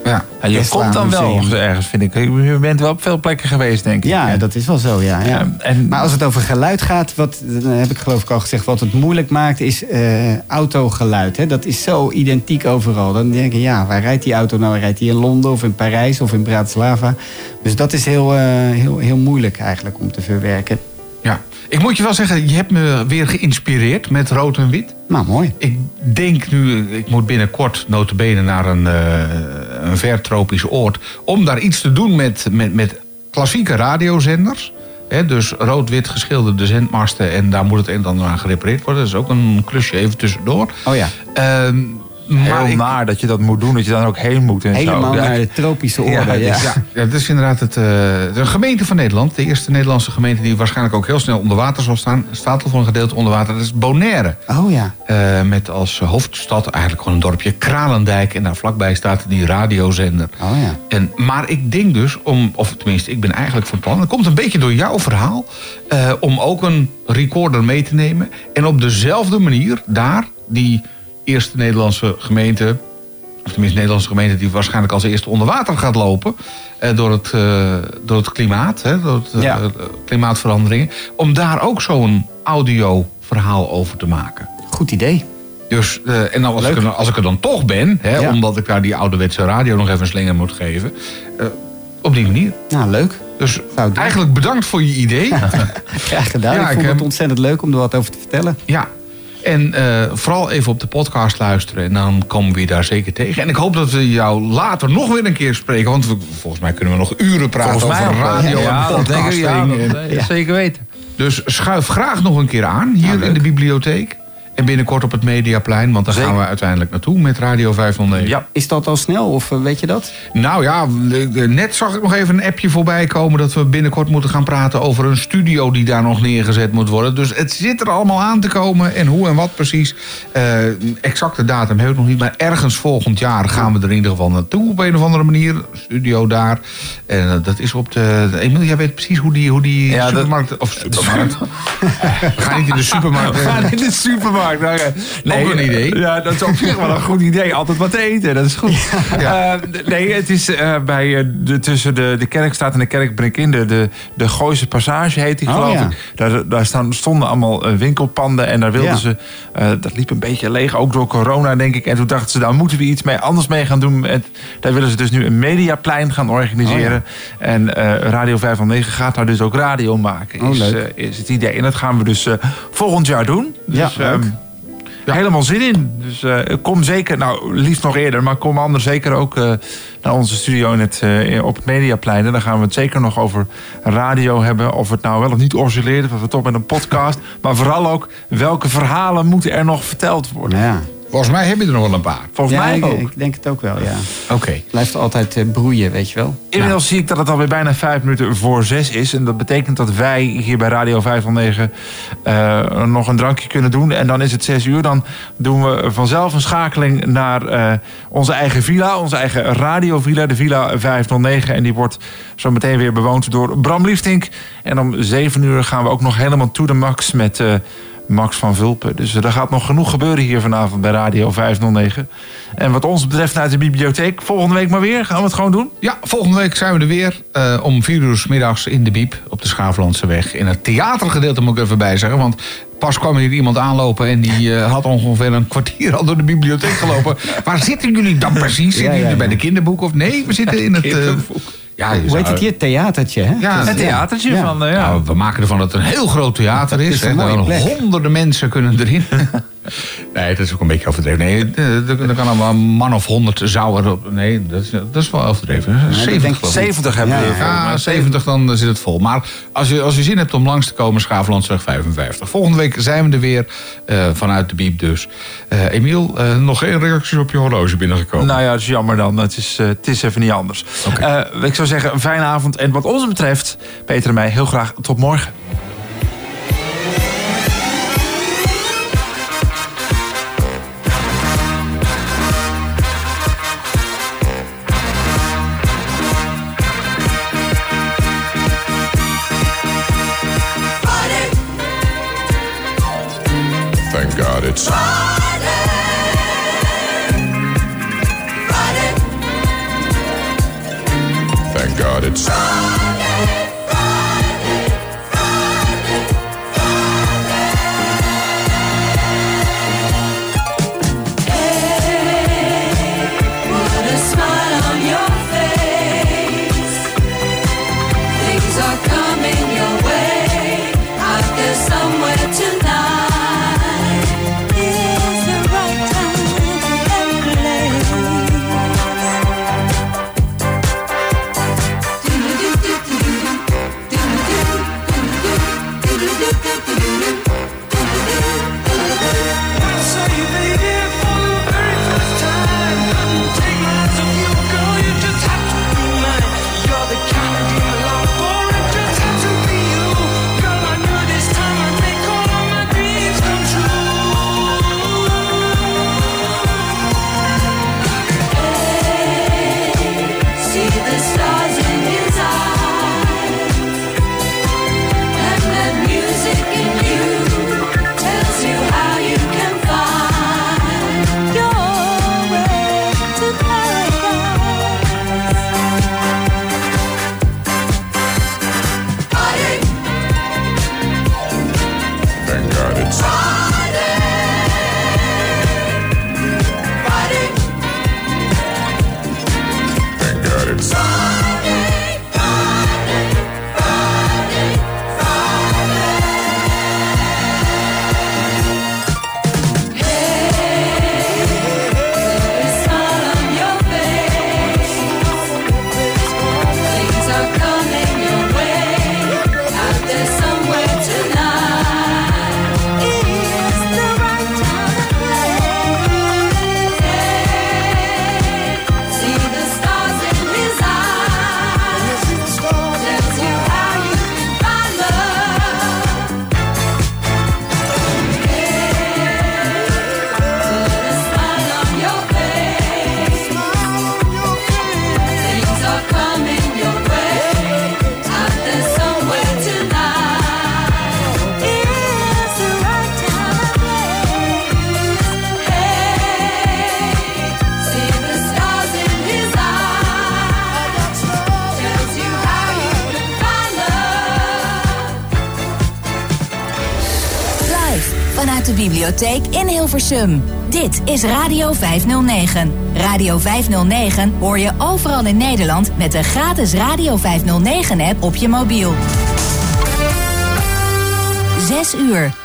Ja. Je Tesla komt dan wel ergens, vind ik. Je bent wel op veel plekken geweest, denk ik. Ja, dat is wel zo, ja. ja. Maar als het over geluid gaat, wat dan heb ik geloof ik al gezegd, wat het moeilijk maakt, is eh, autogeluid. Hè? Dat is zo identiek overal. Dan denk je, ja, waar rijdt die auto nou? Rijdt die in Londen of in Parijs of in Bratislava? Dus dat is heel, eh, heel, heel moeilijk eigenlijk om te verwerken. Ik moet je wel zeggen, je hebt me weer geïnspireerd met rood en wit. Nou, mooi. Ik denk nu, ik moet binnenkort notabene naar een, eh een ver tropisch oord... om daar iets te doen met, met, met klassieke radiozenders. Dus rood-wit geschilderde zendmasten en daar moet het een en ander aan gerepareerd worden. Dat is ook een klusje even tussendoor. Oh ja. Ehm, maar ik- naar dat je dat moet doen, dat je dan ook heen moet en Helemaal zo. Naar de tropische orde. Ja, het is- Ja, ja, dat is inderdaad het, eh, de gemeente van Nederland. De eerste Nederlandse gemeente die waarschijnlijk ook heel snel onder water zal staan. Staat al voor een gedeelte onder water. Dat is Bonaire. Oh ja. Eh, met als hoofdstad eigenlijk gewoon een dorpje Kralendijk. En daar vlakbij staat die radiozender. Oh ja. En, maar ik denk dus, om, of tenminste, ik ben eigenlijk van plan... dat komt een beetje door jouw verhaal... eh, om ook een recorder mee te nemen. En op dezelfde manier daar, die eerste Nederlandse gemeente... of tenminste Nederlandse gemeente... die waarschijnlijk als eerste onder water gaat lopen... eh, door, het, eh, door het klimaat, hè, door het, eh, Ja. klimaatveranderingen... om daar ook zo'n audioverhaal over te maken. Goed idee. Dus, eh, en als, ik er, als ik er dan toch ben, hè, Ja. omdat ik daar die ouderwetse radio nog even een slinger moet geven, eh, op die manier. Nou, leuk. Dus eigenlijk bedankt voor je idee. Graag gedaan. Ja, ik ik vond het ontzettend leuk om er wat over te vertellen. ja. En eh, vooral even op de podcast luisteren en dan komen we je daar zeker tegen. En ik hoop dat we jou later nog weer een keer spreken, want we- volgens mij kunnen we nog uren praten Volgens over radio Ja, en dat denk ik, ja, podcasting. dat- dat zeker weten. Dus schuif graag nog een keer aan hier in de bibliotheek. En binnenkort op het Mediaplein, want daar gaan we uiteindelijk naartoe met Radio 509. Ja. Is dat al snel of eh, weet je dat? Nou ja, net zag ik nog even een appje voorbij komen... dat we binnenkort moeten gaan praten over een studio die daar nog neergezet moet worden. Dus het zit er allemaal aan te komen. En hoe en wat precies. Eh, exacte datum heb ik nog niet. Maar ergens volgend jaar gaan we er in ieder geval naartoe op een of andere manier. Studio daar. En eh, dat is op de... Emiel, jij weet precies hoe die, hoe die Ja, dat- supermarkt... Of supermarkt. we gaan niet in de supermarkt. We gaan in de supermarkt. Nou, ja. Ook een idee. Ja, dat is op zich wel een goed idee. Altijd wat te eten, dat is goed. Eh, nee, het is eh, bij eh, de, tussen de, de Kerkstraat en de Kerkbrink de, de, de Gooise Passage heet die, Oh, geloof ja. ik. Daar, daar staan, stonden allemaal winkelpanden en daar wilden Ja. ze... dat liep een beetje leeg, ook door corona, denk ik. En toen dachten ze, daar moeten we iets mee, anders mee gaan doen. En daar willen ze dus nu een mediaplein gaan organiseren. Oh, En Radio 509 gaat daar dus ook radio maken, Oh, is, is het idee. En dat gaan we dus volgend jaar doen. Ja, Dus, leuk. Ehm, Helemaal zin in. Dus eh, kom zeker, nou liefst nog eerder, maar kom anders zeker ook eh, naar onze studio in het, eh, op het Mediaplein. En dan gaan we het zeker nog over radio hebben. Of het nou wel of niet oscilleert, of het op met een podcast. maar vooral ook welke verhalen moeten er nog verteld worden. Ja. Volgens mij heb je er nog wel een paar. Volgens ja, mij ik, ook. ik denk het ook wel, ja. Oké. Blijft altijd eh, broeien, weet je wel. Inmiddels zie ik dat het alweer bijna vijf minuten voor zes is. En dat betekent dat wij hier bij Radio 509 eh, nog een drankje kunnen doen. En dan is het zes uur. Dan doen we vanzelf een schakeling naar eh, onze eigen villa. Onze eigen radiovilla, de Villa 509. En die wordt zo meteen weer bewoond door Bram Liefdink. En om zeven uur gaan we ook nog helemaal to the max met... eh, Max van Vulpen. Dus er gaat nog genoeg gebeuren hier vanavond bij Radio 509. En wat ons betreft uit de bibliotheek, volgende week maar weer. Gaan we het gewoon doen? Ja, volgende week zijn we er weer. eh, om vier uur 's middags in de Biep op de Schaaflandse weg. In het theatergedeelte moet ik even bij zeggen. Want pas kwam hier iemand aanlopen en die eh, had ongeveer een kwartier al door de bibliotheek gelopen. Waar zitten jullie dan precies? Zitten Ja, ja, jullie bij de kinderboek of nee? We zitten in het... eh, ja, je Hoe heet het hier? Theatertje, hè? Ja, Het theatertje Ja. van, eh, ja. Nou, we maken ervan dat het een heel groot theater is. is een hè. mooie Dan plek. honderden mensen kunnen erin. nee, dat is ook een beetje overdreven. Nee, eh, er kan allemaal een man of honderd zou erop. Nee, dat is, dat is wel overdreven. dat 70 denk ik geloof ik. 70 hebben we Ja, Ja, mij. 70 dan zit het vol. Maar als je, als je zin hebt om langs te komen, Schaaflandsweg 55. Volgende week zijn we er weer eh, vanuit de Biep dus. Eh, Emiel, eh, nog geen reacties op je horloge binnengekomen? Nou ja, dat is jammer dan. Het is, het is even niet anders. Eh, ik zou zeggen, een fijne avond. En wat ons betreft, Peter en mij, heel graag tot morgen. bibliotheek in Hilversum. Dit is Radio 509. Radio 509 hoor je overal in Nederland met de gratis Radio 509-app op je mobiel. 6 uur.